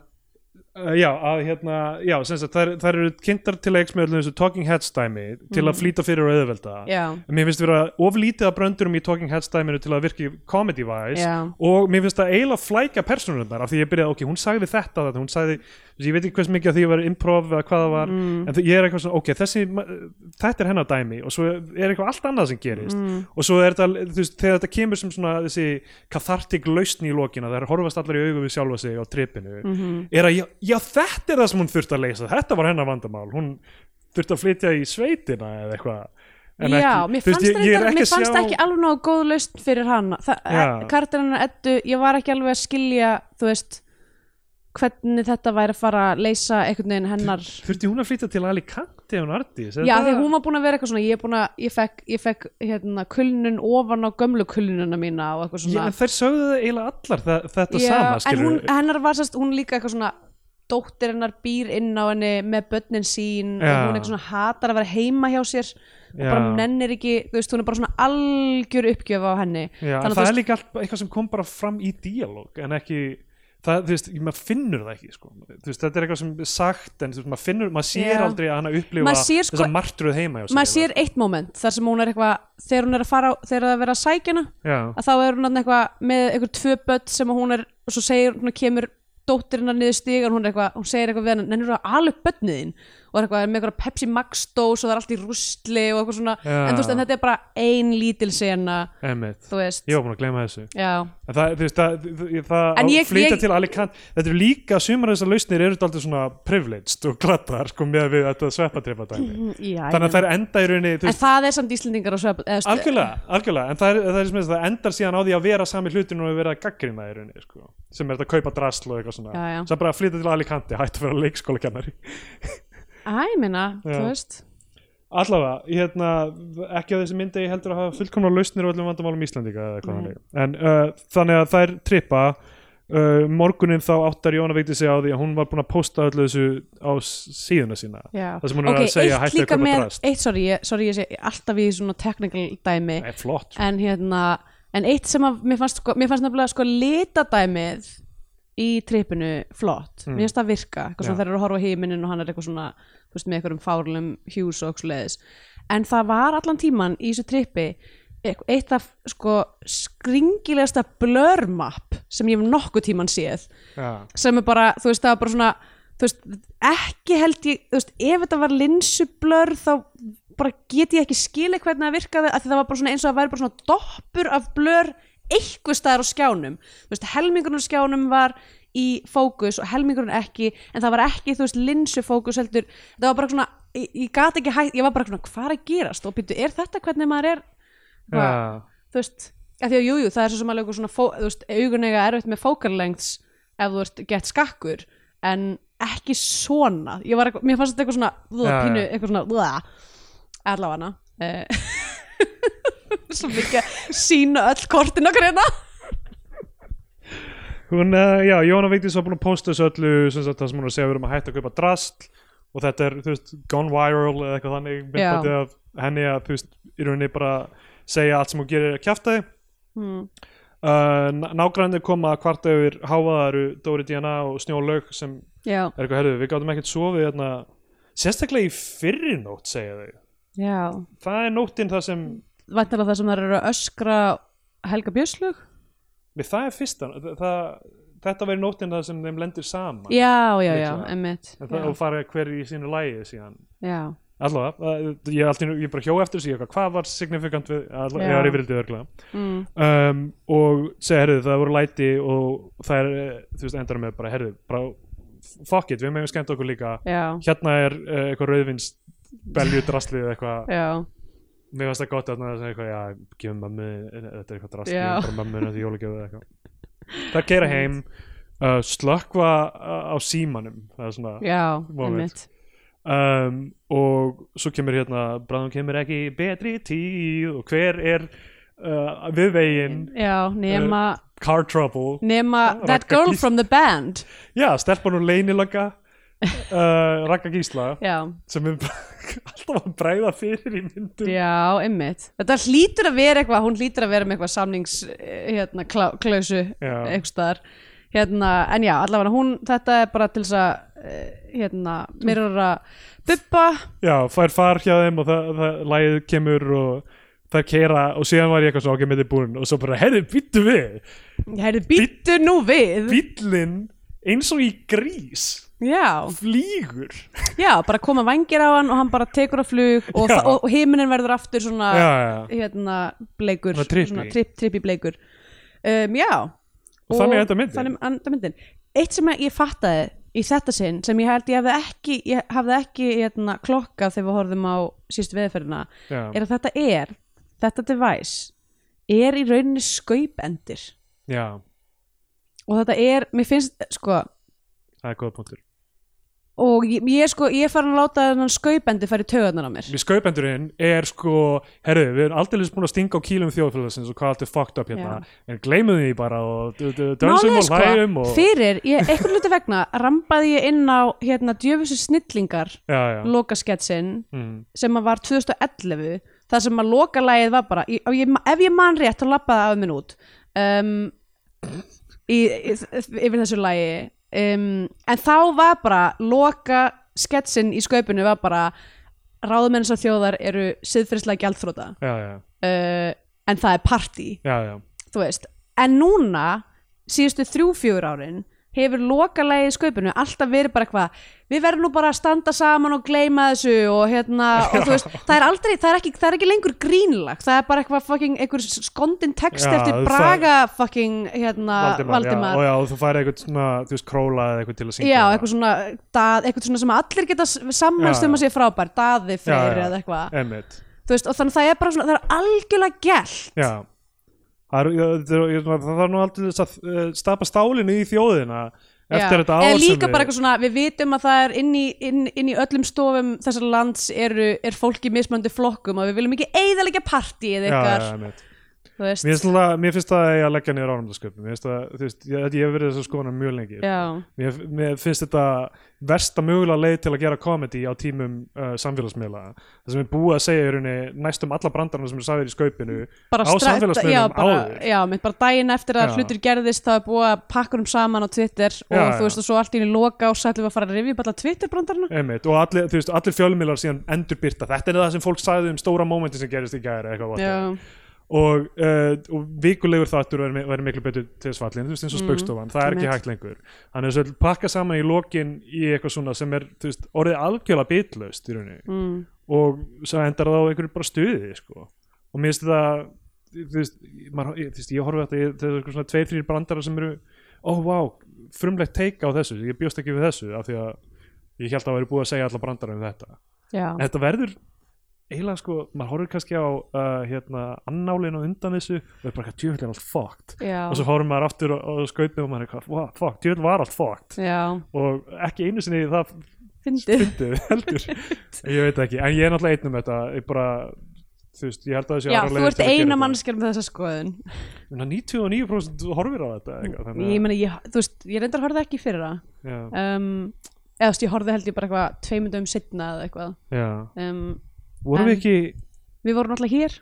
uh, já, að hérna já, sem sagt, þær, þær eru kynntar til leiks með öllum þessu Talking Heads dæmi til að flýta fyrir og auðvelda Mm. já, En mér finnst vera oflítið af bröndurum í Talking Heads dæminu til að virki comedy-wise Já. og mér finnst það eiginlega flækja persónurnar af því ég byrjaði, ok, hún sagði þetta þetta, hún sagði, ég veit ekki hvers mikið að því að vera improv eða hvað það var, Mm. en ég er eitthvað svona, ok, þessi, þetta er hennar dæmi og svo er eitthvað allt annað sem gerist Mm. og svo er þetta, þú veist, þegar þetta kemur sem svona þessi kathartik lausn í lokina það er horfast allar í við sjálfa sig á trippinu Mhm. er að, já, já, þetta er það sem hún þurfti að leysa, þetta var hennar vandamál. Hún þurfti að flytja í sveitina eða eitthvað. En Já, ekki- mér þú veist, fannst, ég- ég ekki mér fannst sjá- ekki alveg nógu góð lausn fyrir hann Já. Karterinn Eddu, ég var ekki alveg að skilja þú veist hvernig þetta væri að fara að leysa einhvern veginn hennar. Þurfti hún að flytja til Alicante hún Ardís? Já, því hún var búin að vera eitthvað svona ég, að, ég fekk, ég fekk hérna, kulnun ofan á gömlu kulnununa mína og Já, en þær sögðu það eiginlega allar það, þetta Já, sama, en hún, hennar var sérst, hún líka eitthvað svona dóttir hennar býr inn á henni með börnin sín og Já. hún eitthvað svona hatar að vera heima hjá sér og Já. bara nennir ekki, þú veist, hún er bara svona algjör uppgjöf á henni Já, en að það er líka allt, eitthvað sem kom bara fram í díalóg en ekki það, þú veist, maður finnur það ekki sko. þú veist, þetta er eitthvað sem er sagt en þú veist, maður finnur, maður sér Já. aldrei að hana upplifa Maður sér sko- þessa martruð heima hjá sér maður sér eitt moment þar sem hún er eitthvað þegar hún er að fara, á- þegar það er að sækja hana Já, að þá er hún þarna eitthvað með eitthvað tvö börn sem að hún er og svo segir hún kemur dóttirinnar niður stigan hún, eitthvað, hún segir eitthvað við hann nennir að ala upp börniðin og er eitthvað með eitthvað Pepsi Max dós og það er allt í rústli og eitthvað svona. Já. en þú veist, en þetta er bara ein lítil sena Einmitt. þú veist, Ég var búin að gleyma þessu. Já, En það, þú veist, það, það, það En á ég- flytja ég- til Alicante. Þetta eru líka, sumar þessar lausnir eru alltaf svona privileged og glattar sko með við þetta sveppatripa dæmi. Já Þannig að það er enda í rauninni þú en veist, það er samt Íslendingar og svepp eða, veist, Algjörlega, algjörlega, en það er, það er sem að það endar síðan á því að vera sami hlutin og vera gaggrina í rauninni, sko, sem er þetta að kaupa drasl og eitthvað svona, Já, já. sem bara að flytja til Alicante, hætti að vera leikskólakennari Æ, Já. þú veist Allavega, hérna, ekki á þessi myndi ég heldur að hafa fullkomna lausnir á öllum vandamálum Nei. þannig, en uh, þannig að þær trippa uh, morgunin þá áttar Jóna veikti sig á því að hún var búin að posta öllu þessu á síðuna sína Já. Það sem hún er ok, að segja, hættu að með drasl. eitt, sorry, sorry, ég sé alltaf í svona technical dæmi en hérna, en eitt sem að mér fannst, sko, mér fannst nefnilega sko litadæmið í trippinu flott, Mm. mér finnst það virka eitthvað svona þeir eru að horfa á heiminin og hann er eitthvað svona þú veist, með einhverjum fárlum hjús og okksleðis en það var allan tíman í þessu trippi eit- eitt af sko skringilegasta blörmapp sem ég hef nokkuð tíman séð já, sem er bara, þú veist, það var bara svona þú veist, ekki held ég þú veist, ef þetta var linsublör þá bara get ég ekki skilið hvernig það virkaði að það var bara svona eins og það væri bara svona doppur af blör eitthvað staðar á skjánum. Þú veist, helmingurinn á skjánum var í fókus og helmingurinn ekki en það var ekki, þú veist, linsufókus heldur, það var bara svona ég, ég gat ekki hægt, ég var bara svona, hvað er að gerast? Og byrju, er þetta hvernig maður er já, þú veist að því að jújú, jú, það er svo sem alveg svona fó, þú veist, augun eiga erfitt með fókarlengts ef þú ert gett skakkur en ekki svona. Ég var mér fannst þetta eitthvað svona Já, blá, já. pínu, eitthvað svona blá, allavega uh, svo mikið sína öll kortin okkur hérna. Hún, uh, já, Jóna Vigdís var búin að posta þessu öllu sem sagt, það sem hún er að segja við erum að hætta að kaupa drasl og þetta er, þú veist, gone viral eða eitthvað þannig myndbandið af henni að, þú veist, í rauninni bara segja allt sem hún gerir að kjafta þig hmm. uh, Nágrænir koma að kvarta yfir hávaðaru Dóri Díana og Snjólaug sem já, er eitthvað, herðu, við gátum ekkert sofið hérna, sérstaklega í fyrri nótt segja þau, já. Það er nóttin það sem vantilega það sem það eru að öskra Helga Björslug við, það er fyrsta, það, þetta verið nóttin það sem þeim lendir saman. Já, já, já, Líklega. emmitt En það, og fara hver í sínu lægi síðan. Já, allavega, uh, ég, allt, í einu- ég bara hjó eftir þessu hvað var signifikant við allavega, Já. ég var yfirildið örglega mm, um, og segja, herðu, það voru læti og það er, eh, þú veist, endar með bara, herðu, bara fuck it, við meðum skemmt okkur líka. Já, hérna er uh, eitthvað rauðvins belju draslið eða eitthvað. Mér finnst það gott að það er eitthvað, já, gefum mömmu þetta er eitthvað draslið, Já. bara mömmu þetta er jólagjöfu eða eitthvað. Það keira heim. Uh, slökkva uh, á símanum. Það er svona já, Moment. um, og svo kemur hérna bráðum kemur ekki betri tíð og hver er uh, við veginn. Já, nema car trouble. Nema that Ragga girl Gís- from the band. Já, stelpan og leynilögga uh, Ragga Gísla já, sem er alltaf að bræða fyrir í myndum. Já, einmitt. Þetta hlýtur að vera eitthvað, hún hlýtur að vera með eitthvað samnings eh, hérna, eitthvað staðar. Hérna, en já, allavega hún, þetta er bara til þess að eh, hérna, mér er að bubba. Já, fær far hjá þeim og það, það lægið kemur og það keira og síðan var ég eitthvað svo okkur með þið búin og svo bara, herri, býttu við. Heyrðu, býttu nú við. Bíllinn eins og í grís já, flýgur. Já, bara koma vangir á hann og hann bara tekur á flug og, og, og himinin verður aftur svona já, hérna, bleikur. Trippi bleikur. Um, já. Og þannig enda myndin. þannig myndin. Eitt sem ég fattaði í þetta sinn sem ég held ég hafði ekki ég hafði ekki hérna, klokkað þegar við horfðum á síst veðferðina já. er að þetta er, þetta device er í rauninni skaupendir. Já, og þetta er, mér finnst sko það er góða punktur og ég, ég sko, ég farin að láta þennan skaupendi fara í taugarnar á mér. Við skaupendurinn er sko herru, við erum aldrei búin að stinga á kýlum þjóðfélagsins og hvað allt er fucked up hérna. En gleymum því bara og d- d- dönsum Málið er og og fyrir, ég, einhvern hluti vegna rambaði ég inn á hérna djöfusi snillingar já, já, lokasketsin mm, sem var 2011 þar sem að lokalægið var bara ég, ef ég man rétt þá lappaði af minn út um, yfir þessu lægi um, en þá var bara loka sketsin í skaupinu var bara ráðmenn þessar þjóðar eru siðfyrslega já, uh, en það er partí. Já, já, þú veist, en núna síðustu þrjú fjögur árin hefur lokalegi í skaupinu alltaf verið bara eitthvað við verðum nú bara að standa saman og gleyma þessu og hérna, og þú veist það er aldrei, það er ekki, það er ekki lengur grínlagt það er bara eitthvað fucking, einhver skondin text Já, eftir það- Braga fucking, hérna, Valdimar, Já, og já, og þú færi eitthvað svona, þú veist, króla eða eitthvað til að syngja Já, það. eitthvað svona, dað, eitthvað svona sem allir geta sammælst um að sé frábær, daði fyrir eða eitthvað. þú veist, og þannig að það er bara svona, það er algjörlega gælt já Það þarf nú þess að uh, stapa stálinu í þjóðina eftir þetta eða sem líka bara eitthvað svona, við vitum að það er inn í, inn, inn í öllum stofum þessar lands eru, er fólk í mismöndi flokkum og við viljum ekki eigðalega ykkar, einmitt. þú veist. Mér náttúrulega- mér finnst það að ég að leggja niður þú veist, ég, hef verið þess að skoðana mjög lengi. Mér, mér finnst þetta versta mögulega leið til að gera komedi á tímum uh, samfélagsmiðla. Það sem er búið að segja í rauninni næstum alla brandarna sem eru sagðir í skaupinu bara á samfélagsmiðlum bara, áður. já, mitt bara daginn eftir að Já. hlutir gerðist það er búið að pakka um saman á Twitter og Já, þú já. veist og svo allt í einu loka og sætlum að fara að rifja upp alla Twitter-brandarna Einmitt, og allir, þú allir fjölmiðlar síðan endurbyrta þetta er það sem fólk sagði um stóra mómenti sem gerist í gæri eitthvað. Og, uh, og vikulegur þáttur verður mi- verður miklu betur til þess fallin þú veist eins og Mm, spaukstofan, það er ekki hægt lengur. Þannig að pakka saman í lokin í eitthvað svona sem er veist, orðið algjörlega bitlaust í rauninni. Mm, og svo endar það á einhverju bara stuði sko. og mér finnst það þú veist, maður, ég, veist, ég horfi þetta það er svona tveir, þrýr brandara sem eru oh, vá, frumlegt teika á þessu ég bjóst ekki við þessu af því að ég held að það væri búið að segja alla brandara um þetta. Já, en þetta verður eiginlega sko, maður horfir kannski á uh, hérna, annálinu undan þessu og er bara eitthvað djöfull er allt fucked. Já, og svo horfir maður aftur og skaupið og maður er eitthvað, fuck, djöfull var allt fucked. Já. Og ekki einu sinni það fyndið. heldur. Ég veit ekki, en ég er náttúrulega einn um þetta. Ég bara, þú veist, ég held að þessi Já, þú ert eina mannskjör með þessa skoðun. 99% horfir á þetta eitthvað, Ég meni, ég, þú veist, ég reyndar horfði ekki fyrir það um, eða þú veist, ég horfði held ég bara eitthvað tveimundum setna eða eitthvað. Um, vorum við ekki Við vorum náttúrulega hér.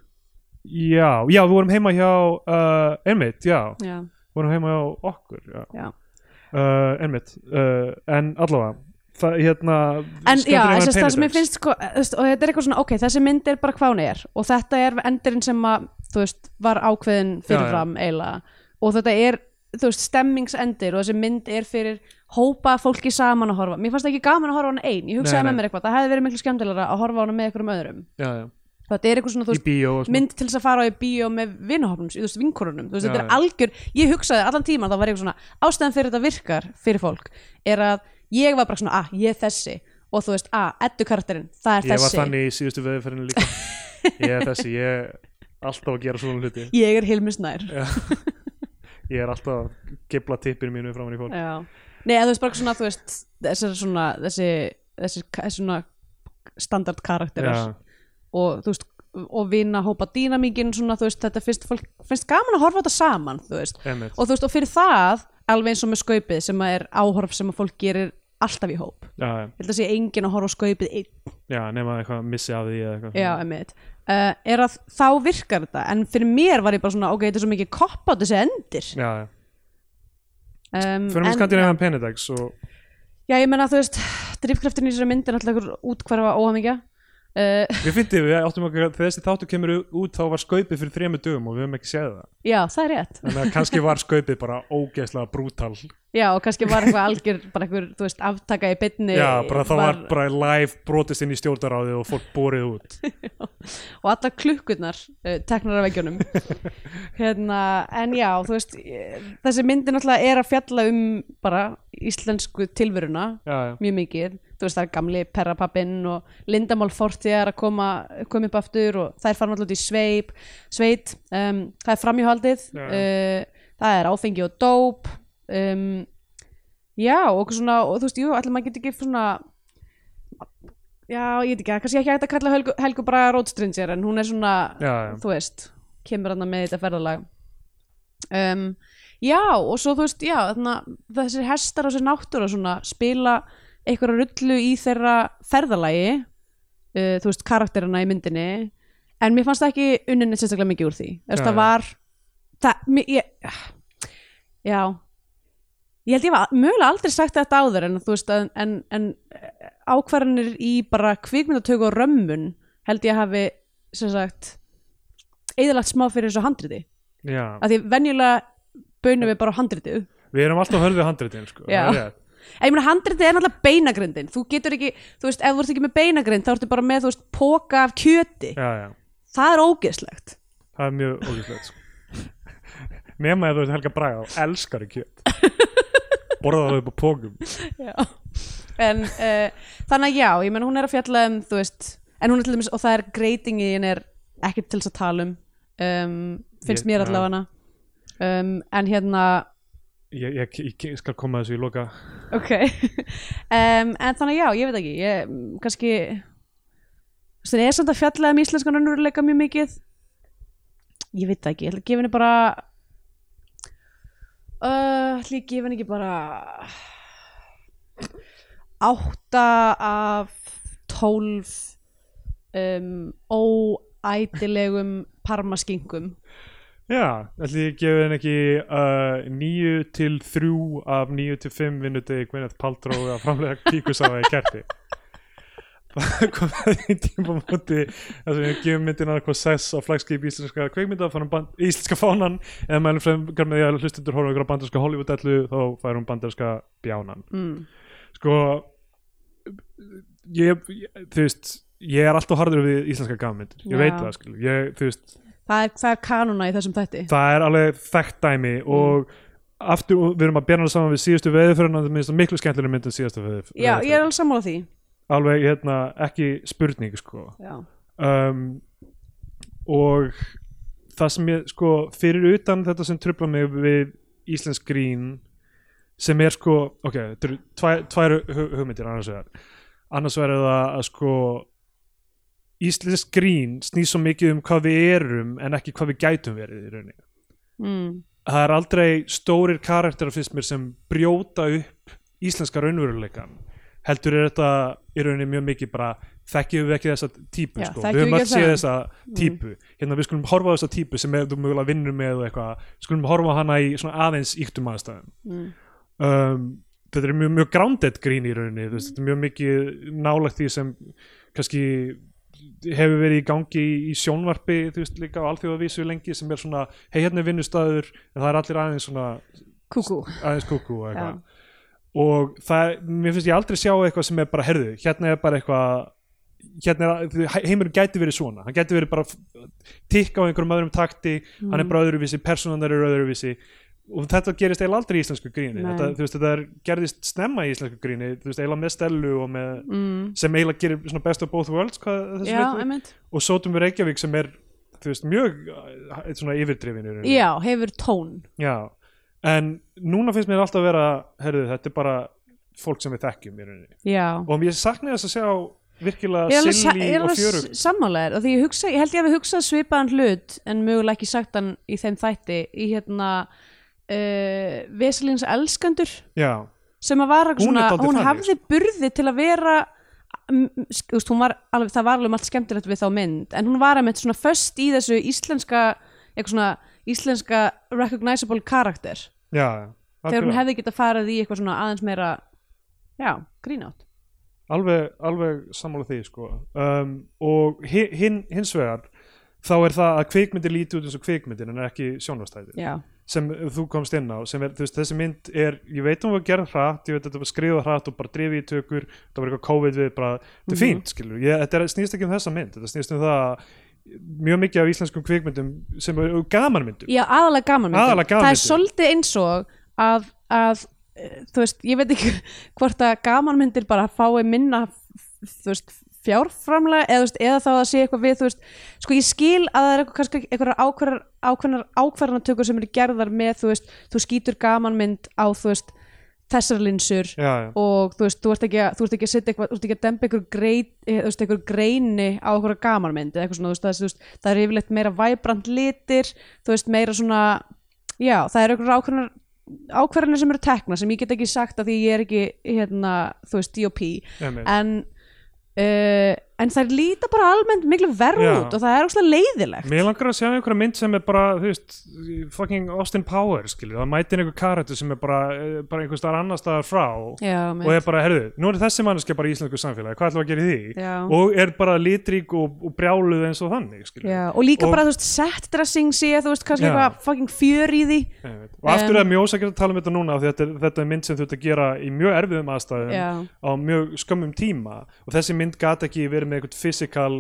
Já, já, við vorum heima hjá uh, einmitt, já, Já, vorum heima hjá okkur já, já. Uh, einmitt uh, en allavega það, hérna, En já, þess að það sem ég finnst sko, veist, og þetta er eitthvað svona, ok, þessi mynd er bara hvað hún er. Og þetta er endurinn sem að þú veist, var ákveðin fyrirfram eiginlega. Og þetta er, þú veist, stemmingsendir og þessi mynd er fyrir hópa fólki saman að horfa, mér fannst ekki gaman að horfa á hana ein, ég hugsaði Nei, með nei. mér eitthvað. Það hefði verið miklu skemmtilegra að horfa á hana með einhverjum öðrum. Já, já. þetta er eitthvað svona, þú veist, bíó svona. mynd til þess að fara á í bíó með vinahopnum, þú veist, vinkorunum þú veist, Já, þetta er algjör, ég hugsaði allan tíman þá var ég svona, ástæðan fyrir þetta virkar fyrir fólk, er að ég var bara svona, ah, ég er þessi. Og þú veist, ah, eddu karakterinn, það er ég var þessi. þannig í Nei, að þú veist bara svona, þú veist þessi svona, þessi, þessi, þessi svona standard karakterar. Já. og þú veist og vinna hópa dýnamíkin svona, þú veist, þetta finnst fólk finnst gaman að horfa á þetta saman, þú veist. Einmitt. og þú veist, og fyrir það, alveg eins og með skaupið sem að er áhorf sem að fólk gerir alltaf í hóp, já, já, ég held að sé enginn að horfa á skaupið einn, já, nema eitthvað missi af því eða eitthvað. Já, emmitt uh, er að þá virkar þetta, en fyrir mér var ég bara svona, ok, þetta er svo mikið kopp á þessi endir. Já, já. Um, fyrir mig en- Skandinavian Penedex og Já, ég menna, þú veist, drifkraftin í þessari mynd er náttúrulega útkvarfa óhamingja. Uh, við fyndum, við áttum okkur þegar þessi þáttu kemur út þá var skaupið fyrir þremur dögum og við höfum ekki séð það. Já, það er rétt. Þannig að kannski var skaupið bara ógeðslega brútal Já, og kannski var eitthvað algjör bara einhver, þú veist, aftaka í bytni já, bara það var bara live brotist inn í stjórnaráði og fólk borið út. Og allar klukkurnar uh, teknar af veggjónum hérna, en já, þú veist eh, þessi myndi náttúrulega er að fjalla um bara íslensku tilveruna já, já, mjög mikið, þú veist það er gamli perrapappinn og Lindamál Forti er að koma, koma upp aftur og þær fara náttúrulega út í sveip, sveit um, það er framhjóhaldið Já. uh, það er áfengi og dóp um, já og svona, og þú veist, jú, allir maður getur ekki svona já, ég veit ekki, kannski ekki hægt að kalla Helgu, Helgu bara Rótstringer en hún er svona já, já. þú veist, kemur hann með þetta ferðalag. Um, já og svo þú veist, já þarna, þessir hestar og þessi náttúra svona spila einhverja rullu í þeirra ferðalagi uh, þú veist, karakterina í myndinni en mér fannst það ekki unninni sérstaklega mikið úr því. Þú veist, það var það, mér, ég, já ég held ég var mögulega aldrei sagt þetta áður en þú veist, en, en, en ákvarðanir í bara kvikmyndatöku og römmun held ég hafi sem sagt eðalagt smá fyrir þessu handriti. Já. af því venjulega bönum við bara handritið. Við erum alltaf hörðið handritin sko. En handritið er náttúrulega beinagrindin þú getur ekki, þú veist, ef þú ert ekki með beinagrind þá ertu bara með, þú veist, póka af kjöti. Já, já, það er ógeðslegt. Það er mjög ógæslegt sko. nema ef þú ert Helga Braga og elskar kjöt borða það upp á pókum en uh, þannig að já, ég meina hún er að fjalla um þú veist, en hún er til dæmis og það er greitingi en er ekki til þess að tala um, um finnst Ég- mér já. allavega. Um, en hérna ég, ég, ég, ég skal koma þessu í loka. Ok. Um, en þannig að já, ég veit ekki ég, mm, kannski þú veist, það er samt að fjalla um íslenskan önnurleika mjög mikið? Ég veit það ekki, ég ætla að gefa henni bara uh, ætla ég gefa henni ekki bara átta af tólf um, óætilegum parmaskingum Já, ætli ég gefi henni ekki uh, 9 til 3 af 9 til 5 vinnutegi Gwyneth Paltrow að framlega kíkusáða í kerti það kom það í tíma múti þar sem við gefum myndina eitthvað sess á flagskip íslenska kveikmynda band, íslenska fánan eða mælum fremgar með því að hlustundur horfa ykkur á bandarska Hollywood-ellu þá fær hún bandarska bjánan. Mm. sko ég, ég, þú veist ég er alltaf harður við íslenska gafmyndir ég Já. veit það, skil, ég, þú veist það, er, það er kanuna í þessum þætti. það er alveg þekkt dæmi og aftur, við erum að bera hana saman við síðustu veðurföruna það minnst miklu skemmtilega mynd en síðustu veðurföruna já, ég er alveg sammála því alveg hérna, ekki spurning sko. um, og það sem ég sko, fyrir utan þetta sem trubla mig við íslensk grín sem er sko, ok, þetta eru tvær, tvær hu- hugmyndir annars vegar annars vegar er það að sko íslensk grín snýr svo mikið um hvað við erum en ekki hvað við gætum verið í rauninni mm. það er aldrei stórir karakterar fyrst mér sem brjóta upp íslenska raunveruleikan heldur er þetta í rauninni mjög mikið bara þekkjum við ekki þessa típu Já, sko. við höfum ekki séð þessa típu. Hérna við skulum horfa á þessa típu sem er, þú mögulega vinnur með eitthvað, skulum horfa hana í svona aðeins íktum aðstæðum. Mm. um, þetta er mjög, mjög grounded grín í rauninni, veist, þetta er mjög mikið nálægt því sem kannski hefur verið í gangi í, sjónvarpi, þú veist, líka á alþjóðavísu lengi sem er svona, hei hérna er vinnustaður en það er allir aðeins svona kúkú. aðeins kúkú eitthvað og það, mér finnst ég aldrei sjá eitthvað sem er bara, herðu, hérna er bara eitthvað hérna er, heimurinn gæti verið svona. Hann gæti verið bara tikka á einhverjum öðrum takti, hann er Mm. bara öðruvísi personanar eru öðruvísi. Og þetta gerist eiginlega aldrei í íslensku gríni. Þetta, þú veist, þetta er, gerðist snemma í íslensku gríni veist, eiginlega með Stellu og með mm. sem eiginlega gerir svona best of both worlds hvað, já, og Sótum við Reykjavík sem er veist, mjög uh, svona yfirdrifin já, hefur tón. Já, en núna finnst mér alltaf að vera, herðu, þetta er bara fólk sem við þekkjum í rauninni. já. Og ég sakna þess að sjá virkilega er og s- sammálaður og því ég, hugsa, ég held ég að við hugsað svipaðan hlut en mögulega ekki sagt hann í þeim þætti í hérna uh, Veselins elskandur Já, sem að var Hún svona, hún þannig, hafði burði til að vera hún var alveg, það var alveg allt skemmtilegt við þá mynd. En hún var einmitt svona föst í þessu íslenska eitthvað svona íslenska recognizable karakter. Já, þegar hún hefði getað farið í eitthvað svona aðeins meira já, grínátt alveg, alveg sammála því sko. um, og hi- hinn, hins vegar þá er það að kvikmyndir líti út eins og kvikmyndir en ekki sjónvastæði já, sem þú komst inn á er, veist, þessi mynd er, ég veit hún var gerð hratt, ég veit þetta var skrifað hratt og bara drifið í tökur, þetta var eitthvað COVID við bara, þetta er Mhm. fínt, skilur ég, þetta er, snýst ekki um þessa mynd, þetta snýst um það að mjög mikið af íslenskum kvikmyndum sem eru gamanmyndum já aðalega gaman Aðallega það er gamanmyndum. svolítið eins og að, að eh, þú veist, ég veit ekki hvort að gamanmyndir bara fái minna þú veist, fjárframlega eða, veist, eða þá að sé eitthvað við veist, sko ég skil að það er eitthvað kannski eitthvað ákvarðanatökur sem eru gerðar með, þú veist, þú skýtur gamanmynd á, þú veist, þessar linsur já, já, og þú veist, þú ert ekki að, þú ert ekki að setja eitthvað, þú ert ekki að dempa einhver, grei, eh, einhver greini á einhverja gamanmynd eða eitthvað svona, þú veist, það, veist, það er yfirleitt meira væbrant litir, þú veist, meira svona já, það er einhverjar ákveðnar ákvarðanir sem eru tekna sem ég get ekki sagt að því ég er ekki hérna, þú veist, DOP einmitt. en uh, en þær líta bara almennt miklu verð út og það er óslega leiðilegt Mér langar að sjá einhverja mynd sem er bara, þú veist, fucking Austin Powers, skilur, það mætir einhver karakter sem er bara, eh, bara einhver staðar annar staðar frá Já, og er bara, herðu, nú er þessi manneskja bara í íslensku samfélagi, hvað ætlum að gera í því? Já. Og er bara litrík og, og brjáluð eins og þannig, skilur. Já, og líka Og- bara, þú veist, set dressing sé, þú veist, kannski eitthvað fucking fjör í því Einmitt. Og aftur er mjög ósækjart að tala um þetta núna þetta, er- þetta er mynd sem þú ert að gera í mjög erfiðum aðstæðum Með eitthvað physical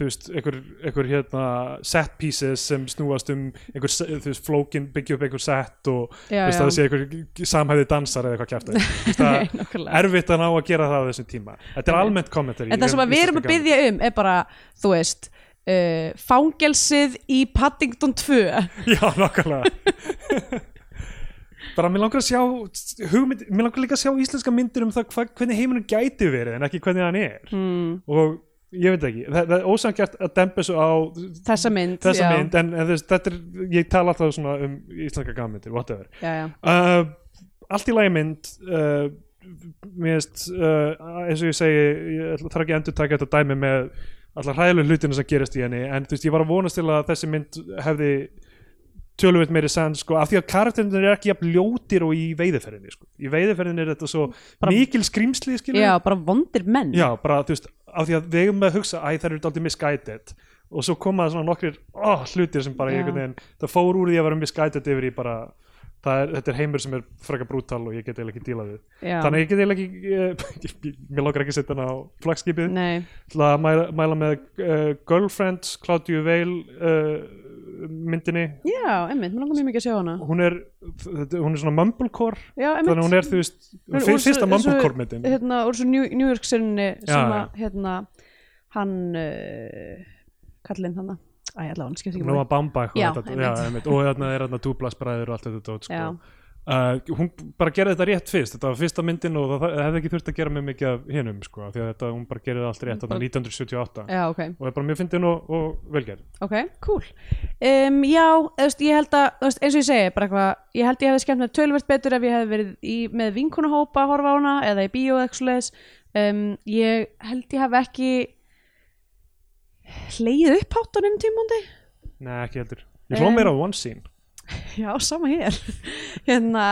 þú veist, einhver, einhver hérna set pieces sem snúast um einhver, þú veist, flókin byggja upp einhver set og Já, veist, það sé einhver samhæði dansar eða eitthvað kjæft það er erfitt að ná að gera það á þessum tíma. Þetta er almennt kommentari En það sem við erum að byggja um er bara, þú veist uh, fangelsið í Paddington 2 Já, nákvæmlega. Bara mér langar að sjá hugmynd, mér langar líka að sjá íslenska myndir um það hva, hvernig heiminum gæti verið en ekki hvernig hann er. Hmm. og ég veit ekki, það, það er ósangjart að dempa svo á Þessa mynd þessa mynd en, en þess, þetta er, ég tala alltaf svona um íslenska gammyndir, whatever. Já, já. uh, allt í lagi mynd uh, mér veist uh, eins og ég segi, ég þarf ekki endur taka þetta dæmi með allar hræðilegu hlutina sem gerist í henni en þú veist, ég var að vonast til að þessi mynd hefði töluvert meiri sann sko, af því að karakterinir er ekki jafn ljótir og í veiðiferðinni sko. í veiðiferðinni er þetta svo Bara- mikil skrýmsli skilur já, bara vondir menn. Já, bara þú veist, af því að við eigum með að hugsa æ, það eru dálítið misguided. Og svo koma svona nokkrir oh, hlutir sem bara einhvern veginn, það fór úr því að vera misguided yfir í bara, er, þetta er heimur sem er frekar brútal og ég get eiginlega ekki dílað við. Já. þannig ég get eiginlega ekki ég, mér lókar ekki setja hana á flagskipið. Til að mæla, mæla með uh, Girlfriends, Claudia Veil uh, myndinni. Já, einmitt, mér langar mjög mikið að sjá hana. Hún er, hún er svona mumblecore Já, einmitt. þannig að hún er þú veist, fyrsta mumblecore myndin. hérna, úr svo New, New York sinni sem að, hérna hann uh, kallinn hann Æ, allavega, hann skiptir ekki Nóa máli. Bambach og, Já, einmitt, og þarna er þarna dúblasbræður og allt þetta dót, Já. Uh, hún bara gerði þetta rétt fyrst. Þetta var fyrsta myndin og það, það hefði ekki þurft að gera með mikið af hinum sko, því að þetta, hún bara gerði allt rétt Bara- 1978 Já, ok, og er bara mjög fyndin og, og velgerð ok, cool. Um, Já, veist, ég held að veist, eins og ég segi, bara eitthvað ég held ég hefði skemmt með tölvert betur ef ég hefði verið í, með vinkunahópa að horfa á hana eða í bíó eða eitthvað um, ég held ég hef ekki hleyið upp hátt á nefnum tímundi Nei, ekki heldur. Ég hló Um, meira á one scene Já, sama hér hérna,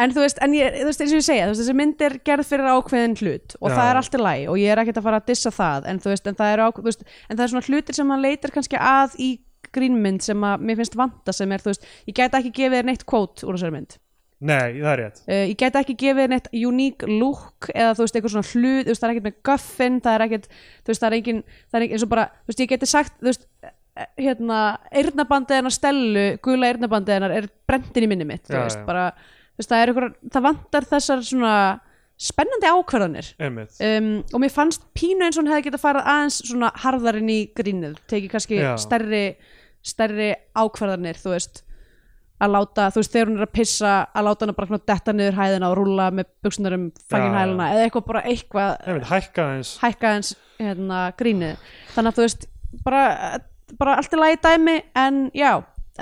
En þú veist, en ég, þú veist, eins og ég segja þú veist, þessi mynd er gerð fyrir ákveðin hlut og Já. það er allt í lagi og ég er ekkert að fara að dissa það en þú veist, en það er, ákveð, veist, en það er svona hlutir sem maður leitar kannski að í grínmynd sem að mér finnst vanta sem er, þú veist, ég gæti ekki gefið þér neitt kvót úr þessari mynd Nei, það er rétt uh, ég gæti ekki gefið neitt unique look eða þú veist, eitthvað svona hlut, þú veist, það er ekkert með guffin, það er ekkert, þú veist, það er engin það er engin, eins og bara, þú veist, ég geti sagt þú veist, eh, hérna, eyrnabandið hennar Stellu, gula eyrnabandið hennar er brentin í minni mitt, Já, veist, bara veist, það eitthvað, það vantar þessar svona spennandi ákvarðanir. Um, og mér fannst pínu eins og hún hefði getað farið aðeins svona harðar inn í grínið, tekið kannski Já. stærri, stærri ákvarðanir, þú veist að láta, þú veist, þegar hún er að pissa að láta hana bara svona detta niður hæðina og rúlla með buksunar um fangin hæluna eða eitthvað bara eitthvað hækka eins hérna, grínið. Þannig að þú veist, bara, bara allt í lagi dæmi en já,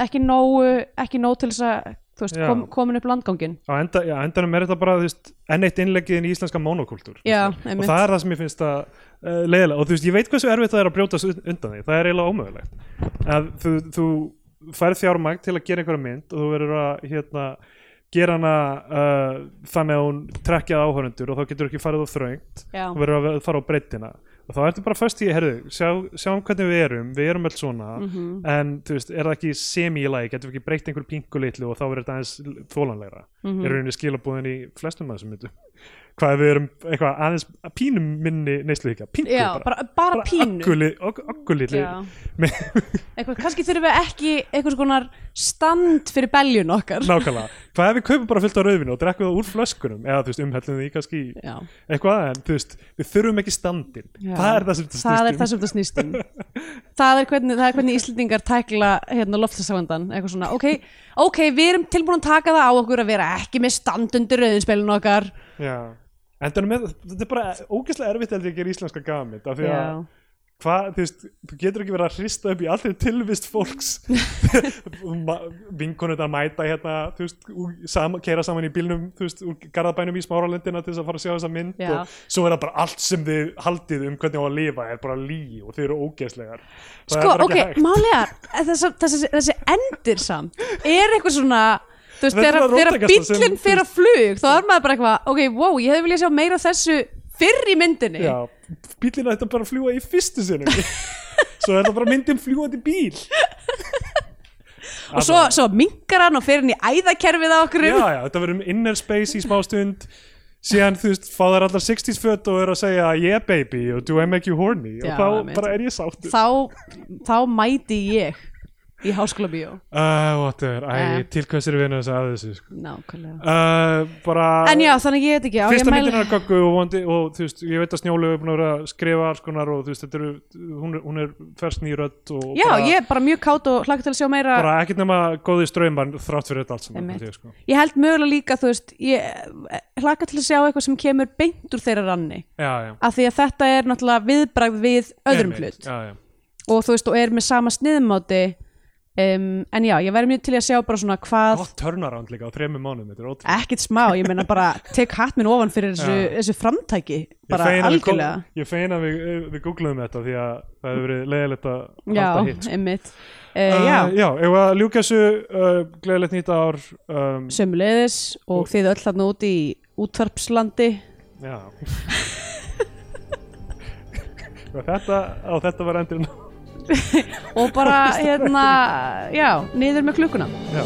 ekki nóg ekki nóg til þess að þú veist, kom, komin upp landgangin á enda, já, endanum er þetta bara þú veist, enn eitt innleggið inn í íslenska monokultúr Já, og það er það sem ég finnst að uh, leiðilega og þú veist, ég veit hversu erfitt það er að brjóta undan því, það er eiginlega ómögulegt. Að þú, þú færð fjármægt til að gera einhverja mynd og þú verður að hérna, gera hana uh, þannig að hún trekkjað áhörundur og þá getur ekki farið á þröngt og verður að fara á breyttina og þá ertu bara föst í, herðu, sjá, sjáum hvernig við erum við erum öll svona Mhm. en þú veist, er það ekki semi-læg getur við ekki breytt einhver pingu litlu og þá verður þetta aðeins þólanlegra Mhm. er rauninni skilabúðin í flestum af þessum myndum hvað við erum eitthvað aðeins pínum minni neysluhyggja, pingu Já, bara, bara, pínu. aggulitli Já. eitthvað, kannski þurfum við ekki eitthvað skonar stand fyrir beljun okkar. Nákvæmlega, hvað ef við kaupum bara fullt á rauðvinu og drekkum það úr flöskunum? Eða þú veist, umhellum því kannski Já. eitthvað en þú veist, við þurfum ekki standin Já. það er það sem þetta það er snýst það sem það snýst um. Það er hvernig, það er hvernig Íslendingar tækla hérna loftasavandan eitthvað svona, ok, ok, við erum tilbúin að taka það á okkur að vera ekki með standundir rauðinspilin okkar. Já, með, þetta er bara ógeðslega erfitt að gera íslenska gamit af því að hvað, þú veist, þú getur ekki verið að hrista upp í allri tilvist fólks. Vinkonur að mæta hérna, þú veist, sam, keira saman í bílnum, þú veist, úr garðabænum í smáralendina til þess að fara að sjá þessa mynd Já. og svo er það bara allt sem þið haldið um hvernig á að lifa er bara lí og þið eru ógeðslegar. Það sko, ok, málega þessi, þessi, þessi endir samt er eitthvað svona þú veist, þegar, bíllinn fyrir að flug þá er maður bara eitthvað, ok, wow, ég hefði viljað sjá meira þessu fyrr í myndinni. Já, bílina þetta bara að fljúa í fyrstu sinni. Svo er það bara myndin fljúandi bíl. Og svo, svo minkar hann og fer hann í æðakerfið á okkur. Já, já, þetta verður um inner space í smá stund. Síðan þú veist, fá þær allar 60s föt og er að segja yeah baby og do I make you horny? Já, og þá bara er ég sáttur. Þá, þá mæti ég í háskóla bíó. Uh, whatever, æ, Eh. til hvers er við þess að þessu sko. nákvæmlega. Uh, bara en já, þannig ég veit ekki á, fyrsta myndin er að gaggu og, vondi, og veist, ég veit að Snjólu er búin að skrifa alls konar og veist, eru hún er, hún er ferskt nýrödd og já, bara, ég er bara mjög kátt og hlaka til að sjá meira bara ekkert nema góði ströymar þrátt fyrir þetta allt saman ég, sko. ég held mögulega líka, þú veist ég hlaka til að sjá eitthvað sem kemur beint úr þeirra ranni. Já, já. Af því að þetta er náttúrulega viðbragð við öðrum hlut. Og þú veist, og er með sama sniðmáti um, en já, ég væri mjög til að sjá bara svona hvað, gott turnaround líka á þremur mánuðum þetta er ótrúlega ekkert smá ég meina bara, tek hatt minn ofan fyrir þessu, Já. þessu framtæki Ég bara við algjörlega. gó- ég feina við, við googluðum þetta því að það hefur verið leiðilegt að já, halda hitt. sko. einmitt. Uh, já, uh, já, ef að ljúka þessu uh, gleðilegt nýta ár um, sömuleiðis og þið öll þarna út í útvarpslandi. Já. Þetta, á þetta var endurinn og bara, hérna, já, niður með klukkuna. Já